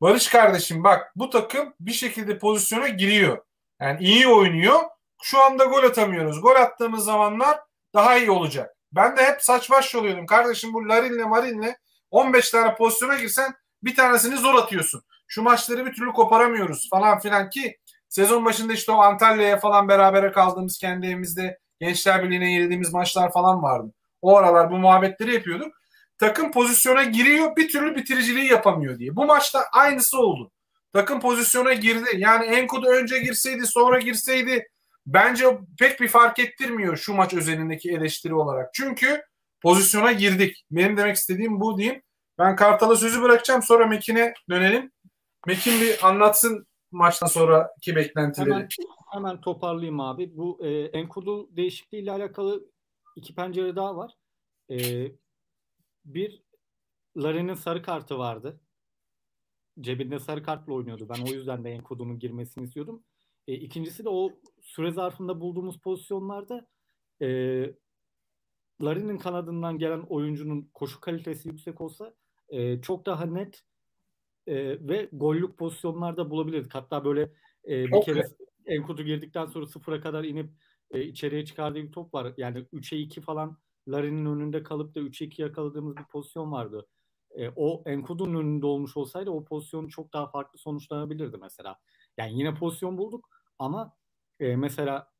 Barış kardeşim bak bu takım bir şekilde pozisyona giriyor. Yani iyi oynuyor. Şu anda gol atamıyoruz. Gol attığımız zamanlar daha iyi olacak. Ben de hep saç baş oluyordum. Kardeşim bu Larin'le Marin'le 15 tane pozisyona girsen bir tanesini zor atıyorsun. Şu maçları bir türlü koparamıyoruz falan filan ki sezon başında işte o Antalya'ya falan berabere kaldığımız kendi evimizde Gençler Birliği'ne yenildiğimiz maçlar falan vardı. O aralar bu muhabbetleri yapıyorduk. Takım pozisyona giriyor bir türlü bitiriciliği yapamıyor diye. Bu maçta aynısı oldu. Takım pozisyona girdi. Yani Enkudu önce girseydi sonra girseydi bence pek bir fark ettirmiyor şu maç özelindeki eleştiri olarak. Çünkü pozisyona girdik. Benim demek istediğim bu diyeyim. Ben Kartal'a sözü bırakacağım sonra Mekin'e dönelim. Mekin bir anlatsın maçtan sonraki beklentileri. Hemen, hemen toparlayayım abi. Bu e, Enkudu değişikliği ile alakalı iki pencere daha var. E, bir Larin'in sarı kartı vardı. Cebinde sarı kartla oynuyordu. Ben o yüzden de Enkudu'nun girmesini istiyordum. E, ikincisi de o süre zarfında bulduğumuz pozisyonlarda e, Larin'in kanadından gelen oyuncunun koşu kalitesi yüksek olsa e, çok daha net e, ve gollük pozisyonlarda bulabilirdik. Hatta böyle e, bir Çok kere Enkudu girdikten sonra sıfıra kadar inip e, içeriye çıkardığı bir top var. Yani 3'e 2 falan Larin'in önünde kalıp da 3'e 2 yakaladığımız bir pozisyon vardı. E, o Enkudu'nun önünde olmuş olsaydı o pozisyon çok daha farklı sonuçlanabilirdi mesela. Yani yine pozisyon bulduk ama e, mesela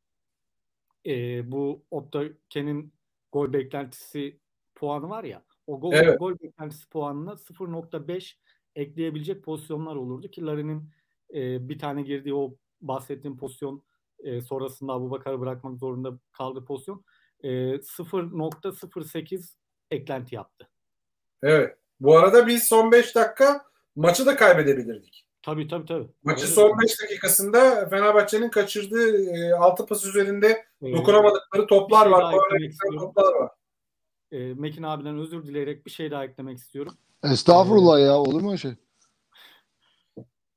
e, bu Optaken'in gol beklentisi puanı var ya o gol, Evet. gol beklentisi puanına 0.5 ekleyebilecek pozisyonlar olurdu ki Larin'in e, bir tane girdiği o bahsettiğim pozisyon e, sonrasında Abubakar'ı bırakmak zorunda kaldığı pozisyon e, 0.08 eklenti yaptı. Evet. Bu arada biz son 5 dakika maçı da kaybedebilirdik. Tabii tabii tabii. Maçı son mi? 5 dakikasında Fenerbahçe'nin kaçırdığı e, 6 pas üzerinde Ee, dokunamadıkları toplar şey var. toplar var. e, Mekin abiden özür dileyerek bir şey daha eklemek istiyorum. Estağfurullah ya olur mu şey?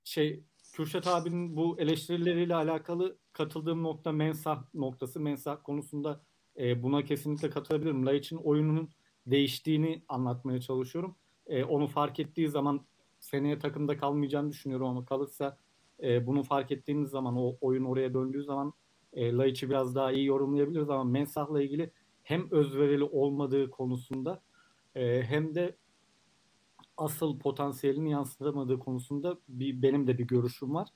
şey Kürşat abinin bu eleştirileriyle alakalı katıldığım nokta mensah noktası. Mensah konusunda e, buna kesinlikle katılabilirim. Laiç'in oyununun değiştiğini anlatmaya çalışıyorum. E, onu fark ettiği zaman seneye takımda kalmayacağını düşünüyorum ama kalırsa e, bunu fark ettiğimiz zaman o oyun oraya döndüğü zaman e, Laiç'i biraz daha iyi yorumlayabiliriz ama Mensah'la ilgili hem özverili olmadığı konusunda e, hem de asıl potansiyelini yansıtamadığı konusunda bir benim de bir görüşüm var.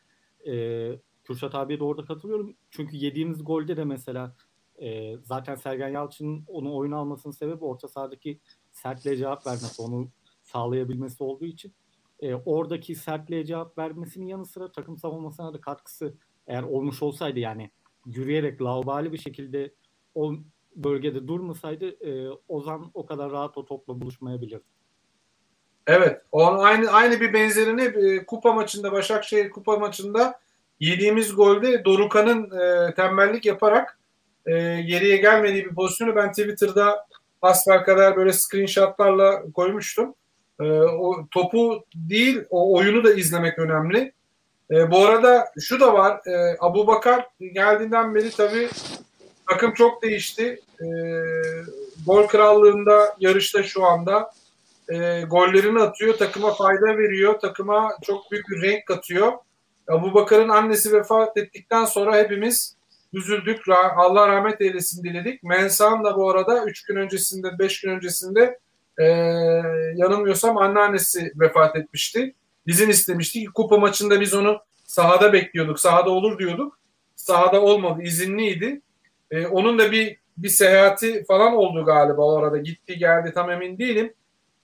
Ee, Kürşat abiye de orada katılıyorum. Çünkü yediğimiz golde de mesela e, zaten Sergen Yalçın'ın onu oyuna almasının sebebi orta sahadaki sertliğe cevap vermesi, onu sağlayabilmesi olduğu için e, oradaki sertliğe cevap vermesinin yanı sıra takım savunmasına da katkısı eğer olmuş olsaydı yani yürüyerek laubali bir şekilde o bölgede durmasaydı e, Ozan o kadar rahat o topla buluşmayabilirdi. Evet. Onun aynı aynı bir benzerini e, kupa maçında Başakşehir kupa maçında yediğimiz golde Dorukan'ın e, tembellik yaparak e, geriye gelmediği bir pozisyonu ben Twitter'da kadar böyle screenshotlarla koymuştum. E, o topu değil o oyunu da izlemek önemli. E, bu arada şu da var. E, Abu Bakar geldiğinden beri tabii takım çok değişti. E, gol krallığında yarışta şu anda e, gollerini atıyor, takıma fayda veriyor, takıma çok büyük bir renk katıyor. Abu Bakar'ın annesi vefat ettikten sonra hepimiz üzüldük. Allah rahmet eylesin diledik. Mensah'ın da bu arada 3 gün öncesinde, 5 gün öncesinde e, yanılmıyorsam anneannesi vefat etmişti. İzin istemişti. Kupa maçında biz onu sahada bekliyorduk. Sahada olur diyorduk. Sahada olmadı. izinliydi. E, onun da bir bir seyahati falan oldu galiba o arada. Gitti geldi tam emin değilim.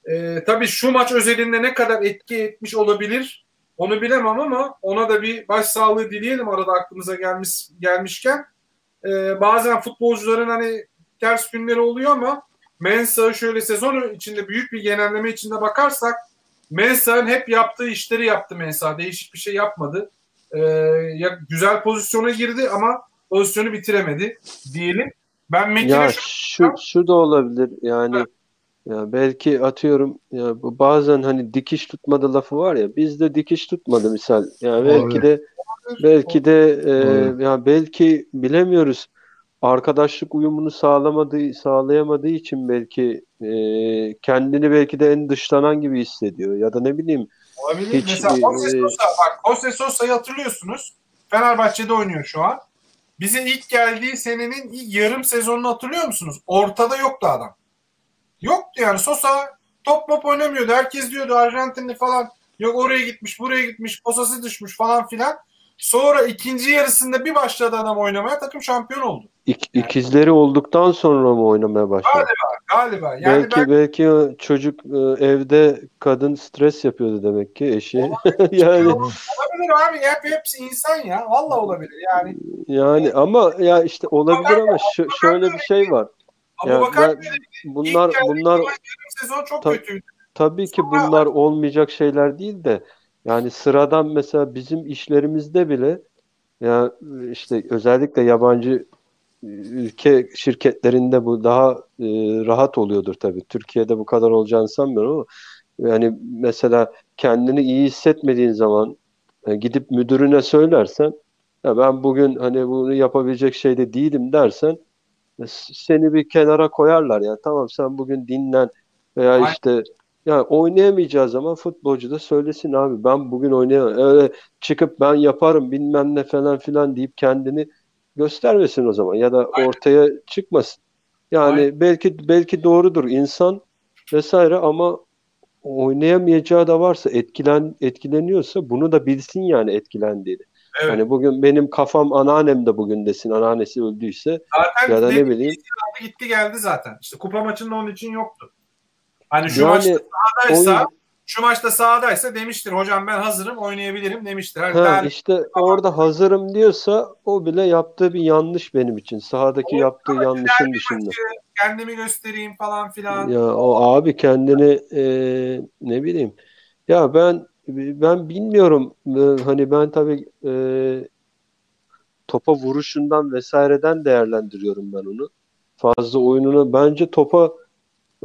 E, tabii şu maç özelinde ne kadar etki etmiş olabilir onu bilemem ama ona da bir başsağlığı dileyelim arada aklımıza gelmiş gelmişken. E, bazen futbolcuların hani ters günleri oluyor ama Mensah'ı şöyle sezon içinde büyük bir genelleme içinde bakarsak Mensah'ın hep yaptığı işleri yaptı Mensah. Değişik bir şey yapmadı. E, ya, güzel pozisyona girdi ama pozisyonu bitiremedi diyelim. Ben Metin'e Ya şu- şu da olabilir yani ya belki atıyorum ya bu bazen hani dikiş tutmadı lafı var ya bizde dikiş tutmadı misal. Ya belki de belki de e, ya belki bilemiyoruz. Arkadaşlık uyumunu sağlamadığı sağlayamadığı için belki e, kendini belki de en dışlanan gibi hissediyor ya da ne bileyim Olabilir. Hiç, Mesela Jose e, Sosa bak Jose Sosa'yı hatırlıyorsunuz. Fenerbahçe'de oynuyor şu an. Bize ilk geldiği senenin ilk yarım sezonunu hatırlıyor musunuz? Ortada yoktu adam. Yoktu yani Sosa top mop oynamıyordu. Herkes diyordu Arjantinli falan. Yok oraya gitmiş buraya gitmiş posası düşmüş falan filan. Sonra ikinci yarısında bir başladı adam oynamaya takım şampiyon oldu. ik- ikizleri olduktan sonra mı oynamaya başladı? Galiba. Yani Belki ben belki çocuk e, evde kadın stres yapıyordu demek ki eşi. yani olabilir abi. Hep, hepsi insan ya. Vallahi olabilir. Yani yani ama ya işte olabilir ama şu- şöyle bir şey var. Bakar ben- Bunlar bunlar sezon çok Ta- kötüydü. tabii ki bunlar olmayacak şeyler değil de yani sıradan mesela bizim işlerimizde bile ya işte özellikle yabancı ülke şirketlerinde bu daha e, rahat oluyordur tabii. Türkiye'de bu kadar olacağını sanmıyorum ama yani mesela kendini iyi hissetmediğin zaman e, gidip müdürüne söylersen ya ben bugün hani bunu yapabilecek şeyde değilim dersen e, seni bir kenara koyarlar ya tamam sen bugün dinlen veya Aynen. işte ya oynayamayacağı zaman futbolcu da söylesin abi ben bugün oynayamam. Öyle çıkıp ben yaparım bilmem ne falan filan deyip kendini göstermesin o zaman ya da Aynen. ortaya çıkmasın. Yani Aynen. belki belki doğrudur insan vesaire ama oynayamayacağı da varsa etkilen etkileniyorsa bunu da bilsin yani etkilendiğini. Evet. Hani bugün benim kafam anneannem de bugün desin anneannesi öldüyse Zaten ya da ne bileyim gitti geldi zaten. İşte kupa maçında onun için yoktu. Hani şu yani maçta sahadaysa, oyun- şu maçta sahadaysa demiştir hocam ben hazırım oynayabilirim demiştir. Hani Ha, daha- işte orada hazırım diyorsa o bile yaptığı bir yanlış benim için. Sahadaki O- yaptığı yanlışın dışında. kendimi göstereyim falan filan. Ya o abi kendini e, ne bileyim. Ya ben ben bilmiyorum. E, Hani ben tabii e, topa vuruşundan vesaireden değerlendiriyorum ben onu. Fazla oyununu bence topa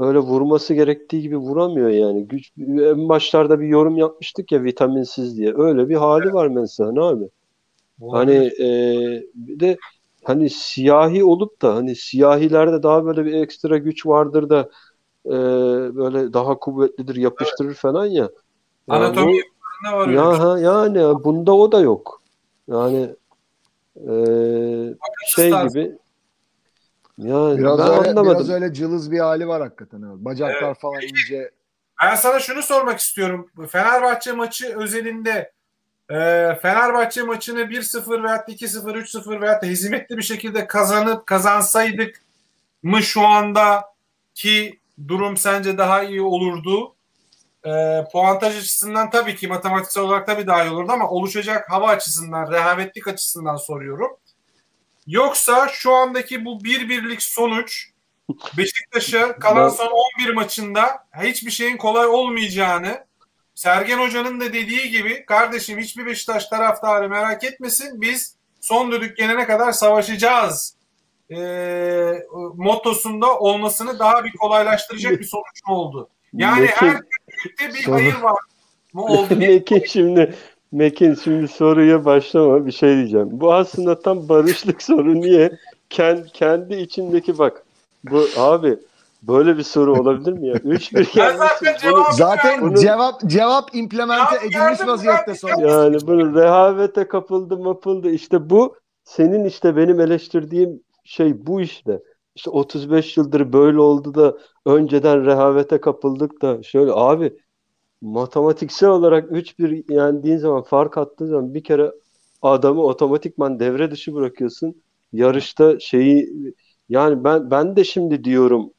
öyle vurması gerektiği gibi vuramıyor yani. Güç en başlarda bir yorum yapmıştık ya vitaminsiz diye. Öyle bir hali var Mensah'ın abi. Hani e, bir de hani siyahi olup da hani siyahilerde daha böyle bir ekstra güç vardır da e, böyle daha kuvvetlidir yapıştırır falan ya. Ya Anatomi bu- yapılarında var ya şey. ha, yani bunda o da yok. Yani e, şey gibi yani Biraz ben öyle, anlamadım. biraz öyle cılız bir hali var hakikaten. evet. Bacaklar falan ince. Ben sana şunu sormak istiyorum. Fenerbahçe maçı özelinde e, Fenerbahçe maçını 1-0 veya 2-0, 3-0 veya hezimetli bir şekilde kazanıp kazansaydık mı şu anda ki durum sence daha iyi olurdu? E, puantaj açısından tabii ki matematiksel olarak tabii daha iyi olurdu ama oluşacak hava açısından, rehavetlik açısından soruyorum. Yoksa şu andaki bu bir birlik sonuç Beşiktaş'a kalan son 11 maçında hiçbir şeyin kolay olmayacağını Sergen Hoca'nın da dediği gibi kardeşim hiçbir Beşiktaş taraftarı merak etmesin biz son düdük gelene kadar savaşacağız e, mottosunda olmasını daha bir kolaylaştıracak bir sonuç mu oldu? Yani Mekin- her düdükte bir hayır var mı oldu? Mekin şimdi Mekin şimdi soruya başlama bir şey diyeceğim. Bu aslında tam barışlık soru niye? Kendi, kendi içindeki bak. Bu abi böyle bir soru olabilir mi ya? 3-1 Ben zaten gelmişsin. Bunu, Zaten Bunu- cevap cevap implemente Ya, edilmiş vaziyette sonra. yani bunu rehavete kapıldı mapıldı. İşte bu senin işte benim eleştirdiğim şey bu işte. İşte 35 yıldır böyle oldu da önceden rehavete kapıldık da şöyle abi matematiksel olarak 3-1 yendiğin zaman fark attığın zaman bir kere adamı otomatikman devre dışı bırakıyorsun. Yarışta şeyi yani ben ben de şimdi diyorum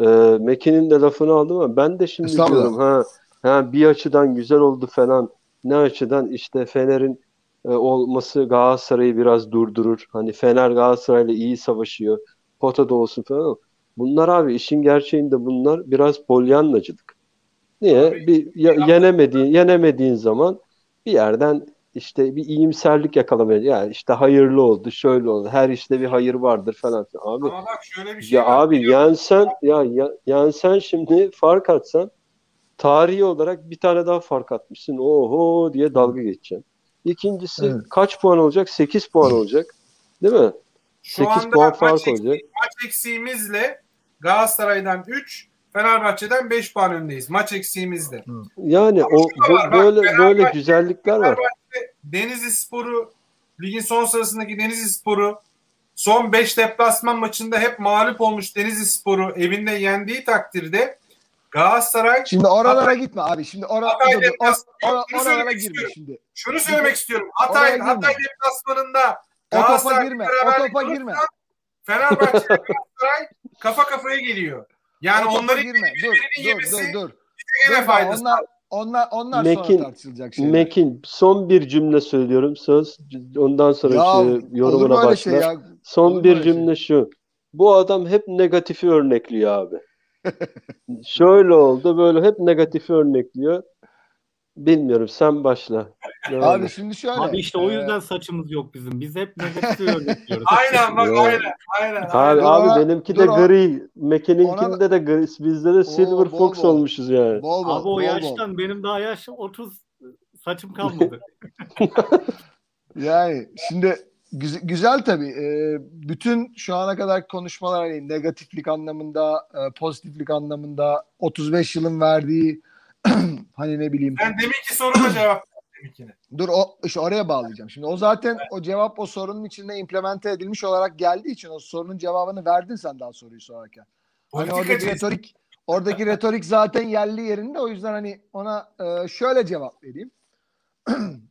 e, Mekin'in de lafını aldım ama ben de şimdi diyorum ha, ha bir açıdan güzel oldu falan. Ne açıdan işte Fener'in e, olması Galatasaray'ı biraz durdurur. Hani Fener Galatasaray'la iyi savaşıyor. Potada olsun falan. ama Bunlar abi işin gerçeğinde bunlar biraz polyanlacılık. Niye? Abi, Bir ya- yenemediğin yenemediğin zaman bir yerden işte bir iyimserlik yakalamaya yani işte hayırlı oldu, şöyle oldu. Her işte bir hayır vardır falan. Abi Ama bak şöyle bir şey ya var. abi yensen ya, ya yensen şimdi fark atsan tarihi olarak bir tane daha fark atmışsın. Oho diye dalga geçeceksin. İkincisi Evet. kaç puan olacak? 8 puan olacak. Değil mi? Şu 8 anda puan maç, fark eksiği- olacak. maç eksiğimizle Galatasaray'dan 3, Fenerbahçe'den 5 puan öndeyiz. Maç eksiğimizle. Yani o bu- bak, böyle böyle Fenerbahçe- güzellikler var. Denizli Sporu ligin son sırasındaki Denizli Sporu son 5 deplasman maçında hep mağlup olmuş Denizli Sporu evinde yendiği takdirde Galatasaray Şimdi oralara gitme abi. Şimdi ora, Hatay dur, or- şunu oralara girme istiyorum. şimdi. şunu söylemek istiyorum. Hatay. Hatay deplasmanında O topa girme. O topa girme. Fenerbahçe Galatasaray kafa kafaya geliyor. Yani o topa onların girme. Dur, dur, dur, dur. Dur, faydası. Onlar onlar onlar Mekin- sonra tartışılacak şeyler. Mekin son bir cümle söylüyorum söz ondan sonra ya şey, olur yorumuna başla. şey ya? Son Olur mu bir öyle şey? cümle şu. Bu adam hep negatifi örnekliyor abi. Şöyle oldu böyle hep negatifi örnekliyor. Bilmiyorum sen başla. Abi et. şimdi şöyle. Abi işte o e, yüzden saçımız yok bizim. Biz hep negatif öğretiyoruz. Aynen bak aynen. Aynen. Abi. Dur abi benimki dur de o- gri. Mekin'inkinde de gri. Bizde de Silver bol Fox bol. olmuşuz yani. bol bol, Abi o bol bol. yaştan benim daha yaş 30 saçım kalmadı. Yani şimdi güzel, güzel tabii. Ee, bütün şu ana kadar konuşmalar hani negatiflik anlamında, e, pozitiflik anlamında 35 yılın verdiği hani ne bileyim. Ben deminki soruma cevap deminkine. Dur o işte oraya bağlayacağım. Şimdi o zaten o cevap o sorunun içinde implemente edilmiş olarak geldiği için o sorunun cevabını verdin sen daha soruyu sorarken. Hani oradaki Politikacıyız. retorik oradaki retorik zaten yerli yerinde o yüzden hani ona e, şöyle cevap vereyim.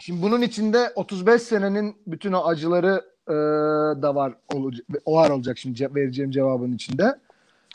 Şimdi bunun içinde 35 senenin bütün o acıları e, da var olacak, var olacak şimdi ce- vereceğim cevabın içinde.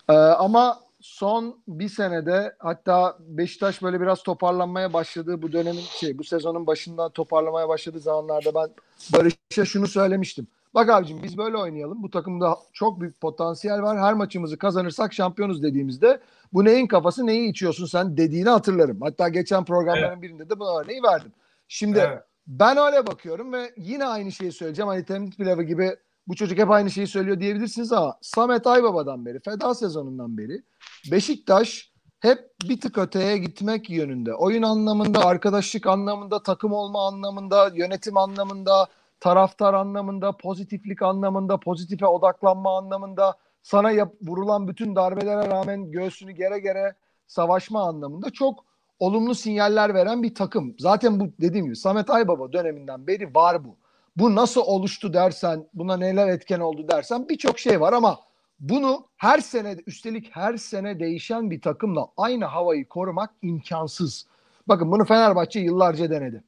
E, ama son bir senede hatta Beşiktaş böyle biraz toparlanmaya başladığı bu dönemin şey bu sezonun başından toparlamaya başladığı zamanlarda ben Barış'a şunu söylemiştim. Bak abicim biz böyle oynayalım. Bu takımda çok büyük potansiyel var. Her maçımızı kazanırsak şampiyonuz dediğimizde bu neyin kafası neyi içiyorsun sen dediğini hatırlarım. Hatta geçen programların birinde de bu örneği verdim. Şimdi Evet. ben öyle bakıyorum ve yine aynı şeyi söyleyeceğim. Hani temizlik pilavı gibi bu çocuk hep aynı şeyi söylüyor diyebilirsiniz ama Samet Aybaba'dan beri, feda sezonundan beri Beşiktaş hep bir tık öteye gitmek yönünde. Oyun anlamında, arkadaşlık anlamında, takım olma anlamında, yönetim anlamında, taraftar anlamında, pozitiflik anlamında, pozitife odaklanma anlamında, sana yap, vurulan bütün darbelere rağmen göğsünü gere gere savaşma anlamında çok olumlu sinyaller veren bir takım. Zaten bu dediğim gibi Samet Aybaba döneminden beri var bu. Bu nasıl oluştu dersen, buna neler etken oldu dersen birçok şey var ama bunu her sene üstelik her sene değişen bir takımla aynı havayı korumak imkansız. Bakın bunu Fenerbahçe yıllarca denedi.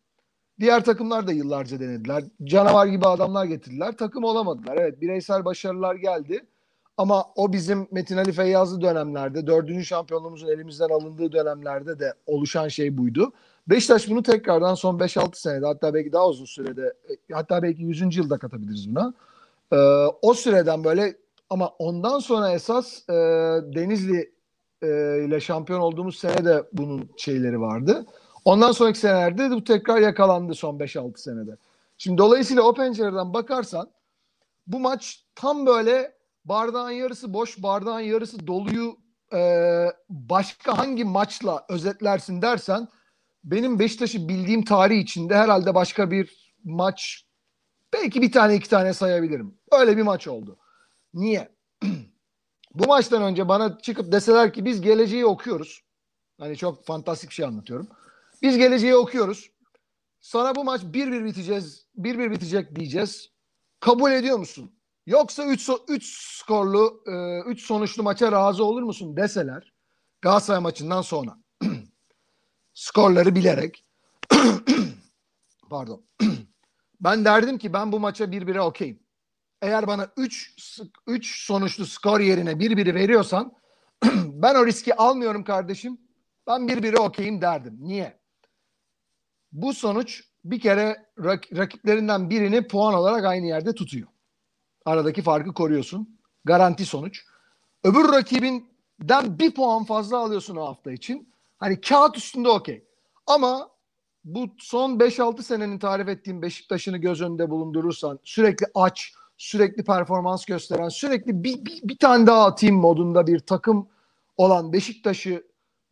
Diğer takımlar da yıllarca denediler. Canavar gibi adamlar getirdiler. Takım olamadılar. Evet bireysel başarılar geldi. Ama o bizim Metin Ali Feyyazlı dönemlerde, dördüncü şampiyonluğumuzun elimizden alındığı dönemlerde de oluşan şey buydu. Beşiktaş bunu tekrardan son 5-6 senede hatta belki daha uzun sürede e, hatta belki 100. yılda katabiliriz buna. Ee, o süreden böyle ama ondan sonra esas e, Denizli e, ile şampiyon olduğumuz sene de bunun şeyleri vardı. Ondan sonraki senelerde de bu tekrar yakalandı son 5-6 senede. Şimdi dolayısıyla o pencereden bakarsan bu maç tam böyle bardağın yarısı boş, bardağın yarısı doluyu e, başka hangi maçla özetlersin dersen benim Beşiktaş'ı bildiğim tarih içinde herhalde başka bir maç belki bir tane iki tane sayabilirim. Öyle bir maç oldu. Niye? Bu maçtan önce bana çıkıp deseler ki biz geleceği okuyoruz. Hani çok fantastik bir şey anlatıyorum. Biz geleceği okuyoruz. Sana bu maç 1-1 biteceğiz, 1-1 bitecek diyeceğiz. Kabul ediyor musun? Yoksa 3 3 skorlu, 3 sonuçlu maça razı olur musun deseler Galatasaray maçından sonra. Skorları bilerek pardon. ben derdim ki ben bu maça 1-1'e okeyim. Eğer bana 3 3 sonuçlu skor yerine 1-1'i veriyorsan ben o riski almıyorum kardeşim. Ben 1-1'e okeyim derdim. Niye? Bu sonuç bir kere rak- rakiplerinden birini puan olarak aynı yerde tutuyor. Aradaki farkı koruyorsun. Garanti sonuç. Öbür rakibinden bir puan fazla alıyorsun o hafta için. Hani kağıt üstünde okey. Ama bu son 5-6 senenin tarif ettiğim Beşiktaş'ını göz önünde bulundurursan sürekli aç, sürekli performans gösteren, sürekli bir, bir, bir tane daha atayım modunda bir takım olan Beşiktaş'ı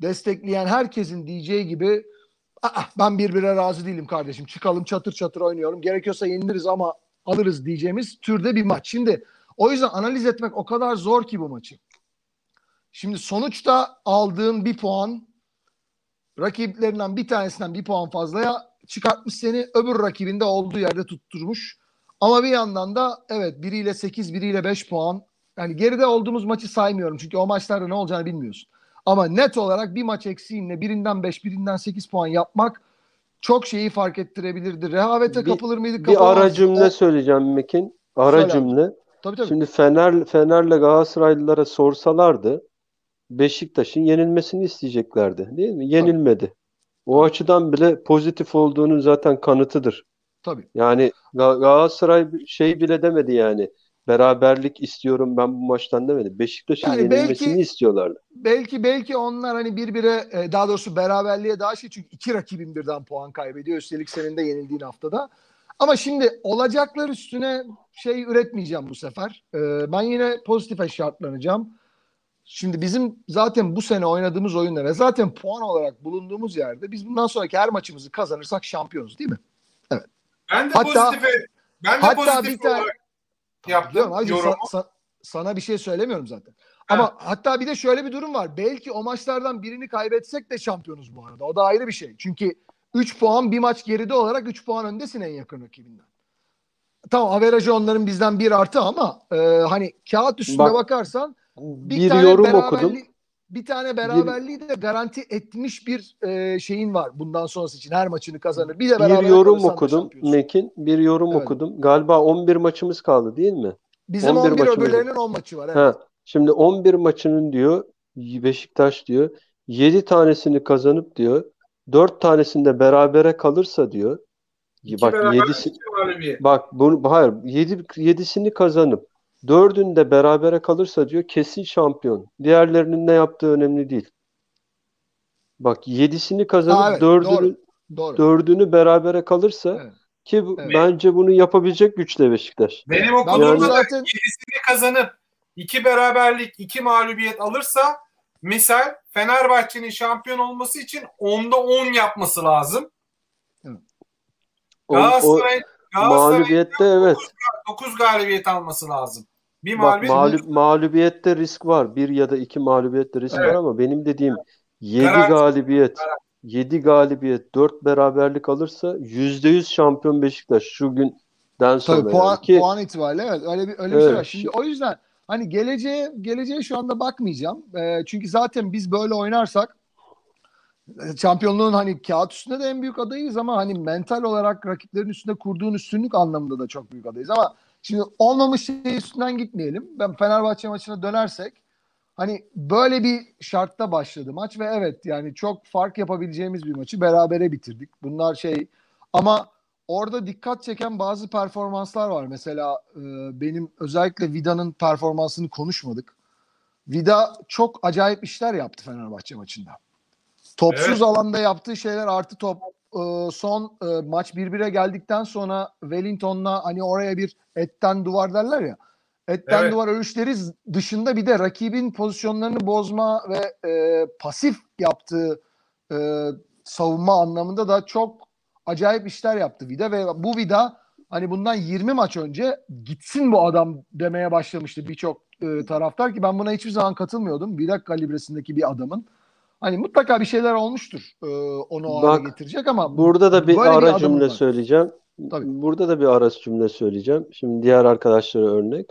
destekleyen herkesin diyeceği gibi Aa, ben birbirine razı değilim kardeşim. Çıkalım çatır çatır oynuyorum. Gerekiyorsa yeniliriz ama alırız diyeceğimiz türde bir maç. Şimdi o yüzden analiz etmek o kadar zor ki bu maçı. Şimdi sonuçta aldığın bir puan rakiplerinden bir tanesinden bir puan fazlaya çıkartmış seni öbür rakibinde olduğu yerde tutturmuş. Ama bir yandan da evet biriyle 8 biriyle 5 puan yani geride olduğumuz maçı saymıyorum çünkü o maçlarda ne olacağını bilmiyorsun. Ama net olarak bir maç eksiğinle birinden 5 birinden 8 puan yapmak çok şeyi fark ettirebilirdi. Rehavete Bir- kapılır mıydık? Bir ara cümle söyleyeceğim Mekin. Ara Söyle cümle. Tabii tabii. Şimdi Fener Fener'le Galatasaraylılara sorsalardı Beşiktaş'ın yenilmesini isteyeceklerdi, değil mi? Yenilmedi. O açıdan bile pozitif olduğunun zaten kanıtıdır. tabii. Yani Ga- Galatasaray şey bile demedi yani. Beraberlik istiyorum ben bu maçtan demedi. Beşiktaş'ın Yani yenilmesini belki- istiyorlardı. Belki belki onlar hani birbirine e, daha doğrusu beraberliğe daha şey çünkü iki rakibin birden puan kaybediyor. Üstelik senin de yenildiğin haftada. Ama şimdi olacaklar üstüne şey üretmeyeceğim bu sefer. E, ben yine pozitife şartlanacağım. Şimdi bizim zaten bu sene oynadığımız oyunla ve zaten puan olarak bulunduğumuz yerde biz bundan sonraki her maçımızı kazanırsak şampiyonuz değil mi? Ben de Hatta- pozitife ben de hatta pozitif bir tane- olarak yaptım Diyorum, hacı, yorumu. sa- sa- sana bir şey söylemiyorum zaten. Ama hatta bir de şöyle bir durum var. Belki o maçlardan birini kaybetsek de şampiyonuz bu arada. O da ayrı bir şey. Çünkü 3 puan bir maç geride olarak 3 puan öndesin en yakın rakibinden. Tamam averajı onların bizden bir artı ama e, hani kağıt üstünde Bak, bakarsan bir, Bir tane yorum okudum. bir tane beraberliği de garanti etmiş bir e, şeyin var bundan sonrası için. Her maçını kazanır. Bir de beraber Bir yorum okudum. Mekin. Bir yorum Evet. okudum. Galiba 11 maçımız kaldı değil mi? Bizim 11 11, maçı mıydı? öbürlerinin 10 maçı var. Evet. Ha, şimdi 11 maçının diyor Beşiktaş diyor 7 tanesini kazanıp diyor 4 tanesinde berabere kalırsa diyor İki bak beraber, 7'si iki mağlubiyet. bak bunu hayır 7 7'sini kazanıp 4'ünde berabere kalırsa diyor kesin şampiyon. Diğerlerinin ne yaptığı önemli değil. Bak 7'sini kazanıp evet, 4'ünü Doğru. 4'ünü berabere kalırsa Evet. ki bu- Evet. bence bunu yapabilecek güçte Beşiktaş. Benim Ben okuduğumda bunu da zaten yedisini kazanıp iki beraberlik, iki mağlubiyet alırsa misal Fenerbahçe'nin şampiyon olması için onda 10 yapması lazım. O, o Galatasaray'ın Galatasaray'ın mağlubiyette evet. 9 galibiyet alması lazım. Bir Bak mağlubiyet mağlup, mağlubiyette risk var. Bir ya da iki mağlubiyette risk Evet. var ama benim dediğim 7 Garanti. galibiyet, 7 galibiyet, 4 beraberlik alırsa %100 şampiyon Beşiktaş şu günden sonra. Tabii puan, yani. Ki puan itibariyle evet öyle bir öyle bir şey Evet. var. Şimdi o yüzden hani geleceğe geleceğe şu anda bakmayacağım. Ee, çünkü zaten biz böyle oynarsak e, şampiyonluğun hani kağıt üstünde de en büyük adayız ama hani mental olarak rakiplerin üstünde kurduğun üstünlük anlamında da çok büyük adayız ama şimdi olmamış şey üstünden gitmeyelim. Ben Fenerbahçe maçına dönersek hani böyle bir şartta başladı maç ve evet yani çok fark yapabileceğimiz bir maçı berabere bitirdik. Bunlar şey ama orada dikkat çeken bazı performanslar var. Mesela e, benim özellikle Vida'nın performansını konuşmadık. Vida çok acayip işler yaptı Fenerbahçe maçında. Topsuz Evet. alanda yaptığı şeyler artı top e, son e, maç birbire geldikten sonra Wellington'la hani oraya bir etten duvar derler ya. Etten Evet. duvar örüşleri dışında bir de rakibin pozisyonlarını bozma ve e, pasif yaptığı e, savunma anlamında da çok acayip işler yaptı Vida ve bu Vida hani bundan 20 maç önce gitsin bu adam demeye başlamıştı birçok e, taraftar ki ben buna hiçbir zaman katılmıyordum. Vida kalibresindeki bir adamın. Hani mutlaka bir şeyler olmuştur e, onu o Bak, getirecek ama burada da bir böyle bir ara adamı cümle var. söyleyeceğim. Tabii. Burada da bir ara cümle söyleyeceğim. Şimdi diğer arkadaşlara örnek.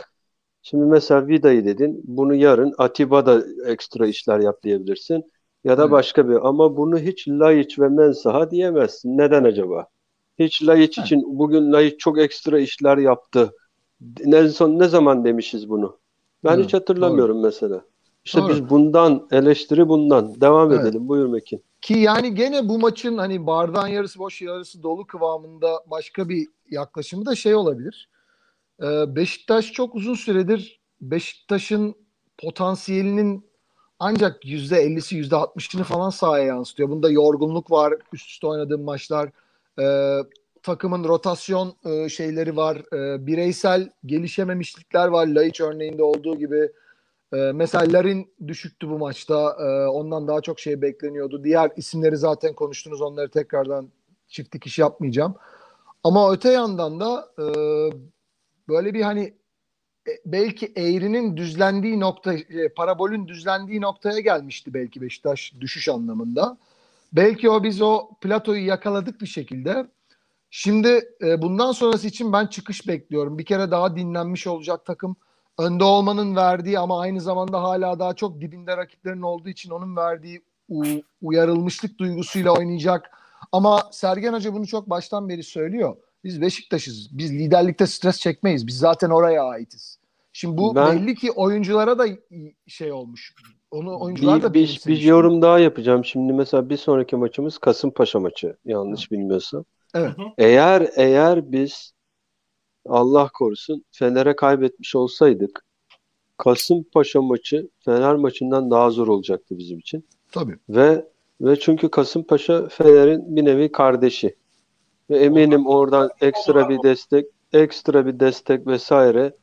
Şimdi mesela Vida'yı dedin. Bunu yarın Atiba da ekstra işler yap diyebilirsin. Ya da Evet. başka bir ama bunu hiç Laiç ve Mensah'a diyemezsin. Neden acaba? Hiç Laiç Evet. için bugün Laiç çok ekstra işler yaptı. En son ne zaman demişiz bunu? Ben Evet, hiç hatırlamıyorum mesela. İşte Doğru. biz bundan eleştiri bundan. Devam Evet. edelim. Buyur Mekin. Ki yani gene bu maçın hani bardağın yarısı boş yarısı dolu kıvamında başka bir yaklaşımı da şey olabilir. Ee, Beşiktaş çok uzun süredir Beşiktaş'ın potansiyelinin ancak %50'si %60'ını falan sahaya yansıtıyor. Bunda yorgunluk var, üst üste oynadığım maçlar, e, takımın rotasyon e, şeyleri var, e, bireysel gelişememişlikler var. Laiç örneğinde olduğu gibi. E, mesela düşüktü bu maçta. E, ondan daha çok şey bekleniyordu. Diğer isimleri zaten konuştunuz. Onları tekrardan çift dikiş yapmayacağım. Ama öte yandan da e, böyle bir hani e, belki eğrinin düzlendiği nokta, e, parabolün düzlendiği noktaya gelmişti belki Beşiktaş düşüş anlamında. Belki o biz o platoyu yakaladık bir şekilde. Şimdi bundan sonrası için ben çıkış bekliyorum. Bir kere daha dinlenmiş olacak takım. Önde olmanın verdiği ama aynı zamanda hala daha çok dibinde rakiplerin olduğu için onun verdiği u- uyarılmışlık duygusuyla oynayacak. Ama Sergen Hoca bunu çok baştan beri söylüyor. Biz Beşiktaş'ız. Biz liderlikte stres çekmeyiz. Biz zaten oraya aitiz. Şimdi bu Ben- belli ki oyunculara da şey olmuş. Onu oyuncular Bir, da bir, bir yorum daha yapacağım. Şimdi mesela bir sonraki maçımız Kasımpaşa maçı. Yanlış bilmiyorsam. Evet. Eğer eğer biz Allah korusun Fener'e kaybetmiş olsaydık Kasımpaşa maçı Fener maçından daha zor olacaktı bizim için. Tabii. Ve ve çünkü Kasımpaşa Fener'in bir nevi kardeşi. Ve eminim oradan ekstra bir destek, ekstra bir destek vesaire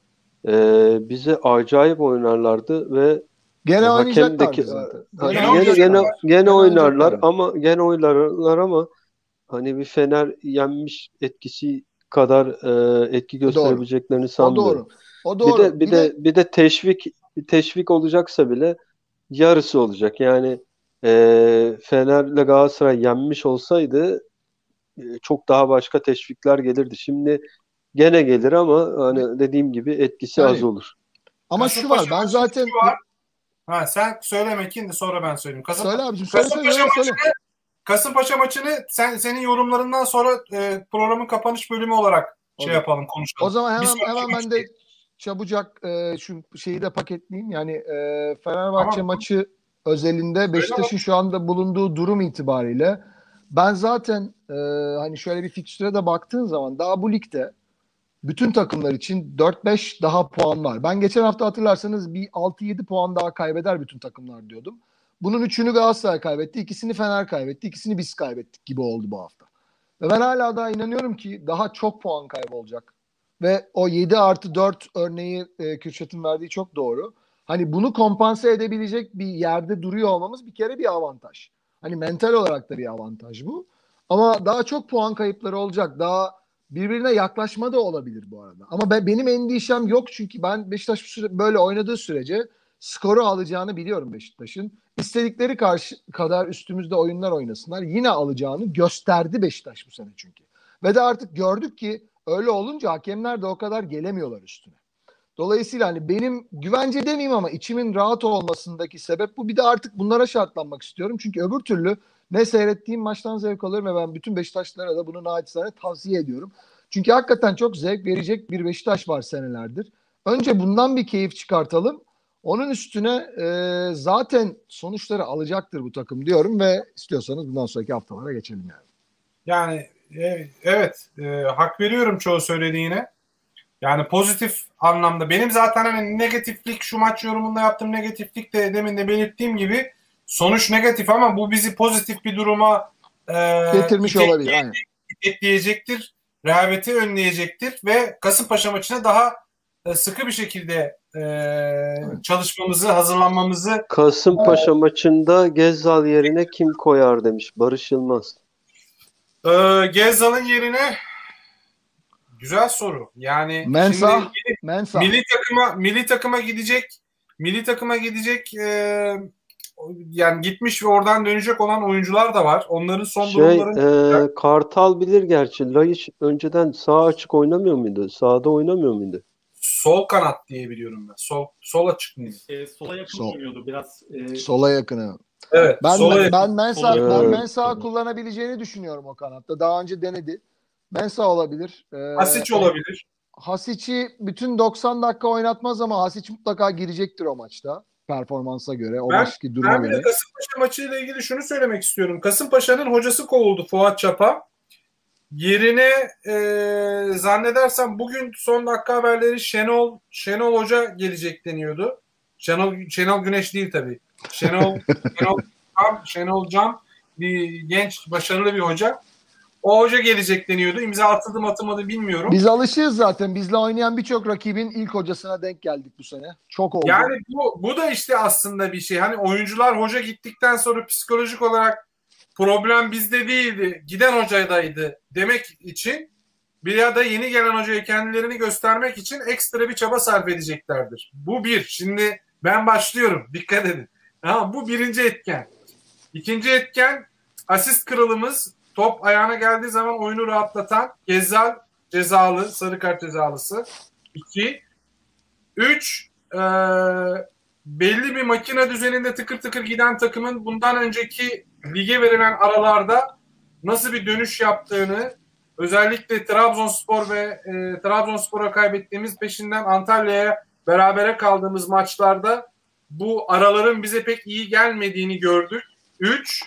e, bize acayip oynarlardı ve Gene hakemdeki zaten. Ha, Gene gene gene oynarlar ama gene oynarlar ama hani bir Fener yenmiş etkisi kadar e, etki gösterebileceklerini O sanmıyorum. doğru. O Bir doğru. de bir de bir de teşvik bir teşvik olacaksa bile yarısı olacak. Yani e, Fener'le Galatasaray yenmiş olsaydı e, çok daha başka teşvikler gelirdi. Şimdi gene gelir ama hani dediğim gibi etkisi Yani az olur. ama şu var. Ben zaten var. Ha, sen söyle Mekin de sonra ben söyleyeyim. Kasım, Söyle abicim söyle söyle. Kasımpaşa söyle. Kasımpaşa maçını sen senin yorumlarından sonra e, programın kapanış bölümü olarak şey Olur. yapalım konuşalım. O zaman hemen hemen ben de çabucak e, şu şeyi de paketleyeyim. Yani e, Fenerbahçe Tamam. maçı özelinde Beşiktaş'ın şu anda bulunduğu durum itibariyle ben zaten e, hani şöyle bir fikstüre de baktığın zaman daha bu ligde bütün takımlar için 4-5 daha puan var. Ben geçen hafta hatırlarsanız bir 6-7 puan daha kaybeder bütün takımlar diyordum. Bunun üçünü Galatasaray kaybetti, ikisini Fener kaybetti, ikisini biz kaybettik gibi oldu bu hafta. Ve ben hala daha inanıyorum ki daha çok puan kaybolacak. Ve o 7 artı 4 örneği e, Kürşat'ın verdiği çok doğru. Hani bunu kompanse edebilecek bir yerde duruyor olmamız bir kere bir avantaj. Hani mental olarak da bir avantaj bu. Ama daha çok puan kayıpları olacak. Daha birbirine yaklaşma da olabilir bu arada. Ama ben, benim endişem yok çünkü ben Beşiktaş süre- böyle oynadığı sürece skoru alacağını biliyorum Beşiktaş'ın. İstedikleri karşı kadar üstümüzde oyunlar oynasınlar. Yine alacağını gösterdi Beşiktaş bu sene çünkü. Ve de artık gördük ki öyle olunca hakemler de o kadar gelemiyorlar üstüne. Dolayısıyla hani benim güvence demeyeyim ama içimin rahat olmasındaki sebep bu. Bir de artık bunlara şartlanmak istiyorum. Çünkü öbür türlü ne seyrettiğim maçtan zevk alıyorum ve ben bütün Beşiktaşlılara da bunu naçizane tavsiye ediyorum. Çünkü hakikaten çok zevk verecek bir Beşiktaş var senelerdir. Önce bundan bir keyif çıkartalım. Onun üstüne e, zaten sonuçları alacaktır bu takım diyorum ve istiyorsanız bundan sonraki haftalara geçelim yani. Yani e, evet e, hak veriyorum çoğu söylediğine. Yani pozitif anlamda. Benim zaten hani negatiflik şu maç yorumunda yaptığım negatiflik de demin de belirttiğim gibi sonuç negatif ama bu bizi pozitif bir duruma e, Getirmiş olabilir. Aynen. itekleyecektir. Rehaveti önleyecektir ve Kasımpaşa maçına daha e, sıkı bir şekilde e, çalışmamızı, hazırlanmamızı Kasımpaşa maçında Gezzal yerine kim koyar demiş Barış Yılmaz. e, Gezzal'ın yerine güzel soru. Yani Mensah. şimdi Mensah. Milli takıma milli takıma gidecek milli takıma gidecek e, yani gitmiş ve oradan dönecek olan oyuncular da var. Onların son Şey, durumları e, Kartal bilir gerçi. Laiç önceden sağ açık oynamıyor muydu? Sağda oynamıyor muydu? Sol kanat diye biliyorum ben. Sol sol açık mıydı? E, sola yakın Sol. oynuyordu biraz. E, Sola yakını. Evet. Ben sola ben, yakın. ben Mensah Sola ben yakın. Mensah'ı kullanabileceğini düşünüyorum o kanatta. Daha önce denedi. Mensah olabilir. Ee, Hasic olabilir. Hasic'i bütün 90 dakika oynatmaz ama Hasic mutlaka girecektir o maçta performansa göre, o Ben- maçki duruma Ben bir de göre. Kasımpaşa maçıyla ilgili şunu söylemek istiyorum. Kasımpaşa'nın hocası kovuldu Fuat Çapa. Yerine e, zannedersem bugün son dakika haberleri Şenol Şenol Hoca gelecek deniyordu. Şenol Şenol Güneş değil tabii. Şenol Şenol Can, Şenol Can bir genç başarılı bir hoca. O hoca gelecek deniyordu. İmza atıldı mı atılmadı bilmiyorum. Biz alışığız zaten. Bizle oynayan birçok rakibin ilk hocasına denk geldik bu sene. Çok oldu. Yani bu, bu da işte aslında bir şey. Hani oyuncular hoca gittikten sonra psikolojik olarak problem bizde değildi. Giden hocadaydı demek için bir ya da yeni gelen hocaya kendilerini göstermek için ekstra bir çaba sarf edeceklerdir. Bu bir. Şimdi ben başlıyorum. Dikkat edin. Tamam, bu birinci etken. İkinci etken asist kralımız top ayağına geldiği zaman oyunu rahatlatan Gezzal cezalı, sarı kart cezalısı. İki. Üç, e, belli bir makine düzeninde tıkır tıkır giden takımın bundan önceki lige verilen aralarda nasıl bir dönüş yaptığını özellikle Trabzonspor ve e, Trabzonspor'a kaybettiğimiz peşinden Antalya'ya berabere kaldığımız maçlarda bu araların bize pek iyi gelmediğini gördük. 3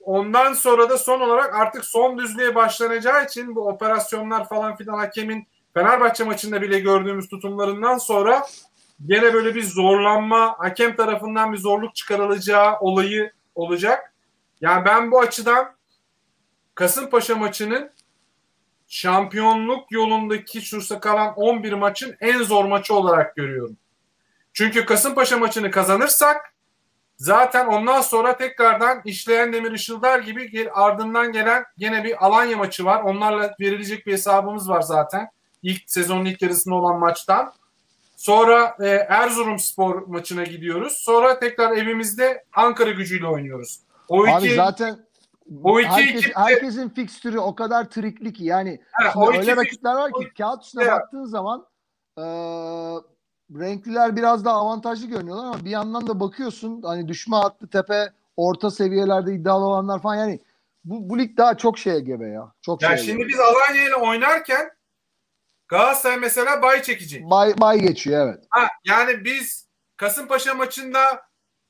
ondan sonra da son olarak artık son düzlüğe başlanacağı için bu operasyonlar falan filan hakemin Fenerbahçe maçında bile gördüğümüz tutumlarından sonra gene böyle bir zorlanma, hakem tarafından bir zorluk çıkarılacağı olayı olacak. Yani ben bu açıdan Kasımpaşa maçının şampiyonluk yolundaki şu kalan 11 maçın en zor maçı olarak görüyorum. Çünkü Kasımpaşa maçını kazanırsak zaten ondan sonra tekrardan işleyen demir ışıldar gibi ardından gelen gene bir Alanya maçı var. Onlarla verilecek bir hesabımız var zaten. İlk sezonun ilk yarısında olan maçtan. Sonra e, Erzurum Spor maçına gidiyoruz. Sonra tekrar evimizde Ankara gücüyle oynuyoruz. O Abi iki, zaten o iki herkes, ekip de- herkesin fikstürü o kadar trikli ki yani Ha, o öyle rakipler var ki kağıt üstüne Ya. baktığın zaman eee renkliler biraz daha avantajlı görünüyorlar ama bir yandan da bakıyorsun hani düşme hattı tepe orta seviyelerde iddialı olanlar falan yani bu, bu lig daha çok şeye gebe ya. Çok Yani şeye şimdi gebe. biz Alanya ile oynarken Galatasaray mesela bay çekecek. bay, bay geçiyor evet. Ha, yani biz Kasımpaşa maçında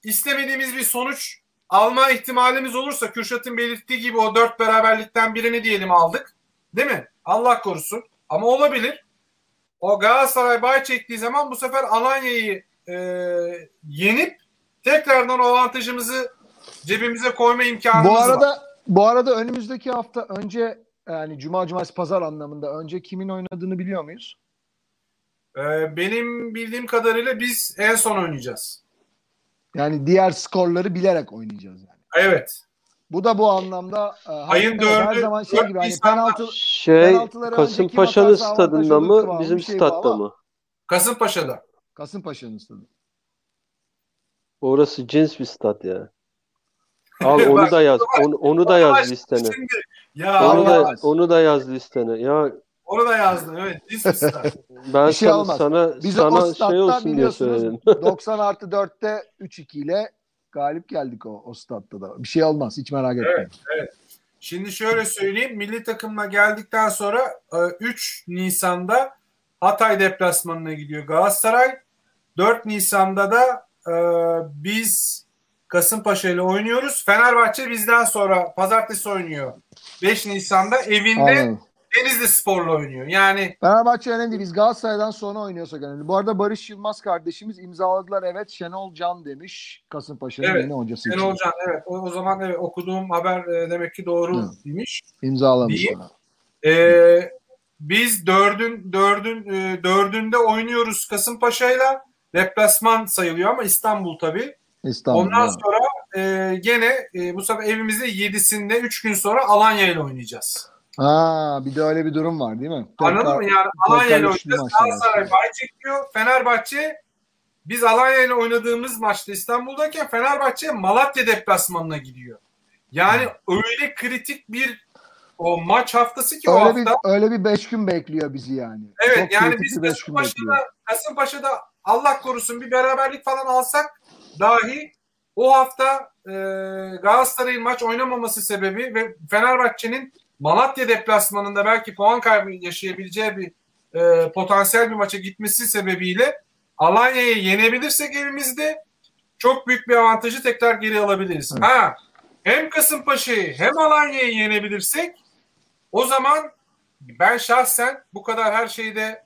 istemediğimiz bir sonuç alma ihtimalimiz olursa Kürşat'ın belirttiği gibi o dört beraberlikten birini diyelim aldık. Değil mi? Allah korusun. Ama olabilir. O Galatasaray bay çektiği zaman bu sefer Alanya'yı e, yenip tekrardan o avantajımızı cebimize koyma imkanımız Bu var. arada bu arada önümüzdeki hafta önce yani cuma cumartesi pazar anlamında önce kimin oynadığını biliyor muyuz? E, benim bildiğim kadarıyla biz en son oynayacağız. Yani diğer skorları bilerek oynayacağız yani. Evet. Bu da bu anlamda e, Ayın evet, her dördü- zaman şey gibi hani penaltı Şey Kasımpaşa'nın stadında mı bizim şey statta mı? Kasımpaşa'da. Kasımpaşa'nın stadı. Orası cins bir stat ya. Al onu Bak, da yaz. Onu, onu da yaz listene. Şimdi, ya Onu Allah, da onu da yaz listene. Ya onu da yazdım. Evet. Ben Bir şey sana olmaz. sana, Biz sana şey olsun diye söyledim. 90 artı 4'te 3-2 ile galip geldik o, o statta da. Bir şey olmaz hiç merak etmeyin. Şimdi şöyle söyleyeyim. Milli takımla geldikten sonra e, 3 Nisan'da Hatay deplasmanına gidiyor Galatasaray. 4 Nisan'da da e, biz Kasımpaşa ile oynuyoruz. Fenerbahçe bizden sonra pazartesi oynuyor. 5 Nisan'da evinde Anladım. Denizli Spor'la oynuyor. Yani Fenerbahçe önemli değil. Biz Galatasaray'dan sonra oynuyorsak önemli. Bu arada Barış Yılmaz kardeşimiz imzaladılar. Evet Şenol Can demiş. Kasımpaşa'nın Evet, yeni hocası için. Şenol Can evet o, o zaman evet, okuduğum haber e, demek ki doğru demiş. İmzalamış ona. Ee, biz dördün dördün e, dördünde oynuyoruz Kasımpaşa'yla. Deplasman sayılıyor ama İstanbul tabii. İstanbul'da. Ondan sonra e, gene e, bu sefer evimizde yedisinde üç gün sonra Alanya ile oynayacağız. Ha, bir de öyle bir durum var değil mi? Anladın mı? Yani Alanya ile oynayacağız. Galatasaray bay çekiyor. Fenerbahçe biz Alanya ile oynadığımız maçta İstanbul'dayken Fenerbahçe Malatya deplasmanına gidiyor. Yani öyle kritik bir o maç haftası ki o Öyle hafta. bir öyle bir 5 gün bekliyor bizi yani. Evet Çok yani biz. Kasımpaşa'da, Kasımpaşa'da Allah korusun bir beraberlik falan alsak dahi o hafta e, Galatasaray'ın maç oynamaması sebebi ve Fenerbahçe'nin Malatya deplasmanında belki puan kaybı yaşayabileceği bir e, potansiyel bir maça gitmesi sebebiyle Alanya'yı yenebilirsek evimizde çok büyük bir avantajı tekrar geri alabiliriz. Evet. Ha hem Kasımpaşa'yı hem Alanya'yı yenebilirsek o zaman ben şahsen bu kadar her şeyde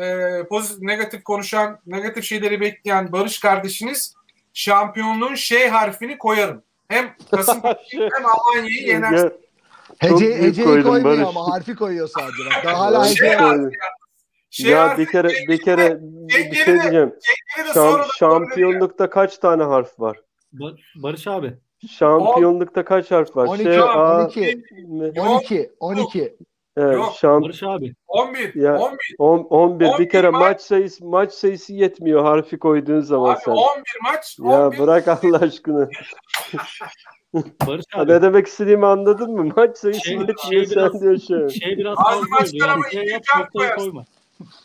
e, pozitif, negatif konuşan, negatif şeyleri bekleyen Barış kardeşiniz şampiyonluğun şey harfini koyarım. Hem Kasımpaşa'yı hem Alanya'yı yener. Ya, Çok Hece, heceyi koydun koymuyor Barış. ama harfi koyuyor sadece. Bak, daha hala Şey hece Şey harfi Şey ya bir kere bir kere bir şey diyeceğim. Şam- şampiyonlukta kaç tane harf var? Ba- Barış abi. Şampiyonlukta kaç harf var? 12, Şey, A, 12, M- 12, 12. evet, Yok. şamp Barış abi. 11, Ya, 11. on- 11 11 bir kere maç- maç sayısı maç sayısı yetmiyor harfi koyduğun zaman Abi sen. 11 maç, Ya 11. bırak Allah aşkına. Barış abi. Ne demek istediğimi anladın mı? Maç sayısı Şey- yetmiyor şey sen biraz- diyor şey. Şey biraz oldu maçlara Şey yap koyma.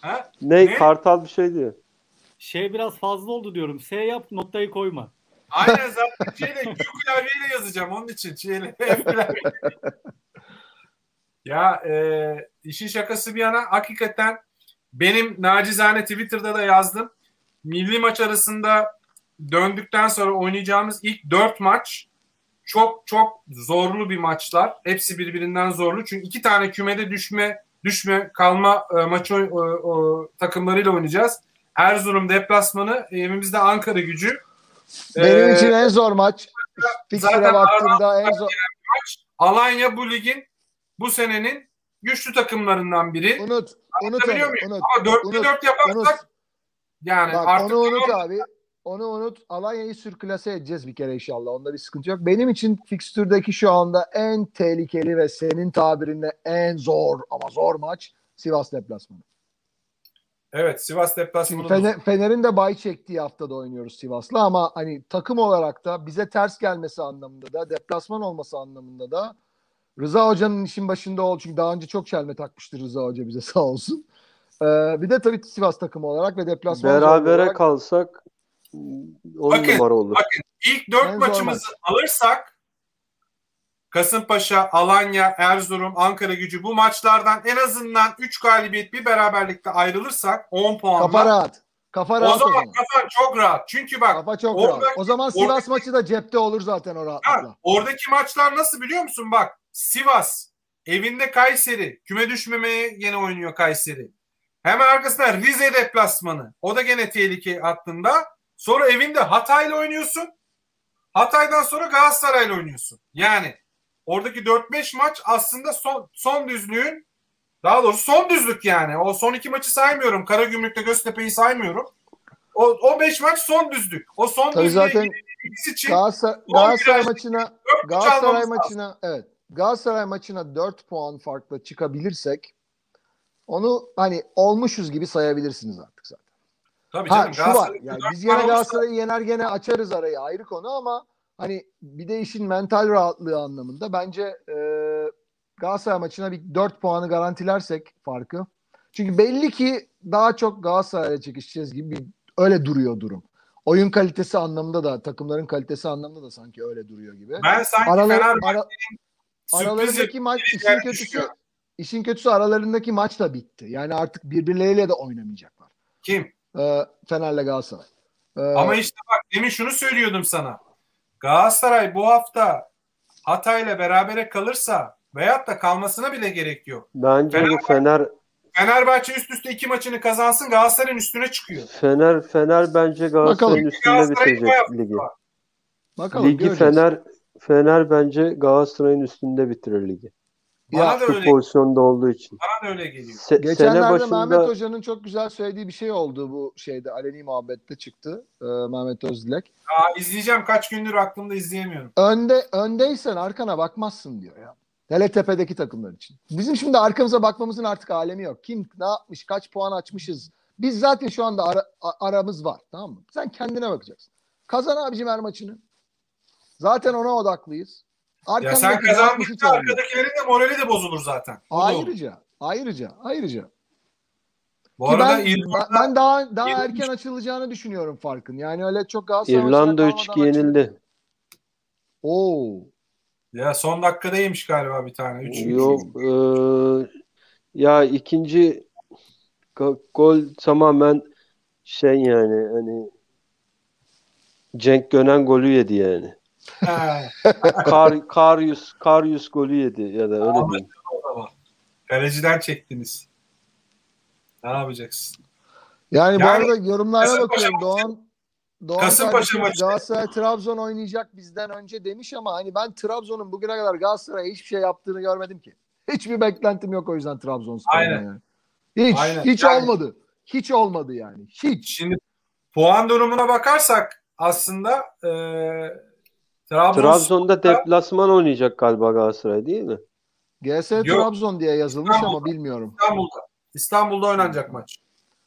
Ha? Ne? Ne? Kartal bir şey diyor. Şey biraz fazla oldu diyorum. S yap noktayı koyma. Aynen zaten şeyle Q klavyeyle yazacağım onun için. Şeyle, F klavyeyle. ya e, işin şakası bir yana hakikaten benim nacizane Twitter'da da yazdım. Milli maç arasında döndükten sonra oynayacağımız ilk dört maç çok çok zorlu bir maçlar. Hepsi birbirinden zorlu. Çünkü iki tane kümede düşme düşme kalma e, maçı o, o, takımlarıyla oynayacağız. Erzurum deplasmanı, evimizde Ankara gücü. Benim Ee, için en zor maç. Zaten baktığımda en zor. maç. Alanya bu ligin bu senenin güçlü takımlarından biri. Unut. Unut onu. muyum? Unut. Ama 4'te unut, 4 yaparsak unut. yani Bak artık onu unut abi. Onu unut. Alanya'yı sürklase edeceğiz bir kere inşallah. Onda bir sıkıntı yok. Benim için fikstürdeki şu anda en tehlikeli ve senin tabirinle en zor ama zor maç Sivas deplasmanı. Evet Sivas deplasmanı. Fener- Fener'in de bay çektiği haftada oynuyoruz Sivas'la ama hani takım olarak da bize ters gelmesi anlamında da deplasman olması anlamında da Rıza Hoca'nın işin başında ol çünkü daha önce çok çelme takmıştır Rıza Hoca bize sağ olsun. Ee, bir de tabii Sivas takımı olarak ve deplasman Berabere olarak kalsak on Bakın, numara olur. bakın. İlk dört En zor maçımızı alırsak Kasımpaşa, Alanya, Erzurum, Ankara gücü bu maçlardan en azından 3 galibiyet bir beraberlikte ayrılırsak 10 puanla. kafa rahat. Kafa rahat o zaman zaman. kafan çok rahat. Çünkü bak Kafa çok orada- rahat. O zaman Sivas maçı da cepte olur zaten o ha, rahatlıkla. oradaki maçlar nasıl biliyor musun? Bak Sivas, evinde Kayseri, küme düşmemeye yine oynuyor Kayseri. Hemen arkasında Rize deplasmanı. O da gene tehlike hattında. Sonra evinde Hatay'la oynuyorsun. Hatay'dan sonra Galatasaray'la oynuyorsun. Yani oradaki 4-5 maç aslında son, son düzlüğün daha doğrusu son düzlük yani. O son iki maçı saymıyorum. Karagümrük'te Göztepe'yi saymıyorum. O, o 5 maç son düzlük. O son Tabii düzlüğe zaten için Galatasaray, Galatasaray maçına Galatasaray maçına evet. Galatasaray maçına 4 puan farkla çıkabilirsek onu hani olmuşuz gibi sayabilirsiniz artık zaten. Tabii Ha canım, şu var. Yani biz olursa- Galatasaray'ı yener gene açarız arayı ayrı konu ama hani bir de işin mental rahatlığı anlamında bence e, Galatasaray maçına bir 4 puanı garantilersek farkı. Çünkü belli ki daha çok Galatasaray'la çekişeceğiz gibi bir, öyle duruyor durum. Oyun kalitesi anlamında da takımların kalitesi anlamında da sanki öyle duruyor gibi. Ben sanki Aralar, Fenerbahçe ara, sürpriz aralarındaki maç işin kötüsü işin kötüsü aralarındaki maç da bitti. Yani artık birbirleriyle de oynamayacaklar. Kim? Ee, Fener'le Galatasaray. Ee, Ama işte bak demin şunu söylüyordum sana. Galatasaray bu hafta Hatay'la berabere kalırsa veyahut da kalmasına bile gerek yok. Bence bu Fenerbahçe- Fener Fenerbahçe üst üste iki maçını kazansın Galatasaray'ın üstüne çıkıyor. Fener Fener bence Galatasaray'ın üstünde Galatasaray'ın bitirecek ligi. bakalım Ligi göreceğiz. Fener Fener bence Galatasaray'ın üstünde bitirir ligi. Bana Ya, da öyle, pozisyonda olduğu için. bana da öyle geliyor. Se- sene Geçenlerde başında Mehmet Hoca'nın çok güzel söylediği bir şey oldu bu şeyde aleni muhabbette çıktı. Ee, Mehmet Özdilek. Aa, izleyeceğim kaç gündür aklımda izleyemiyorum. Önde öndeysen arkana bakmazsın diyor ya. Hele tepedeki takımlar için. Bizim şimdi arkamıza bakmamızın artık alemi yok. Kim ne yapmış, kaç puan açmışız. Biz zaten şu anda ara- aramız var tamam mı? Sen kendine bakacaksın. Kazan abicim her maçını. Zaten ona odaklıyız. Ya Arkandaki sen kazandıkça değil. arkadakilerin de morali de bozulur zaten. Ayrıca, ayrıca, ayrıca. Bu Ki arada ben, İrlanda, ben daha daha İrlanda- erken açılacağını düşünüyorum farkın. Yani öyle çok Galatasaray İrlanda maçına 3-2 kalmadan yenildi. Oo. ya son dakikada yemiş galiba bir tane. Üç, üç. Yok eee, ya ikinci go- gol tamamen şey yani hani Cenk Gönen golü yedi yani. Kar Karyus Karyus golü yedi ya da öyle Anladım. diyeyim. Kaleciden çektiniz. Ne yapacaksın? Yani, bu Yani arada yorumlara Kasımpaşa bakıyorum. maçı- Doğan Doğan Kasımpaşa maçı- Galatasaray Trabzon oynayacak bizden önce demiş ama hani ben Trabzon'un bugüne kadar Galatasaray'a hiçbir şey yaptığını görmedim ki. Hiçbir beklentim yok o yüzden Trabzonspor'dan Aynen. yani. Hiç Aynen. hiç Yani- olmadı. Hiç olmadı yani. Hiç. Şimdi puan durumuna bakarsak aslında e, Trabzon, Trabzon'da deplasman oynayacak galiba Galatasaray değil mi? GS Yok. Trabzon diye yazılmış ama İstanbul'da. bilmiyorum. İstanbul'da. İstanbul'da oynanacak maç.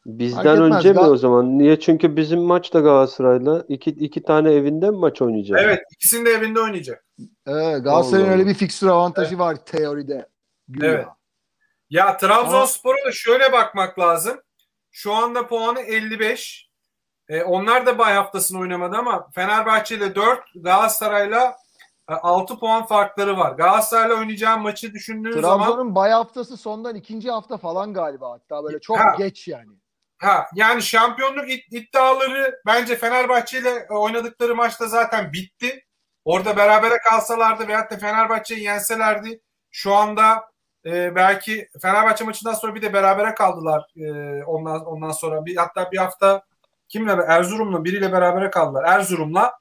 Bizden Fark etmez. önce mi Gal- o zaman? Niye? Çünkü bizim maç da Galatasaray'la iki, iki tane evinde mi maç oynayacak? Evet, ikisini de evinde oynayacak. Evet, Galatasaray'ın Allah öyle bir fikstür avantajı var teoride. Güya. Evet. Ya Trabzonspor'a da şöyle bakmak lazım. Şu anda puanı 55. E, onlar da bay haftasını oynamadı ama Fenerbahçe ile 4, Galatasaray'la e, 6 puan farkları var. Galatasaray'la oynayacağım maçı düşündüğün zaman Trabzon'un bay haftası sondan ikinci hafta falan galiba hatta böyle çok Ha. geç yani. ha yani şampiyonluk id- iddiaları bence Fenerbahçe ile oynadıkları maçta zaten bitti. Orada berabere kalsalardı veyahut da Fenerbahçe'yi yenselerdi şu anda e, belki Fenerbahçe maçından sonra bir de berabere kaldılar. E, ondan ondan sonra bir hatta bir hafta kimle Erzurum'la biriyle berabere kaldılar. Erzurum'la.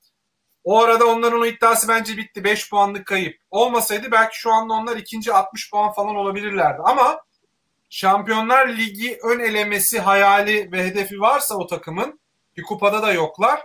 O arada onların o iddiası bence bitti. 5 puanlık kayıp. Olmasaydı belki şu anda onlar ikinci 60 puan falan olabilirlerdi. Ama Şampiyonlar Ligi ön elemesi hayali ve hedefi varsa o takımın ki kupada da yoklar.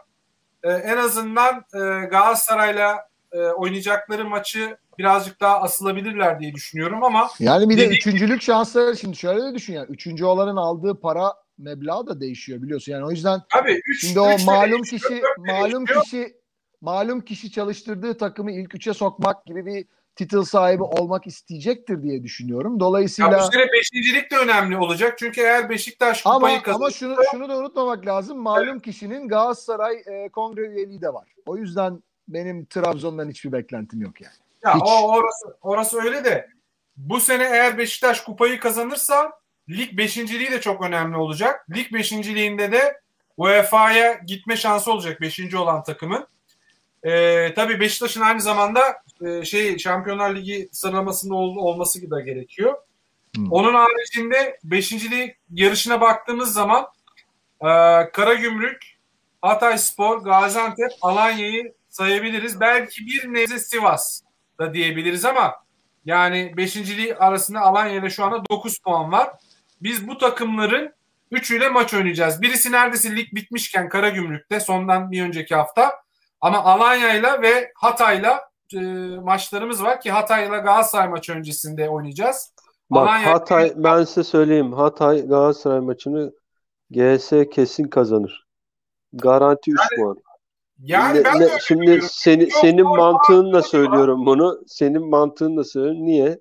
e, en azından e, Galatasaray'la e, oynayacakları maçı birazcık daha asılabilirler diye düşünüyorum ama Yani bir de Dediğim- üçüncülük şansları şimdi şöyle de düşün yani. Üçüncü olanın aldığı para meblağı da değişiyor biliyorsun. Yani o yüzden tabii 3 şimdi o malum kişi malum kişi malum kişi çalıştırdığı takımı ilk üçe sokmak gibi bir title sahibi olmak isteyecektir diye düşünüyorum. Dolayısıyla Ya bu sene beşincilik de önemli olacak. Çünkü eğer Beşiktaş kupayı kazanırsa ama şunu şunu da unutmamak lazım. Malum kişinin Galatasaray e, kongre üyeliği de var. O yüzden benim Trabzon'dan hiçbir beklentim yok yani. Ya Hiç. o orası orası öyle de bu sene eğer Beşiktaş kupayı kazanırsa lig beşinciliği de çok önemli olacak. Lig beşinciliğinde de UEFA'ya gitme şansı olacak beşinci olan takımın. Ee, tabii Beşiktaş'ın aynı zamanda e, şey Şampiyonlar Ligi sıralamasında ol, olması da gerekiyor. Hmm. Onun haricinde beşincilik yarışına baktığımız zaman e, Karagümrük, Hatayspor, Gaziantep, Alanya'yı sayabiliriz. Belki bir nebze Sivas da diyebiliriz ama yani beşinciliği arasında Alanya ile şu anda 9 puan var. Biz bu takımların üçüyle maç oynayacağız. Birisi neredeyse lig bitmişken Karagümrük'te sondan bir önceki hafta. Ama Alanya'yla ve Hatay'la e, maçlarımız var ki Hatay'la Galatasaray maçı öncesinde oynayacağız. Bak Alanya- Hatay ben size söyleyeyim. Hatay Galatasaray maçını GS kesin kazanır. Garanti 3 puan. Yani Ne- ben ne- şimdi seni, Yok, senin mantığınla söylüyorum bunu. Senin mantığınla söylüyorum. Niye?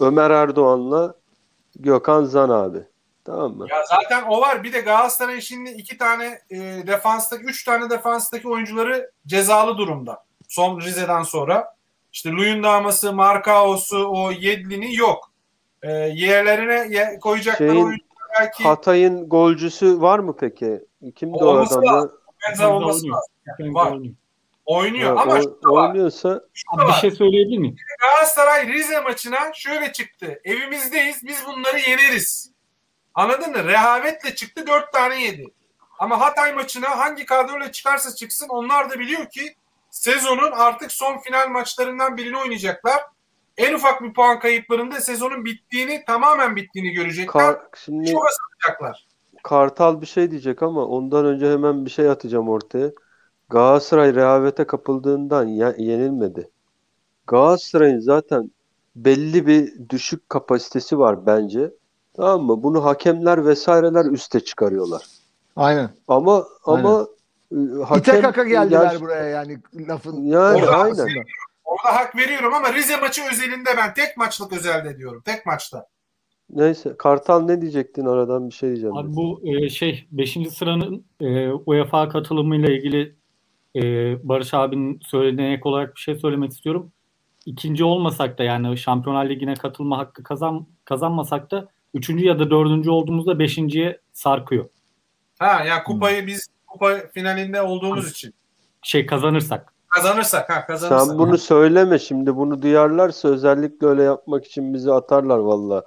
Ömer Erdoğan'la Gökhan Zan abi. Tamam mı? Ya zaten o var. Bir de Galatasaray şimdi iki tane e, defanstaki, üç tane defanstaki oyuncuları cezalı durumda. Son Rize'den sonra. İşte Luyendama'sı, Markaos'u, o Yedlin'i yok. E, yerlerine ye- koyacakları Şeyin- oyuncular belki Hatay'ın golcüsü var mı peki? Kimdi o Olması adam? ya? lazım. benzer olması lazım. Yani var. Oynuyor. Ha, ama o- şu da var. oynuyorsa Şu da Abi bir var. şey söyleyebilir miyim? Galatasaray Rize maçına şöyle çıktı. Evimizdeyiz biz bunları yeneriz. Anladın mı? Rehavetle çıktı dört tane yedi. Ama Hatay maçına hangi kadroyla çıkarsa çıksın onlar da biliyor ki sezonun artık son final maçlarından birini oynayacaklar. En ufak bir puan kayıplarında sezonun bittiğini tamamen bittiğini görecekler. Kar- şimdi Çok asılacaklar. Kartal bir şey diyecek ama ondan önce hemen bir şey atacağım ortaya. Galatasaray rehavete kapıldığından ye- yenilmedi. Galatasaray'ın zaten belli bir düşük kapasitesi var bence. Tamam mı? Bunu hakemler vesaireler üste çıkarıyorlar. Aynen. Ama ama e, İte hakem kaka geldiler Ger- buraya yani lafın. Yani ortasında. aynen. Orada hak veriyorum ama Rize maçı özelinde ben tek maçlık özelde diyorum. Tek maçta. Neyse Kartal ne diyecektin aradan bir şey diyeceğim. Abi bu e, şey 5. sıranın e, UEFA katılımıyla ilgili e, Barış abinin söylediğine ek olarak bir şey söylemek istiyorum. İkinci olmasak da yani Şampiyonlar Ligi'ne katılma hakkı kazan kazanmasak da üçüncü ya da dördüncü olduğumuzda beşinciye sarkıyor. Ha ya kupayı biz kupa finalinde olduğumuz için Şey kazanırsak. kazanırsak ha kazanırsak. Sen bunu söyleme şimdi. Bunu duyarlarsa özellikle öyle yapmak için bizi atarlar valla.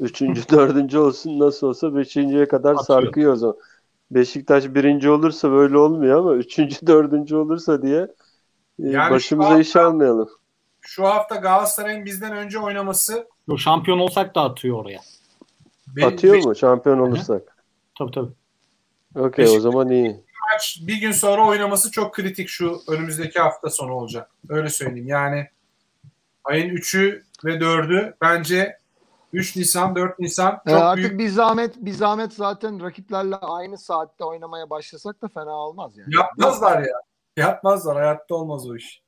Üçüncü, dördüncü olsun nasıl olsa beşinciye kadar Atıyor. sarkıyor o zaman. Beşiktaş birinci olursa böyle olmuyor ama üçüncü, dördüncü olursa diye e, Yani başımıza iş almayalım. Şu hafta Galatasaray'ın bizden önce oynaması Yo, şampiyon olsak da atıyor oraya. be- Atıyor beş mu şampiyon olursak? Tabii tabii. Okey o zaman iyi. maç bir gün sonra oynaması çok kritik şu önümüzdeki hafta sonu olacak. Öyle söyleyeyim. Yani ayın 3'ü ve 4'ü bence 3 Nisan, 4 Nisan Ee, çok artık büyük bir zahmet bir zahmet zaten rakiplerle aynı saatte oynamaya başlasak da fena olmaz yani. yapmazlar ya. Yapmazlar. Hayatta olmaz o iş.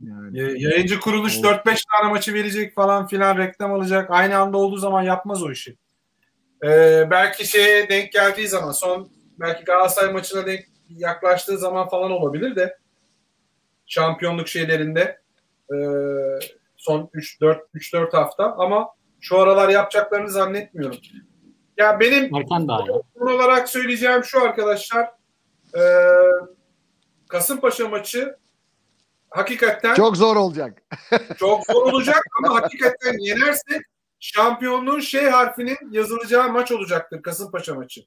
Yani. Ya- Yayıncı kuruluş Evet. 4-5 tane maçı verecek falan filan reklam alacak. Aynı anda olduğu zaman yapmaz o işi. Ee, belki şeye denk geldiği zaman son belki Galatasaray maçına denk yaklaştığı zaman falan olabilir de şampiyonluk şeylerinde e, son 3-4 3-4 hafta ama şu aralar yapacaklarını zannetmiyorum. Ya benim Erken daha ya. son olarak söyleyeceğim şu arkadaşlar e, Kasımpaşa maçı hakikaten Çok zor olacak. çok zor olacak ama hakikaten yenersek şampiyonluğun şey harfinin yazılacağı maç olacaktır Kasımpaşa maçı.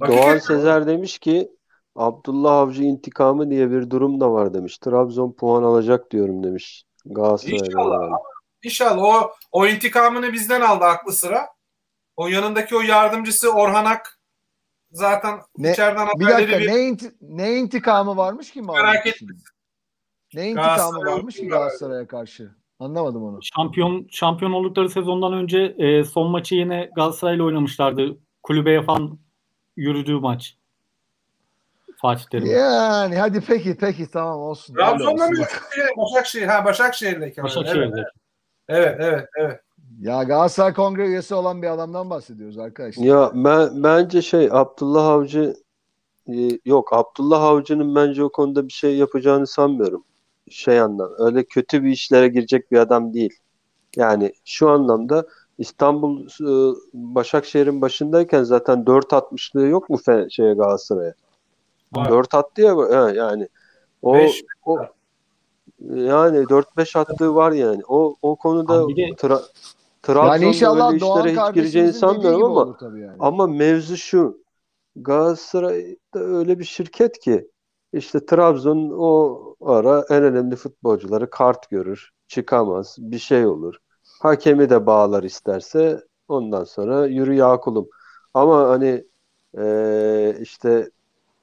Doğan Hakikaten Sezer demiş ki Abdullah Avcı intikamı diye bir durum da var demiş. Trabzon puan alacak diyorum demiş. Galatasaray'la İnşallah. beraber. İnşallah o o intikamını bizden aldı aklı sıra. O yanındaki o yardımcısı Orhan Ak zaten Ne- içeriden Bir dakika bir ne, inti- ne intikamı varmış ki Merak? Ne intikamı varmış ki. Galatasaray'a karşı? Anlamadım onu. Şampiyon şampiyon oldukları sezondan önce e, son maçı yine Galatasaray'la oynamışlardı. Kulübeye falan yürüdüğü maç. Fatih Terim. Yani hadi peki peki tamam olsun. Trabzon'da mı şey, Başakşehir? Ha Başakşehir'deyken. Başakşehir'de. Evet, evet, evet. Ya Galatasaray Kongre üyesi olan bir adamdan bahsediyoruz arkadaşlar. Ya ben bence şey Abdullah Avcı e, yok Abdullah Avcı'nın bence o konuda bir şey yapacağını sanmıyorum. Şey anlamda öyle kötü bir işlere girecek bir adam değil. Yani şu anlamda İstanbul e, Başakşehir'in başındayken zaten 4 atmışlığı yok mu şeye Galatasaray'a? Var. 4 attı ya yani. O, Beş. o yani 4-5 attığı var yani. O o konuda de- tra, Yani Trabzon'da inşallah öyle Doğan işlere hiç gireceğini sanmıyorum ama yani. ama mevzu şu. Galatasaray'da öyle bir şirket ki işte Trabzon o ara en önemli futbolcuları kart görür, çıkamaz, bir şey olur. Hakemi de bağlar isterse ondan sonra yürü ya kulum. Ama hani eee, işte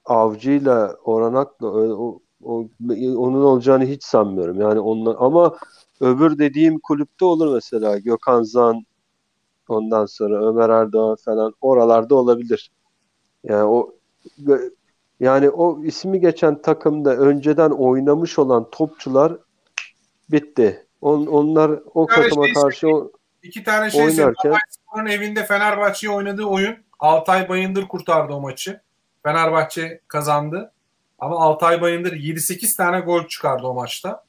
Avcı'yla Oranak'la o, o- onun olacağını hiç sanmıyorum. Yani onlar ama öbür dediğim kulüpte olur mesela Gökhan Zan ondan sonra Ömer Erdoğan falan oralarda olabilir. Yani o yani o ismi geçen takımda önceden oynamış olan topçular bitti. On, onlar o Yani takıma şey karşı o- İki tane şey Oynarken-. Hatayspor'un evinde Fenerbahçe'ye oynadığı oyun. Altay Bayındır kurtardı o maçı. Fenerbahçe kazandı. Ama Altay Bayındır 7-8 tane gol çıkardı o maçta.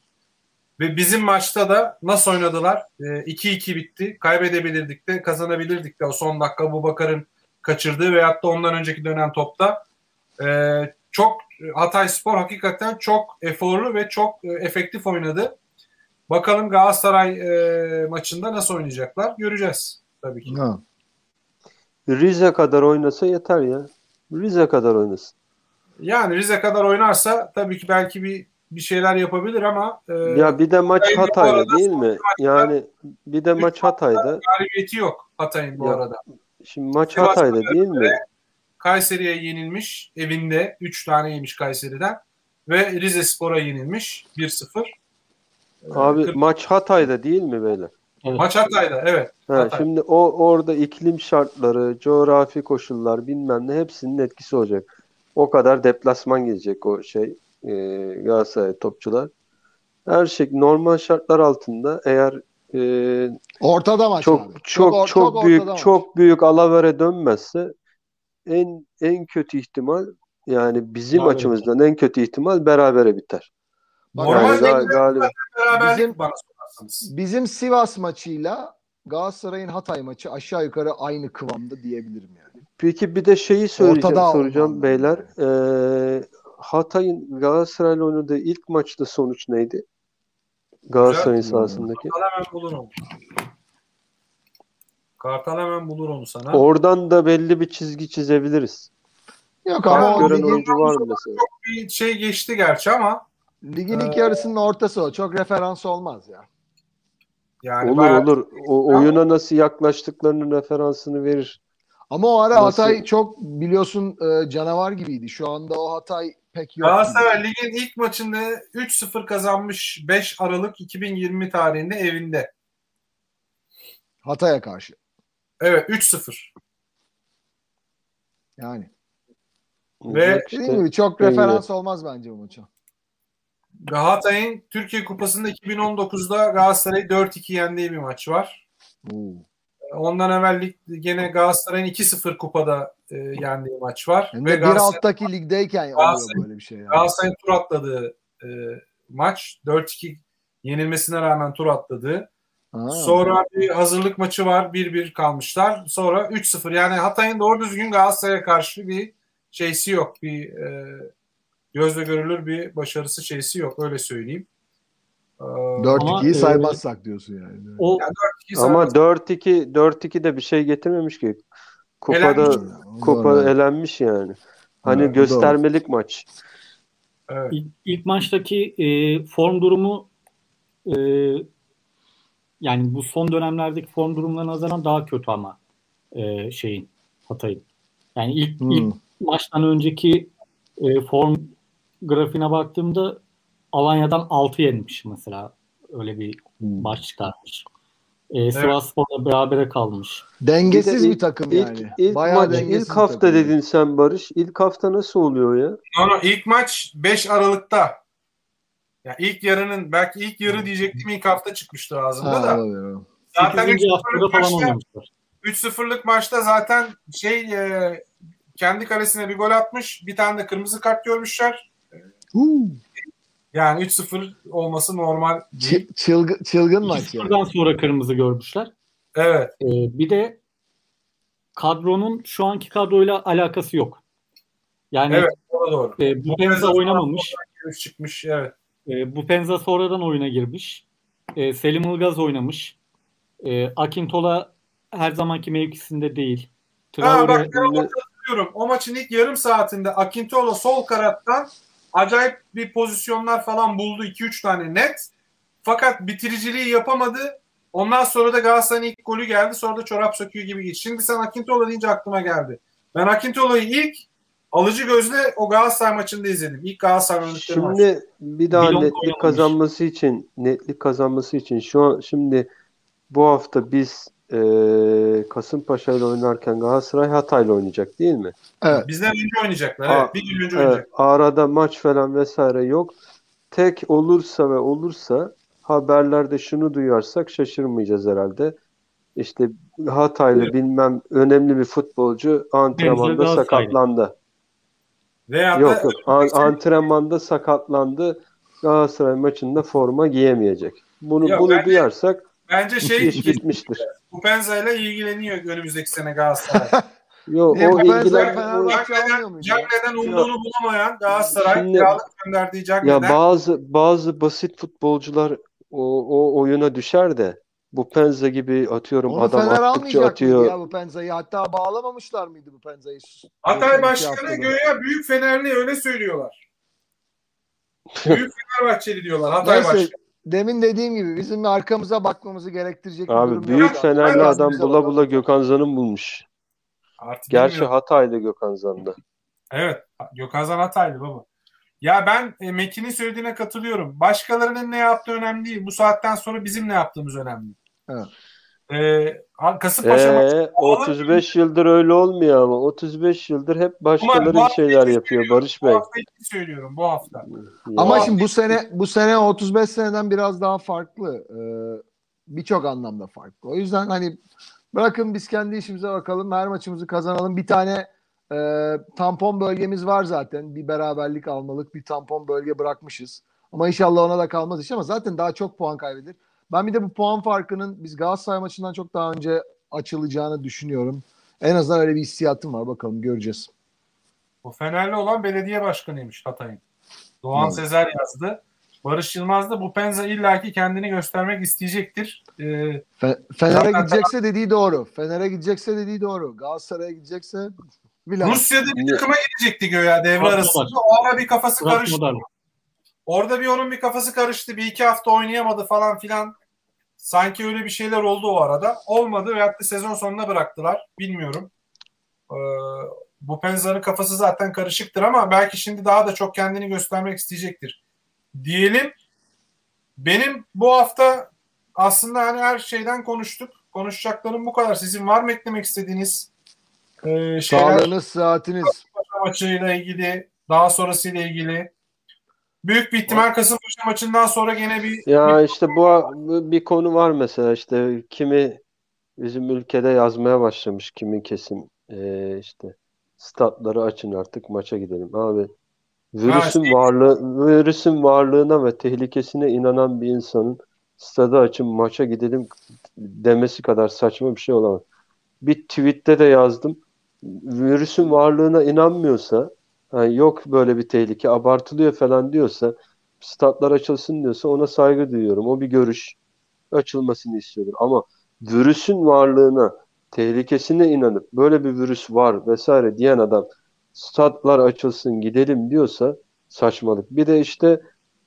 Ve bizim maçta da nasıl oynadılar? Ee, 2-2 bitti. Kaybedebilirdik de kazanabilirdik de o son dakika bu Bakar'ın kaçırdığı veyahut da ondan önceki dönem topta. Ee, çok Hatay Spor hakikaten çok eforlu ve çok e, efektif oynadı. Bakalım Galatasaray e, maçında nasıl oynayacaklar göreceğiz tabii ki. Ha. Rize kadar oynasa yeter ya. Rize kadar oynasın. Yani Rize kadar oynarsa tabii ki belki bir bir şeyler yapabilir ama e, Ya bir de maç Hatay'da değil mi? Yani bir de maç Hatay'da. galibiyeti yok Hatay'ın bu Ya, arada. Şimdi maç Sivas Hatay'da değil mi? Kayseri'ye yenilmiş evinde 3 tane yemiş Kayseri'den ve Rize Spor'a yenilmiş 1-0. E, Abi kırk- maç Hatay'da değil mi böyle? Evet. maç Hatay'da evet. Ha, Hatay. şimdi o orada iklim şartları, coğrafi koşullar bilmem ne hepsinin etkisi olacak. O kadar deplasman gidecek o şey e, Galatasaray topçular. Her şey normal şartlar altında eğer e, Ortada maç çok abi. çok or- çok, büyük maç. çok büyük alavere dönmezse en en kötü ihtimal yani bizim Berabere açımızdan en kötü ihtimal berabere biter. Bak, Yani Normalde ga- galip beraberlik Bizim-. Bizim Sivas maçıyla Galatasaray'ın Hatay maçı aşağı yukarı aynı kıvamda diyebilirim yani. Peki bir de şeyi söyleyeceğim, Ortada soracağım olmalı. beyler. Ee, Hatay'ın Galatasaray'la oynadığı ilk maçta sonuç neydi? Galatasaray'ın sahasındaki. Kartal hemen bulur onu. Kartal hemen bulur onu sana. Oradan da belli bir çizgi çizebiliriz. Yok ama o gören ligin, oyuncu var mı mesela? bir şey geçti gerçi ama ligin ilk yarısının ortası o. Çok referans olmaz ya. yani Olur bayağı- olur. O oyuna nasıl yaklaştıklarının referansını verir. Ama o ara Nasıl? Hatay çok biliyorsun e, canavar gibiydi. Şu anda o Hatay pek yok. Galatasaray ligin ilk maçında 3-0 kazanmış 5 Aralık 2020 tarihinde evinde. Hatay'a karşı. Evet 3-0. Yani. Ve- işte, gibi çok Evet. referans olmaz bence bu maça. Hatay'ın Türkiye Kupası'nda 2019'da Galatasaray'ı 4-2 yendiği bir maç var. Oo. Ondan evvel gene Galatasaray'ın 2-0 kupada e, yendiği maç var. Hem Ve bir alttaki ligdeyken oluyor böyle bir şey yani. Galatasaray'ın tur atladığı e, maç. 4-2 yenilmesine rağmen tur atladığı. Ha. Sonra bir hazırlık maçı var. 1-1 kalmışlar. Sonra 3-0. Yani Hatay'ın doğru düzgün Galatasaray'a karşı bir şeysi yok. Bir e, gözle görülür bir başarısı şeysi yok. Öyle söyleyeyim. Ee, 4-2'yi Ama, saymazsak diyorsun yani. O iki Ama saat- 4-2 4-2 de bir şey getirmemiş ki. Kupada Elenmiş. kupa Doğru. elenmiş yani. Hani Evet, göstermelik maç. evet. ilk, ilk maçtaki e, form durumu e, yani bu son dönemlerdeki form durumlarına nazaran daha kötü ama e, şeyin Hatay'ın. Yani ilk, Hmm. ilk maçtan önceki e, form grafiğine baktığımda Alanya'dan 6 yenmiş mesela. Öyle bir Hmm. maç çıkarmış. E, Sivasspor'la berabere kalmış. Dengesiz Bir bir, de takım İlk, yani. ilk Bayağı maç dengesiz ilk bir hafta takım. dedin sen Barış. İlk hafta nasıl oluyor ya? No, no, ilk maç 5 Aralık'ta. Ya ilk yarının belki ilk yarı diyecektim ilk hafta çıkmıştır ağzımda da. olabilir. Zaten 8. haftada 3-0'lık falan maçta, oynamışlar. 3-0'lık maçta zaten şey e, kendi kalesine bir gol atmış. Bir tane de kırmızı kart görmüşler. Huu. Yani 3-0 olması normal değil. Çı- çılgın, çılgın maç yani. 2-0'dan sonra kırmızı görmüşler. Evet. E, bir de kadronun şu anki kadroyla alakası yok. Yani Evet. Doğru. e, bu Penza oynamamış. Çıkmış. Evet. E, bu Penza sonradan oyuna girmiş. E, Selim Ilgaz oynamış. E, Akintola her zamanki mevkisinde değil. Ha, Traore bak ben katılıyorum. O maçın ilk yarım saatinde Akintola sol kanattan acayip bir pozisyonlar falan buldu. 2-3 tane net. Fakat bitiriciliği yapamadı. Ondan sonra da Galatasaray'ın ilk golü geldi. Sonra da çorap söküğü gibi geçti. Şimdi sen Akintola deyince aklıma geldi. Ben Akintola'yı ilk alıcı gözle o Galatasaray maçında izledim. İlk Galatasaray oynadıkları maç. Şimdi bir daha Milon netlik kazanması için netlik kazanması için şu an şimdi bu hafta biz eee Kasımpaşa ile oynarken Galatasaray Hatay'la oynayacak değil mi? Evet. Bizden önce oynayacaklar. Aa, Evet. Bir gün önce Evet, oynayacak. arada maç falan vesaire yok. Tek olursa ve olursa haberlerde şunu duyarsak şaşırmayacağız herhalde. İşte Hataylı bilmem önemli bir futbolcu antrenmanda sakatlandı. Veya Yok da yok An- antrenmanda sakatlandı. Galatasaray maçında forma giyemeyecek. Bunu Ya bunu bence- duyarsak bence şey iş bitmiştir. Kupenza ile ilgileniyor önümüzdeki sene Galatasaray. Yok Niye o almıyor Cagney'den, ya? Umduğunu bulamayan Galatasaray Şimdi- kiralık gönderdiği ya Cagney'den bazı bazı basit futbolcular o, o oyuna düşer de bu Penza gibi atıyorum Onu adam Fener attıkça atıyor. ya bu Penza'yı? Hatta bağlamamışlar mıydı bu Penza'yı? Hatay Başkanı göğe büyük Fenerli öyle söylüyorlar. büyük Fenerbahçeli diyorlar Hatay Neyse, Başkanı. Demin dediğim gibi bizim arkamıza bakmamızı gerektirecek bir durum Abi yok. büyük Fenerli adam bula bakalım. bula Gökhan Zan'ı bulmuş. Artık Gerçi bilmiyorum. Hataylı Gökhan Zan'da. Evet. Gökhan Zan Hataylı baba. Ya ben e, Mekin'in söylediğine katılıyorum. Başkalarının ne yaptığı önemli değil. Bu saatten sonra bizim ne yaptığımız önemli. Evet. Ee, Kasımpaşa maçı Ee, 35 yıldır öyle olmuyor ama 35 yıldır hep başkaları bu bir hafta şeyler yapıyor. Barış Bu Bey. hafta için söylüyorum bu hafta. Ama Ya, şimdi bu sene bu sene 35 seneden biraz daha farklı. Ee, Birçok anlamda farklı. O yüzden hani bırakın biz kendi işimize bakalım. Her maçımızı kazanalım. Bir tane e, tampon bölgemiz var zaten. Bir beraberlik almalık bir tampon bölge bırakmışız. Ama inşallah ona da kalmaz iş ama zaten daha çok puan kaybeder. Ben bir de bu puan farkının biz Galatasaray maçından çok daha önce açılacağını düşünüyorum. En azından öyle bir hissiyatım var. Bakalım göreceğiz. O Fenerli olan belediye başkanıymış Hatay'ın. Doğan Evet. Sezer yazdı. Barış Yılmaz da bu Penza illaki kendini göstermek isteyecektir. Ee, Fe- Fener'e Zaten- gidecekse dediği doğru. Fener'e gidecekse dediği doğru. Galatasaray'a gidecekse bilemem. Rusya'da bir takıma gidecekti göya devre arasında. O ara bir kafası karıştı. Krasnodar. Orada bir onun bir kafası karıştı. Bir iki hafta oynayamadı falan filan. Sanki öyle bir şeyler oldu o arada. Olmadı ve hatta sezon sonunda bıraktılar. Bilmiyorum. Ee, bu Penza'nın kafası zaten karışıktır ama belki şimdi daha da çok kendini göstermek isteyecektir. Diyelim benim bu hafta aslında hani her şeyden konuştuk. Konuşacaklarım bu kadar. Sizin var mı eklemek istediğiniz e, şeyler? Sağlığınız, saatiniz. Maçıyla ilgili, daha sonrasıyla ilgili. Büyük bir ihtimal Kasımpaşa maçından sonra gene bir Ya işte bu bir konu var mesela işte kimi bizim ülkede yazmaya başlamış kimi kesim Ee, işte statları açın artık maça gidelim. Abi virüsün varlığı virüsün varlığına ve tehlikesine inanan bir insanın stadı açın maça gidelim demesi kadar saçma bir şey olamaz. Bir tweette de yazdım. Virüsün varlığına inanmıyorsa hani yok böyle bir tehlike abartılıyor falan diyorsa statlar açılsın diyorsa ona saygı duyuyorum. O bir görüş. Açılmasını istiyorum. Ama virüsün varlığına, tehlikesine inanıp böyle bir virüs var vesaire diyen adam statlar açılsın gidelim diyorsa saçmalık. Bir de işte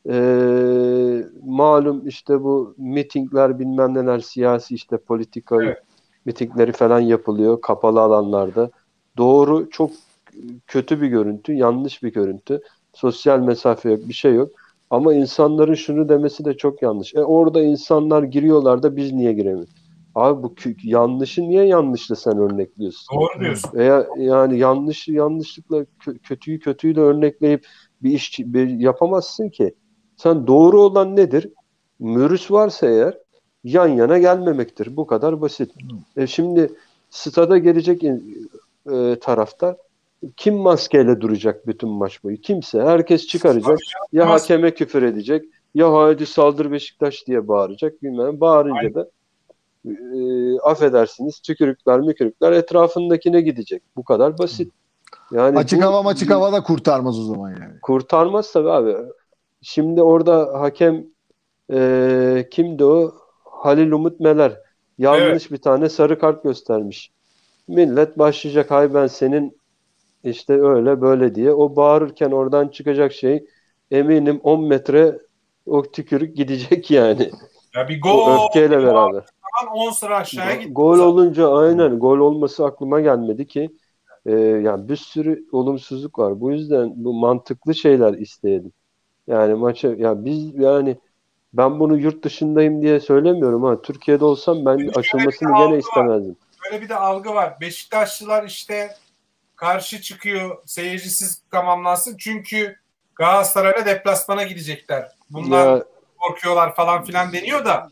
eee, malum işte bu mitingler bilmem neler siyasi işte politika Evet. mitingleri falan yapılıyor kapalı alanlarda. Doğru çok kötü bir görüntü, yanlış bir görüntü. Sosyal mesafe yok, bir şey yok. Ama insanların şunu demesi de çok yanlış. E orada insanlar giriyorlar da biz niye giremiyoruz? Abi bu yanlışı niye yanlışla sen örnekliyorsun? Doğru diyorsun. Veya yani yanlışı yanlışlıkla kö- kötüyü kötüyle örnekleyip bir iş bir yapamazsın ki. Sen doğru olan nedir? Mürüs varsa eğer yan yana gelmemektir. Bu kadar basit. E şimdi stada gelecek e, taraftar kim maskeyle duracak bütün maç boyu? Kimse. Herkes çıkaracak. Ya hakeme küfür edecek ya haydi saldır Beşiktaş diye bağıracak. Bilmem. Bağırınca da e, affedersiniz tükürükler mükürükler etrafındakine gidecek. Bu kadar basit. Yani Açık bu- hava açık hava da kurtarmaz o zaman yani. Kurtarmaz tabii abi. Şimdi orada hakem e, kimdi o? Halil Umut Meler. Yanlış bir tane sarı kart göstermiş. Millet başlayacak hay ben senin işte öyle böyle diye. O bağırırken oradan çıkacak şey eminim 10 metre o tükürük gidecek yani. Ya bir O gol öfkeyle beraber. falan 10 sıra aşağıya gitti. Gol olunca aynen gol olması aklıma gelmedi ki e, yani bir sürü olumsuzluk var. Bu yüzden bu mantıklı şeyler isteyelim. Yani maça ya biz yani ben bunu yurt dışındayım diye söylemiyorum ha. Türkiye'de olsam ben bir açılmasını gene var. istemezdim. Böyle bir de algı var. Beşiktaşlılar işte karşı çıkıyor seyircisiz tamamlansın. Çünkü Galatasaray'la deplasmana gidecekler. Bunlar Ya korkuyorlar falan filan deniyor da.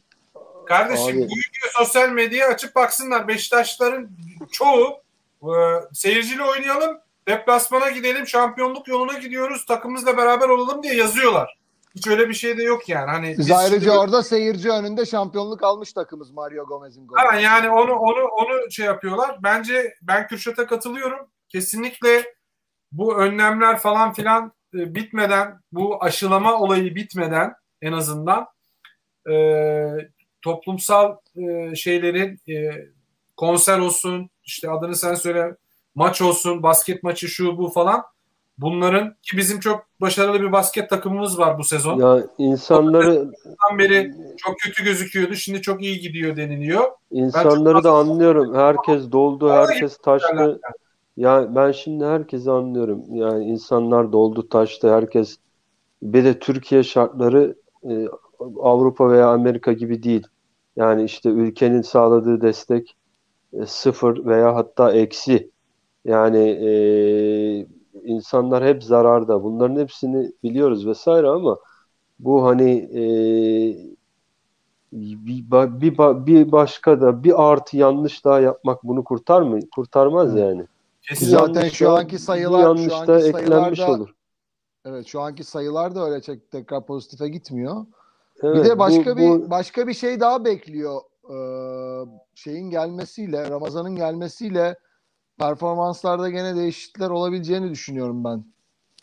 Kardeşim Abi. bu videoyu sosyal medyaya açıp baksınlar. Beşiktaşların çoğu e, seyirciyle oynayalım, deplasmana gidelim, şampiyonluk yoluna gidiyoruz, takımımızla beraber olalım diye yazıyorlar. Hiç öyle bir şey de yok yani. Hani Biz biz ayrıca şimdi- orada seyirci önünde şampiyonluk almış takımız Mario Gomez'in golü. Ha, yani onu onu onu şey yapıyorlar. Bence ben Kürşat'a katılıyorum. Kesinlikle bu önlemler falan filan e, bitmeden, bu aşılama olayı bitmeden en azından e, toplumsal e, şeylerin e, konser olsun, işte adını sen söyle, maç olsun, basket maçı şu bu falan bunların ki bizim çok başarılı bir basket takımımız var bu sezon. ya insanları beri çok kötü gözüküyordu. Şimdi çok iyi gidiyor deniliyor. insanları da anlıyorum. Herkes doldu, herkes taştı. Ya ben şimdi herkesi anlıyorum. Yani insanlar doldu, taştı. Herkes bir de Türkiye şartları e, Avrupa veya Amerika gibi değil. Yani işte ülkenin sağladığı destek e, sıfır veya hatta eksi. Yani e, insanlar hep zararda. Bunların hepsini biliyoruz vesaire ama bu hani e, bir, bir, bir başka da bir artı yanlış daha yapmak bunu kurtar mı? Kurtarmaz yani. Kesin. Zaten şu anki sayılar- yanlış şu anki da eklenmiş da- olur. Evet şu anki sayılar da öyle çok tekrar pozitife gitmiyor. Evet, bir de başka bu- bir bu- başka bir şey daha bekliyor. Ee, şeyin gelmesiyle, Ramazan'ın gelmesiyle performanslarda gene değişiklikler olabileceğini düşünüyorum ben.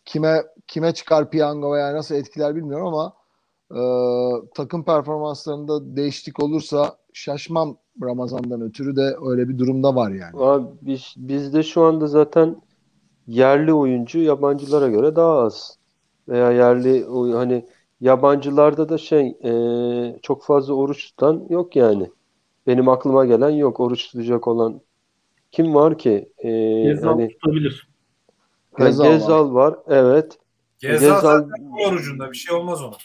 Kime kime çıkar piyango veya nasıl etkiler bilmiyorum ama e, takım performanslarında değişiklik olursa şaşmam Ramazan'dan ötürü de öyle bir durumda var yani. Abi biz, bizde şu anda zaten yerli oyuncu yabancılara göre daha az. Veya yerli hani yabancılarda da şey e, çok fazla oruç tutan yok yani. Benim aklıma gelen yok oruç tutacak olan. Kim var ki? E, Gezal hani tutabilir. ha, Gezal var. Gezal var. Evet. Gezal Gezal- zaten orucunda bir şey olmaz ona.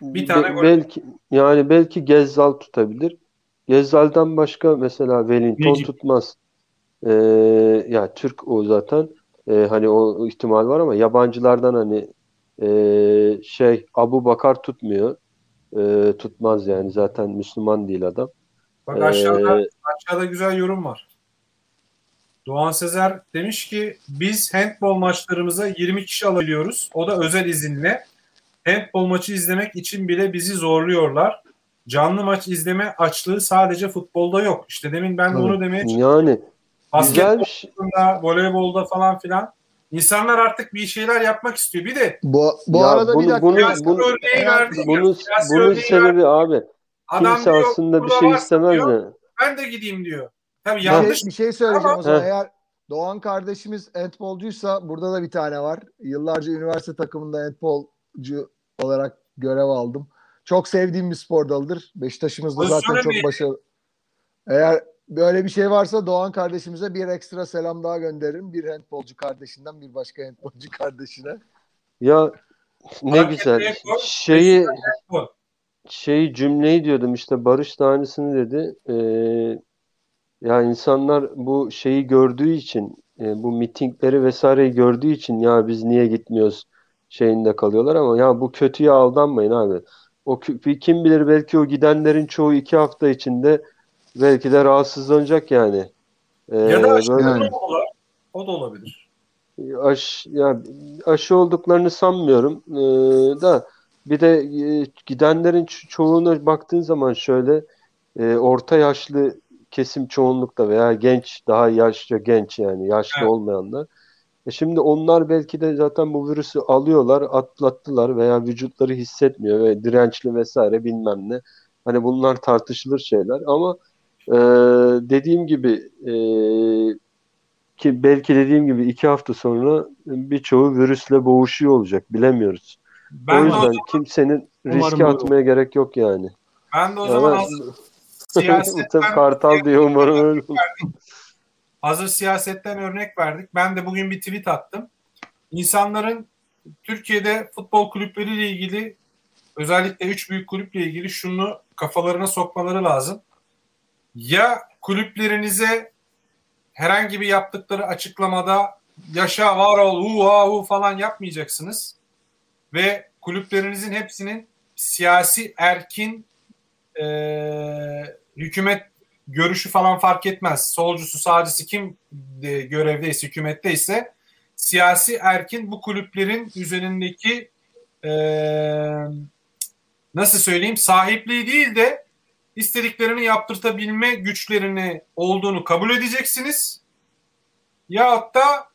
Bir tane Be- gol. belki yani belki Gezzal tutabilir. Gezzal'dan başka mesela Wellington Necip. tutmaz. Ee, ya Türk o zaten. Ee, hani o ihtimal var ama yabancılardan hani ee, şey Abu Bakar tutmuyor. Ee, tutmaz yani zaten Müslüman değil adam. Bak aşağıda Ee, aşağıda güzel yorum var. Doğan Sezer demiş ki biz handball maçlarımıza 20 kişi alabiliyoruz. O da özel izinle. Handball maçı izlemek için bile bizi zorluyorlar. Canlı maç izleme açlığı sadece futbolda yok. İşte demin ben de onu demeye çalıştım. yani Basketbolda, bir şey. voleybolda falan filan. İnsanlar artık bir şeyler yapmak istiyor. Bir de Bu, bu Ya arada bunu- bir dakika. bunu- bunu- örneği verdi. Bunun, bunun örneği sebebi verdi. abi Adam kimse diyor, aslında bir şey istemez diyor, de. Ben de gideyim diyor. Tabii Bir yanlış. şey, bir şey söyleyeceğim Ama- o zaman. Heh. Eğer Doğan kardeşimiz handbolcuysa burada da bir tane var. Yıllarca üniversite takımında handbolcu olarak görev aldım. Çok sevdiğim bir spor dalıdır. Beşiktaş'ımız da zaten çok ne? başarılı. Eğer böyle bir şey varsa Doğan kardeşimize bir ekstra selam daha gönderirim. Bir handbolcu kardeşinden bir başka handbolcu kardeşine. Ya ne güzel. Şeyi Handball. şey cümleyi diyordum işte Barış tanesini dedi. Ee, ya insanlar bu şeyi gördüğü için e, bu mitingleri vesaireyi gördüğü için ya biz niye gitmiyoruz şeyinde kalıyorlar ama ya bu kötüye aldanmayın abi. O kim bilir belki o gidenlerin çoğu iki hafta içinde belki de rahatsızlanacak yani. Ee, ya da aşı böyle, o da olabilir. Aş, ya, aşı olduklarını sanmıyorum ee, da bir de e, gidenlerin çoğuna baktığın zaman şöyle e, orta yaşlı kesim çoğunlukta veya genç daha yaşça genç yani yaşlı evet. olmayanlar. E şimdi onlar belki de zaten bu virüsü alıyorlar, atlattılar veya vücutları hissetmiyor ve dirençli vesaire bilmem ne. Hani bunlar tartışılır şeyler ama e, dediğim gibi e, ki belki dediğim gibi iki hafta sonra birçoğu virüsle boğuşuyor olacak bilemiyoruz. Ben o yüzden zaman, kimsenin riske atmaya gerek yok yani. Ben de o zaman yani, siyasetten Kartal diyor umarım öyle Hazır siyasetten örnek verdik. Ben de bugün bir tweet attım. İnsanların Türkiye'de futbol kulüpleriyle ilgili özellikle üç büyük kulüple ilgili şunu kafalarına sokmaları lazım. Ya kulüplerinize herhangi bir yaptıkları açıklamada yaşa var ol hu ha hu falan yapmayacaksınız. Ve kulüplerinizin hepsinin siyasi erkin e, hükümet görüşü falan fark etmez. Solcusu, sağcısı kim de, görevdeyse, hükümetteyse siyasi erkin bu kulüplerin üzerindeki e, nasıl söyleyeyim sahipliği değil de istediklerini yaptırtabilme güçlerini olduğunu kabul edeceksiniz. Ya da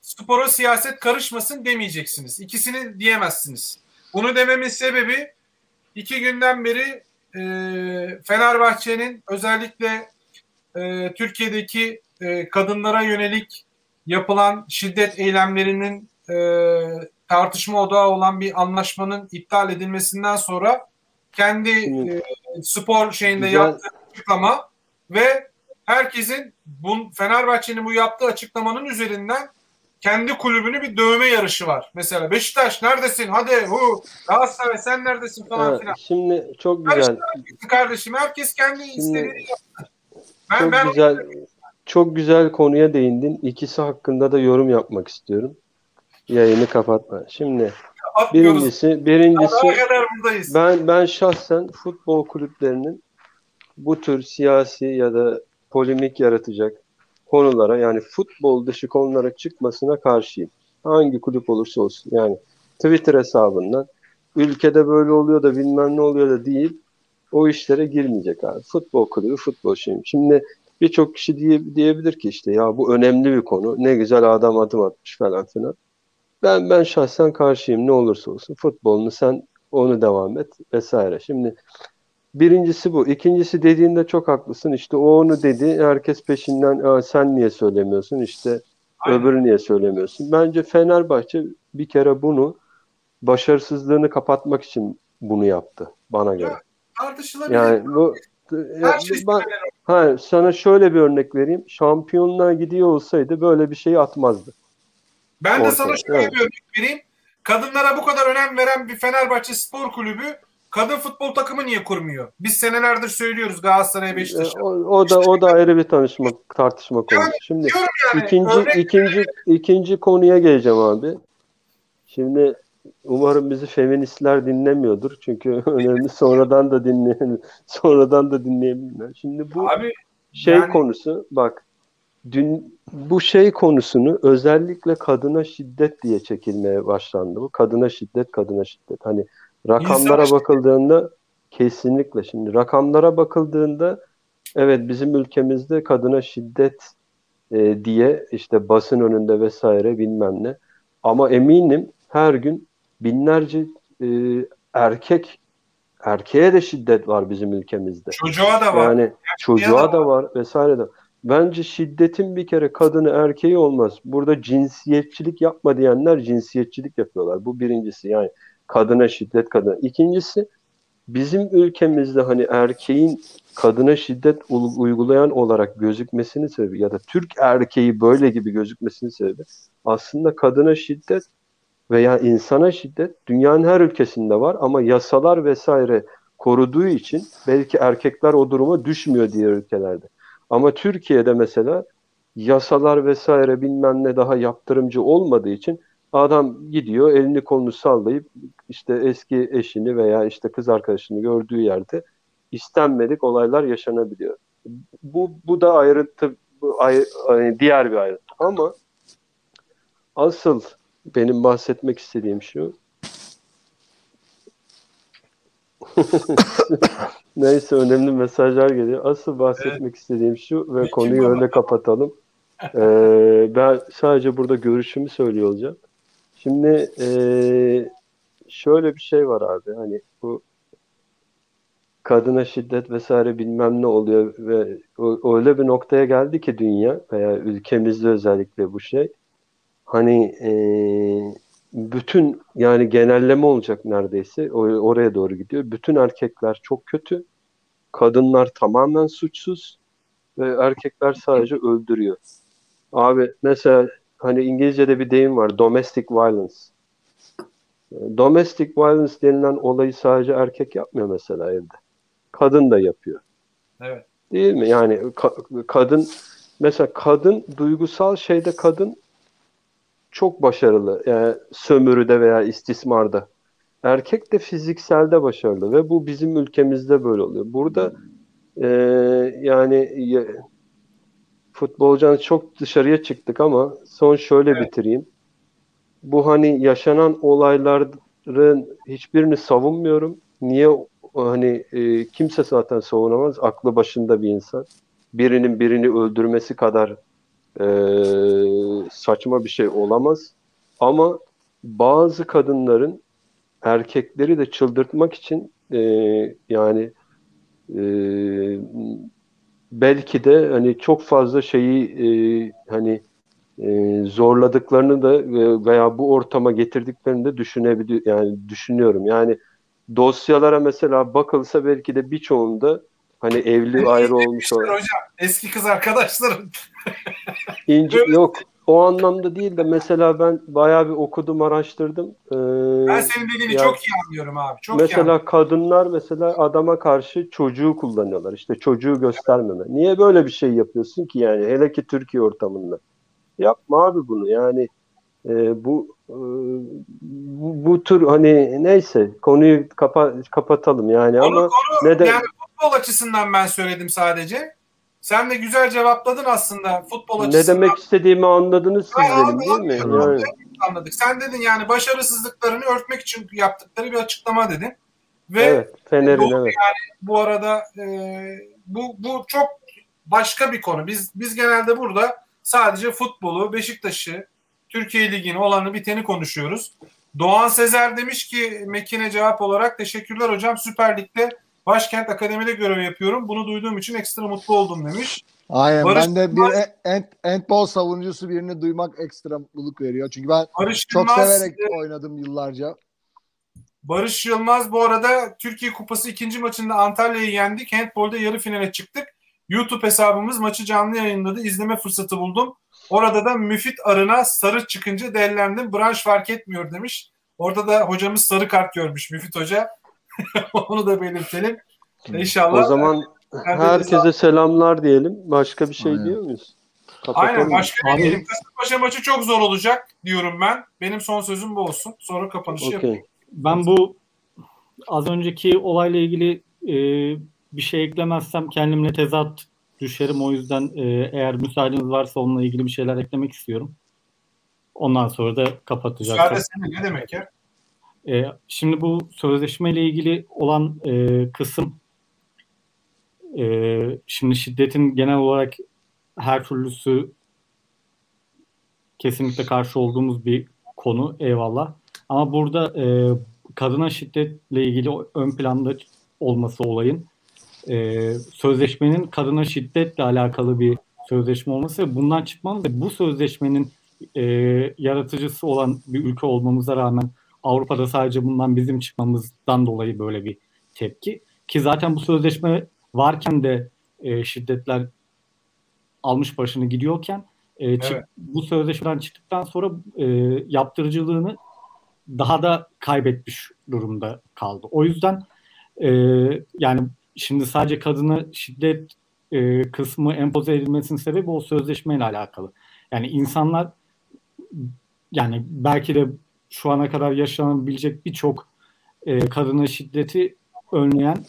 spora siyaset karışmasın demeyeceksiniz. İkisini diyemezsiniz. Bunu dememin sebebi iki günden beri e, Fenerbahçe'nin özellikle e, Türkiye'deki e, kadınlara yönelik yapılan şiddet eylemlerinin e, tartışma odağı olan bir anlaşmanın iptal edilmesinden sonra kendi e, spor şeyinde Güzel. yaptığı açıklama ve herkesin bu Fenerbahçe'nin bu yaptığı açıklamanın üzerinden kendi kulübünü bir dövme yarışı var. Mesela Beşiktaş neredesin? Hadi hu Galatasaray sen neredesin falan evet, filan. Şimdi çok güzel. Kardeşim herkes kendi şimdi, istediğini yaptı. Ben, çok ben güzel çok güzel konuya değindin. İkisi hakkında da yorum yapmak istiyorum. Yayını kapatma. Şimdi birincisi birincisi ben ben şahsen futbol kulüplerinin bu tür siyasi ya da polemik yaratacak konulara yani futbol dışı konulara çıkmasına karşıyım. Hangi kulüp olursa olsun. Yani Twitter hesabından ülkede böyle oluyor da bilmem ne oluyor da değil o işlere girmeyecek abi. Futbol kulübü futbol şeyim. Şimdi birçok kişi diye, diyebilir ki işte ya bu önemli bir konu. Ne güzel adam adım atmış falan filan. Ben ben şahsen karşıyım ne olursa olsun. Futbolunu sen onu devam et vesaire. Şimdi Birincisi bu. İkincisi dediğinde çok haklısın. İşte o onu dedi. Herkes peşinden sen niye söylemiyorsun? İşte Aynen. öbürü niye söylemiyorsun? Bence Fenerbahçe bir kere bunu başarısızlığını kapatmak için bunu yaptı bana göre. Tartışılabilir. Yani bu ya, şey ben, ha, sana şöyle bir örnek vereyim. Şampiyonluğa gidiyor olsaydı böyle bir şey atmazdı. Ben Ortaya. de sana şöyle evet. bir örnek vereyim. Kadınlara bu kadar önem veren bir Fenerbahçe Spor Kulübü kadın futbol takımı niye kurmuyor? Biz senelerdir söylüyoruz Galatasaray Beşiktaş'a. O, o da o da ayrı bir tanışma tartışma konusu. Yani, Şimdi yani, ikinci ikinci ikinci konuya geleceğim abi. Şimdi umarım bizi feministler dinlemiyordur. Çünkü önemli sonradan da dinleyen sonradan da dinleyebilirler. Şimdi bu abi, şey yani... konusu bak dün bu şey konusunu özellikle kadına şiddet diye çekilmeye başlandı. Bu kadına şiddet, kadına şiddet. Hani Rakamlara İnsan bakıldığında kesinlikle şimdi rakamlara bakıldığında evet bizim ülkemizde kadına şiddet e, diye işte basın önünde vesaire bilmem ne ama eminim her gün binlerce e, erkek erkeğe de şiddet var bizim ülkemizde. Çocuğa da var. Yani çocuğa da var vesaire de. Bence şiddetin bir kere kadını erkeği olmaz. Burada cinsiyetçilik yapma diyenler cinsiyetçilik yapıyorlar. Bu birincisi yani kadına şiddet kadına. İkincisi bizim ülkemizde hani erkeğin kadına şiddet uygulayan olarak gözükmesinin sebebi ya da Türk erkeği böyle gibi gözükmesinin sebebi aslında kadına şiddet veya insana şiddet dünyanın her ülkesinde var ama yasalar vesaire koruduğu için belki erkekler o duruma düşmüyor diğer ülkelerde. Ama Türkiye'de mesela yasalar vesaire bilmem ne daha yaptırımcı olmadığı için adam gidiyor elini kolunu sallayıp işte eski eşini veya işte kız arkadaşını gördüğü yerde istenmedik olaylar yaşanabiliyor. Bu bu da ayrıntı bu ay, diğer bir ayrıntı ama asıl benim bahsetmek istediğim şu Neyse önemli mesajlar geliyor. Asıl bahsetmek evet. istediğim şu ve Peki, konuyu baba. öyle kapatalım. Ee, ben sadece burada görüşümü söylüyor olacağım. Şimdi e, şöyle bir şey var abi hani bu kadına şiddet vesaire bilmem ne oluyor ve öyle bir noktaya geldi ki dünya veya ülkemizde özellikle bu şey hani e, bütün yani genelleme olacak neredeyse oraya doğru gidiyor. Bütün erkekler çok kötü. Kadınlar tamamen suçsuz ve erkekler sadece öldürüyor. Abi mesela hani İngilizce'de bir deyim var. Domestic violence. Domestic violence denilen olayı sadece erkek yapmıyor mesela evde. Kadın da yapıyor. Evet. Değil mi? Yani ka- kadın mesela kadın duygusal şeyde kadın çok başarılı. Yani sömürüde veya istismarda. Erkek de fizikselde başarılı ve bu bizim ülkemizde böyle oluyor. Burada e, yani ya, futbolcan çok dışarıya çıktık ama son şöyle evet. bitireyim. Bu hani yaşanan olayların hiçbirini savunmuyorum. Niye hani e, kimse zaten savunamaz. Aklı başında bir insan. Birinin birini öldürmesi kadar e, saçma bir şey olamaz. Ama bazı kadınların erkekleri de çıldırtmak için e, yani e, belki de hani çok fazla şeyi e, hani e, zorladıklarını da veya bu ortama getirdiklerini de düşünebiliyor yani düşünüyorum. Yani dosyalara mesela bakılsa belki de birçoğunda Hani evli ayrı olmuş olan. Hocam eski kız arkadaşlarım. İnce, yok o anlamda değil de mesela ben bayağı bir okudum araştırdım. Ee, ben senin dediğini ya, çok iyi anlıyorum abi. Çok mesela iyi kadınlar mesela adama karşı çocuğu kullanıyorlar. İşte çocuğu göstermeme. Niye böyle bir şey yapıyorsun ki yani hele ki Türkiye ortamında? Yapma abi bunu yani e, bu, e, bu bu tür hani neyse konuyu kapa, kapatalım yani konu, ama konu, neden yani futbol açısından ben söyledim sadece. Sen de güzel cevapladın aslında futbol açısından. Ne demek istediğimi anladınız siz benim anladım, değil mi? Yani. Anladık. Sen dedin yani başarısızlıklarını örtmek için yaptıkları bir açıklama dedin. Ve evet, Fener'in evet. Yani bu arada e, bu bu çok başka bir konu. Biz biz genelde burada sadece futbolu, Beşiktaş'ı, Türkiye Ligi'ni olanı biteni konuşuyoruz. Doğan Sezer demiş ki Mekin'e cevap olarak teşekkürler hocam Süper Lig'de Başkent Akademi'de görev yapıyorum. Bunu duyduğum için ekstra mutlu oldum demiş. Aynen Barış ben de bir end, endball savunucusu birini duymak ekstra mutluluk veriyor. Çünkü ben Barış çok Yılmaz, severek oynadım yıllarca. Barış Yılmaz bu arada Türkiye Kupası ikinci maçında Antalya'yı yendik. Handball'da yarı finale çıktık. YouTube hesabımız maçı canlı yayınladı. İzleme fırsatı buldum. Orada da Müfit Arın'a sarı çıkınca değerlendim. Branş fark etmiyor demiş. Orada da hocamız sarı kart görmüş Müfit Hoca. Onu da belirtelim. İnşallah. O zaman herkese selamlar diyelim. Başka bir şey Aynen. diyor muyuz? Kapatalım. Aynen başka bir diyelim. Kasımpaşa maçı çok zor olacak diyorum ben. Benim son sözüm bu olsun. Sonra kapanışı okay. yapayım. Ben bu az önceki olayla ilgili e, bir şey eklemezsem kendimle tezat düşerim. O yüzden e, eğer müsaadeniz varsa onunla ilgili bir şeyler eklemek istiyorum. Ondan sonra da kapatacağız. Müsaade senin ne demek ya? E, şimdi bu sözleşmeyle ilgili olan e, kısım e, şimdi şiddetin genel olarak her türlüsü kesinlikle karşı olduğumuz bir konu eyvallah. Ama burada e, kadına şiddetle ilgili ön planda olması olayın e, sözleşmenin kadına şiddetle alakalı bir sözleşme olması ve bundan çıkmamız ve bu sözleşmenin e, yaratıcısı olan bir ülke olmamıza rağmen Avrupa'da sadece bundan bizim çıkmamızdan dolayı böyle bir tepki. Ki zaten bu sözleşme varken de e, şiddetler almış başını gidiyorken e, evet. bu sözleşmeden çıktıktan sonra e, yaptırıcılığını daha da kaybetmiş durumda kaldı. O yüzden e, yani şimdi sadece kadına şiddet e, kısmı empoze edilmesinin sebebi o sözleşmeyle alakalı. Yani insanlar yani belki de şu ana kadar yaşanabilecek birçok e, kadına şiddeti önleyen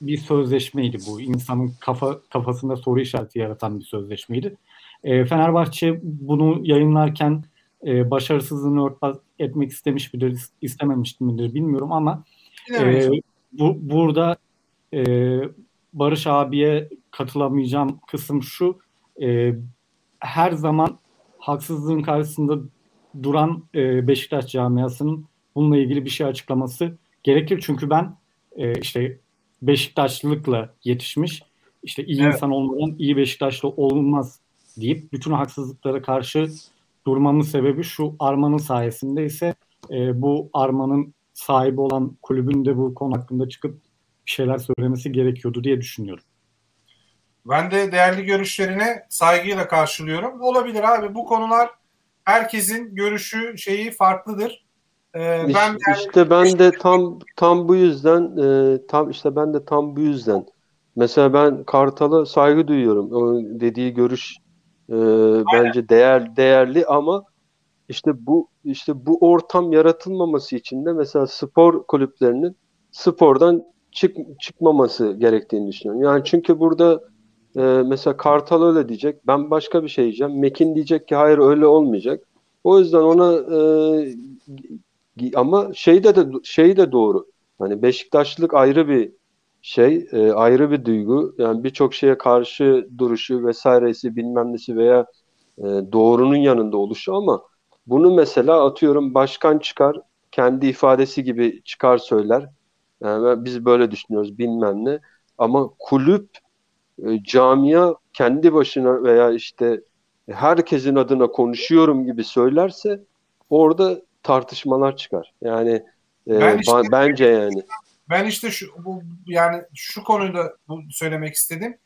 bir sözleşmeydi bu. İnsanın kafa kafasında soru işareti yaratan bir sözleşmeydi. E, Fenerbahçe bunu yayınlarken e, başarısızlığını örtbas etmek istemiş midir, istememiş midir bilmiyorum ama e, bu burada e, Barış abiye katılamayacağım kısım şu e, her zaman haksızlığın karşısında duran e, Beşiktaş camiasının bununla ilgili bir şey açıklaması gerekir. Çünkü ben e, işte Beşiktaşlılıkla yetişmiş işte iyi evet. insan olmadan iyi Beşiktaşlı olmaz deyip bütün haksızlıklara karşı durmamın sebebi şu armanın sayesinde ise e, bu armanın sahibi olan kulübün de bu konu hakkında çıkıp bir şeyler söylemesi gerekiyordu diye düşünüyorum. Ben de değerli görüşlerine saygıyla karşılıyorum. Olabilir abi bu konular herkesin görüşü şeyi farklıdır. Ee, ben yani... işte ben de tam tam bu yüzden e, tam işte ben de tam bu yüzden mesela ben Kartal'a saygı duyuyorum. O dediği görüş e, bence değer değerli ama işte bu işte bu ortam yaratılmaması için de mesela spor kulüplerinin spordan çık, çıkmaması gerektiğini düşünüyorum. Yani çünkü burada e, mesela Kartal öyle diyecek, ben başka bir şey diyeceğim. Mekin diyecek ki hayır öyle olmayacak. O yüzden ona e, ama şey de de şey de doğru. Hani Beşiktaşlılık ayrı bir şey, e, ayrı bir duygu. Yani birçok şeye karşı duruşu vesairesi bilmem nesi veya e, doğrunun yanında oluşu ama bunu mesela atıyorum başkan çıkar kendi ifadesi gibi çıkar söyler. Yani biz böyle düşünüyoruz bilmem ne. Ama kulüp e, camia kendi başına veya işte herkesin adına konuşuyorum gibi söylerse orada tartışmalar çıkar. Yani e, ben işte, bence yani. Ben işte şu bu yani şu konuda bu söylemek istedim.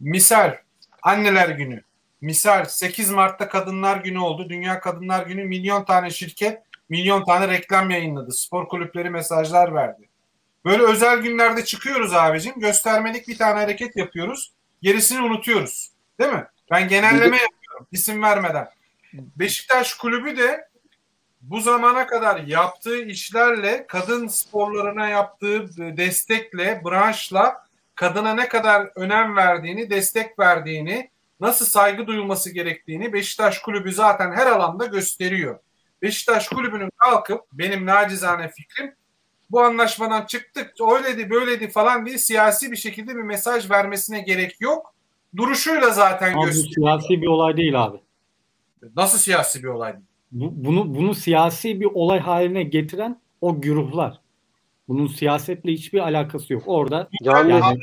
Misal anneler günü. Misal 8 Mart'ta Kadınlar Günü oldu. Dünya Kadınlar Günü milyon tane şirket milyon tane reklam yayınladı. Spor kulüpleri mesajlar verdi. Böyle özel günlerde çıkıyoruz abicim. Göstermelik bir tane hareket yapıyoruz. Gerisini unutuyoruz. Değil mi? Ben genelleme yapıyorum isim vermeden. Beşiktaş kulübü de bu zamana kadar yaptığı işlerle kadın sporlarına yaptığı destekle, branşla kadına ne kadar önem verdiğini, destek verdiğini, nasıl saygı duyulması gerektiğini Beşiktaş kulübü zaten her alanda gösteriyor. Beşiktaş kulübünün kalkıp benim nacizane fikrim bu anlaşmadan çıktık öyleydi böyleydi falan diye siyasi bir şekilde bir mesaj vermesine gerek yok. Duruşuyla zaten abi, gösteriyor. siyasi bir olay değil abi. Nasıl siyasi bir olay değil? Bu, bunu bunu siyasi bir olay haline getiren o güruhlar. Bunun siyasetle hiçbir alakası yok. Orada yani, yani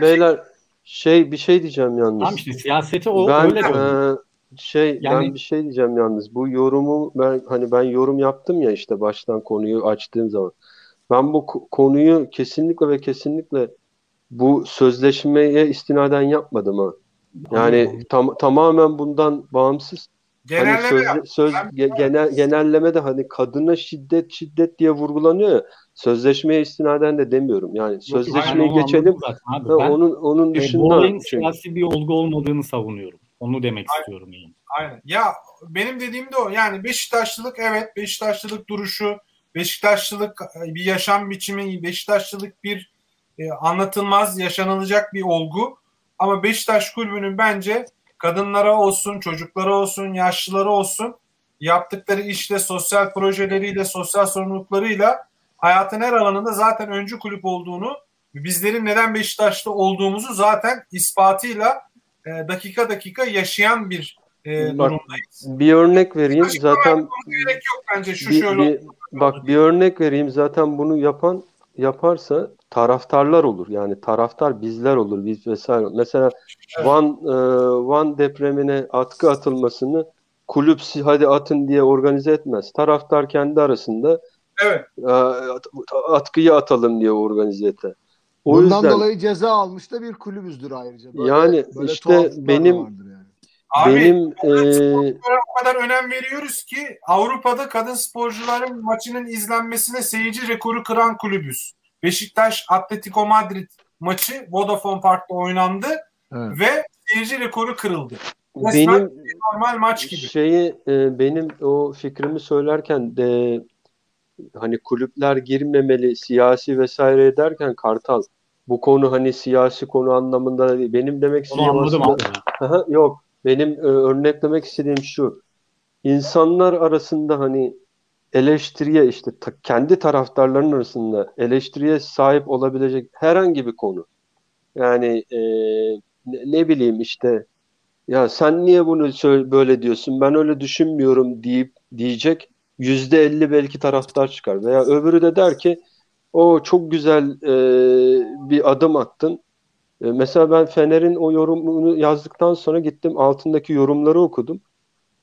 beyler şey bir şey diyeceğim yalnız. Tamam işte siyaseti o ben, öyle e, şey yani, ben bir şey diyeceğim yalnız. Bu yorumu ben hani ben yorum yaptım ya işte baştan konuyu açtığım zaman. Ben bu konuyu kesinlikle ve kesinlikle bu sözleşmeye istinaden yapmadım ha. Yani tam, tamamen bundan bağımsız. Genelleme hani söz, söz genel, genelleme de hani kadına şiddet şiddet diye vurgulanıyor ya. Sözleşmeye istinaden de demiyorum. Yani sözleşmeyi Aynen, geçelim. Abi. Ha, onun onun dışında e, bu olayın siyasi bir olgu olmadığını savunuyorum. Onu demek Aynen. istiyorum yani. Aynen. Ya benim dediğim de o. Yani Beşiktaşlılık evet Beşiktaşlılık duruşu Beşiktaşlılık bir yaşam biçimi, Beşiktaşlılık bir e, anlatılmaz, yaşanılacak bir olgu. Ama Beşiktaş kulübünün bence kadınlara olsun, çocuklara olsun, yaşlılara olsun yaptıkları işle, sosyal projeleriyle, sosyal sorumluluklarıyla hayatın her alanında zaten öncü kulüp olduğunu, bizlerin neden Beşiktaş'ta olduğumuzu zaten ispatıyla e, dakika dakika yaşayan bir e, Bak, durumdayız. Bir örnek vereyim. Beşiktaş zaten gerek yok bence şu bir, şöyle bir, Bak bir örnek vereyim. Zaten bunu yapan yaparsa taraftarlar olur. Yani taraftar bizler olur. Biz vesaire. Mesela. Van e, Van depremine atkı atılmasını kulüp hadi atın diye organize etmez. Taraftar kendi arasında evet. e, atkıyı atalım diye organize eder. O Bundan yüzden, dolayı ceza almış da bir kulübüzdür ayrıca. Böyle, yani böyle işte benim yani. Abi, benim e, o kadar önem veriyoruz ki Avrupa'da kadın sporcuların maçının izlenmesine seyirci rekoru kıran kulübüz. Beşiktaş Atletico Madrid maçı Vodafone Park'ta oynandı Evet. ve seyirci rekoru kırıldı. Resmen benim normal maç gibi. şeyi e, benim o fikrimi söylerken de hani kulüpler girmemeli siyasi vesaire ederken Kartal bu konu hani siyasi konu anlamında değil. Benim demek istediğim aslında yok. Benim e, örneklemek istediğim şu. İnsanlar arasında hani eleştiriye işte ta- kendi taraftarların arasında eleştiriye sahip olabilecek herhangi bir konu. Yani e, ne, ne bileyim işte ya sen niye bunu böyle diyorsun ben öyle düşünmüyorum deyip diyecek yüzde elli belki taraftar çıkar veya öbürü de der ki o çok güzel e, bir adım attın e, Mesela ben Fener'in o yorumunu yazdıktan sonra gittim altındaki yorumları okudum.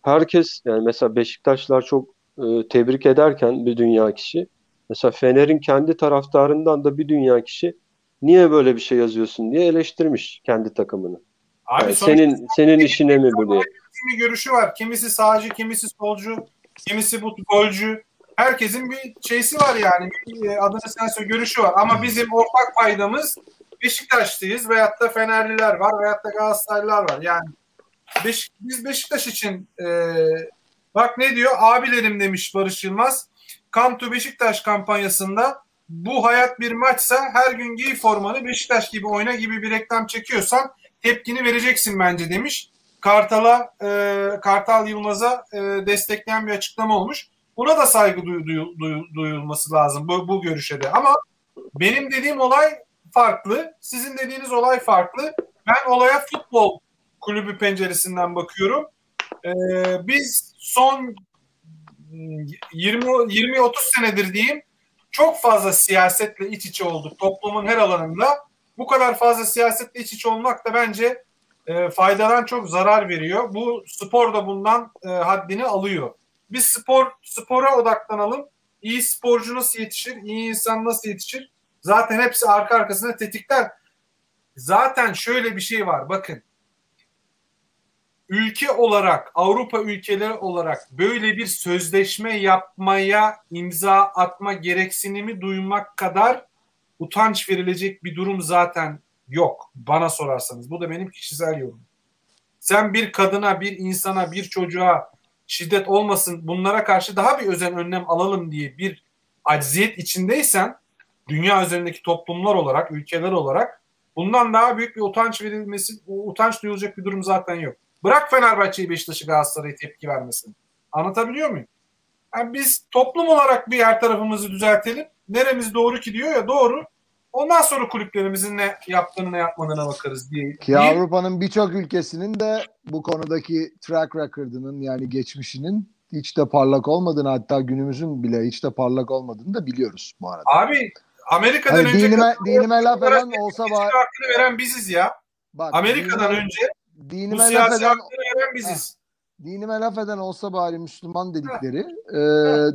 Herkes yani mesela Beşiktaşlar çok e, tebrik ederken bir dünya kişi. Mesela Fener'in kendi taraftarından da bir dünya kişi niye böyle bir şey yazıyorsun diye eleştirmiş kendi takımını. Abi Yani senin senin işine mi bu diye. kimi görüşü var. Kimisi sağcı, kimisi solcu, kimisi bu golcü. Herkesin bir şeysi var yani. Bir, e, adını sen söyle görüşü var. Ama bizim ortak paydamız Beşiktaşlıyız veyahut da Fenerliler var veyahut da Galatasaraylılar var. Yani Beş, biz Beşiktaş için e, bak ne diyor? Abilerim demiş Barış Yılmaz. Come to Beşiktaş kampanyasında bu hayat bir maçsa her gün giy formanı Beşiktaş gibi oyna gibi bir reklam çekiyorsan tepkini vereceksin bence demiş. Kartal'a e, Kartal Yılmaz'a e, destekleyen bir açıklama olmuş. Buna da saygı duyu- duyu- duyulması lazım bu, bu görüşe de. Ama benim dediğim olay farklı. Sizin dediğiniz olay farklı. Ben olaya futbol kulübü penceresinden bakıyorum. E, biz son 20 20-30 senedir diyeyim çok fazla siyasetle iç içe olduk toplumun her alanında. Bu kadar fazla siyasetle iç içe olmak da bence e, faydadan çok zarar veriyor. Bu spor da bundan e, haddini alıyor. Biz spor spora odaklanalım. İyi sporcu nasıl yetişir? İyi insan nasıl yetişir? Zaten hepsi arka arkasına tetikler. Zaten şöyle bir şey var. Bakın. Ülke olarak, Avrupa ülkeleri olarak böyle bir sözleşme yapmaya imza atma gereksinimi duymak kadar utanç verilecek bir durum zaten yok. Bana sorarsanız. Bu da benim kişisel yorumum. Sen bir kadına, bir insana, bir çocuğa şiddet olmasın bunlara karşı daha bir özen önlem alalım diye bir acziyet içindeysen dünya üzerindeki toplumlar olarak, ülkeler olarak bundan daha büyük bir utanç verilmesi, utanç duyulacak bir durum zaten yok. Bırak Fenerbahçe'yi, Beşiktaş'ı, Galatasaray'ı tepki vermesin. Anlatabiliyor muyum? Yani biz toplum olarak bir her tarafımızı düzeltelim. Neremiz doğru ki diyor ya doğru. Ondan sonra kulüplerimizin ne yaptığını ne yapmadığına bakarız diye. Ki. Avrupa'nın birçok ülkesinin de bu konudaki track record'ının yani geçmişinin hiç de parlak olmadığını hatta günümüzün bile hiç de parlak olmadığını da biliyoruz bu arada. Abi Amerika'dan Hani önce dinime, dinime laf eden olsa bari, hakkını veren biziz ya. bak, Amerika'dan dinime, önce bu dinime laf siyasi eden hakkını veren biziz. dinime laf eden olsa bari Müslüman dedikleri e,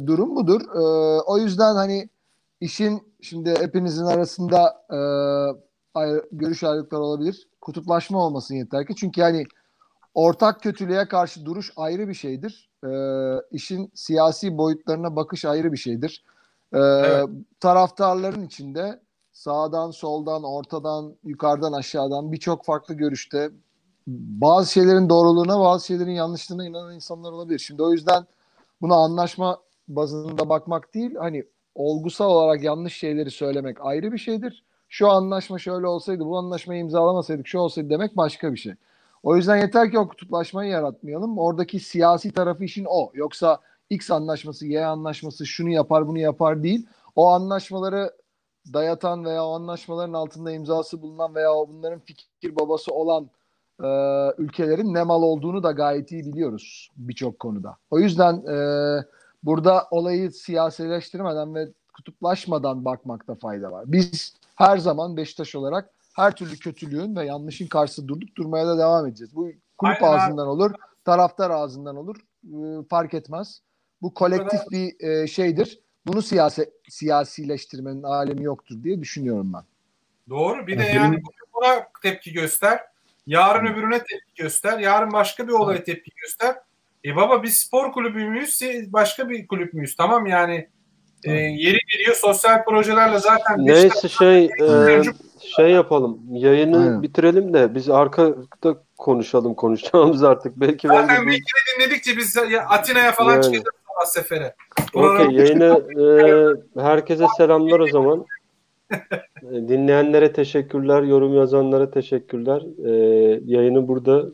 durum budur. E, o yüzden hani işin şimdi hepinizin arasında e, ayrı- görüş ayrılıkları olabilir. Kutuplaşma olmasın yeter ki. Çünkü yani ortak kötülüğe karşı duruş ayrı bir şeydir. E, işin siyasi boyutlarına bakış ayrı bir şeydir. E, Evet. Taraftarların içinde sağdan, soldan, ortadan, yukarıdan, aşağıdan birçok farklı görüşte bazı şeylerin doğruluğuna bazı şeylerin yanlışlığına inanan insanlar olabilir. Şimdi o yüzden buna anlaşma bazında bakmak değil hani olgusal olarak yanlış şeyleri söylemek ayrı bir şeydir. Şu anlaşma şöyle olsaydı bu anlaşmayı imzalamasaydık şu olsaydı demek başka bir şey. O yüzden yeter ki o kutuplaşmayı yaratmayalım. Oradaki siyasi tarafı işin o. Yoksa X anlaşması, Y anlaşması şunu yapar bunu yapar değil. O anlaşmaları dayatan veya o anlaşmaların altında imzası bulunan veya bunların fikir babası olan e, ülkelerin ne mal olduğunu da gayet iyi biliyoruz birçok konuda. O yüzden e, burada olayı siyasileştirmeden ve kutuplaşmadan bakmakta fayda var. Biz her zaman Beşiktaş olarak her türlü kötülüğün ve yanlışın karşısında durduk durmaya da devam edeceğiz. Bu kulüp Aynen abi. ağzından olur, taraftar ağzından olur, e, fark etmez. Bu kolektif bir e, şeydir. Bunu siyasi siyasileştirmenin alemi yoktur diye düşünüyorum ben. Doğru. Bir de Ya yani buna tepki göster. Yarın öbürüne tepki göster. Yarın başka bir olaya tepki göster. E baba biz spor kulübü müyüz? siz Başka bir kulüp müyüz? Tamam yani e, yeri geliyor sosyal projelerle zaten Neyse şey e, şey yapalım. Yayını Aynen. bitirelim de biz arkada konuşalım konuşacağımız artık. Belki ben de zaten bir kere dinledikçe biz ya Atina'ya falan Yani. çıkacağız sabah sefere. Okey yayını e, herkese selamlar o zaman. E, Dinleyenlere teşekkürler, yorum yazanlara teşekkürler. E, yayını burada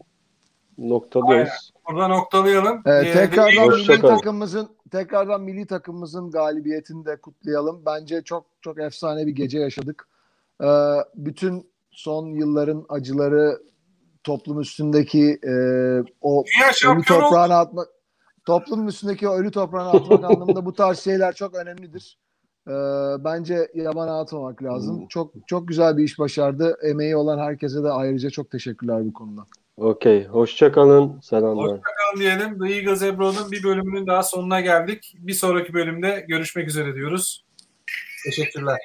noktalıyoruz. Burada noktalayalım. Evet, Ee, tekrardan milli takımımızın tekrardan milli takımımızın galibiyetini de kutlayalım. Bence çok çok efsane bir gece yaşadık. Ee, bütün son yılların acıları toplum üstündeki e, o ölü toprağına atmak toplumun üstündeki o ölü toprağına atmak anlamında bu tarz şeyler çok önemlidir. Ee, bence yabana atmamak lazım. Hmm. Çok çok güzel bir iş başardı. Emeği olan herkese de ayrıca çok teşekkürler bu konuda. Okey. Hoşçakalın. Selamlar. Hoşçakalın diyelim. The Eagles Ebro'nun bir bölümünün daha sonuna geldik. Bir sonraki bölümde görüşmek üzere diyoruz. Teşekkürler.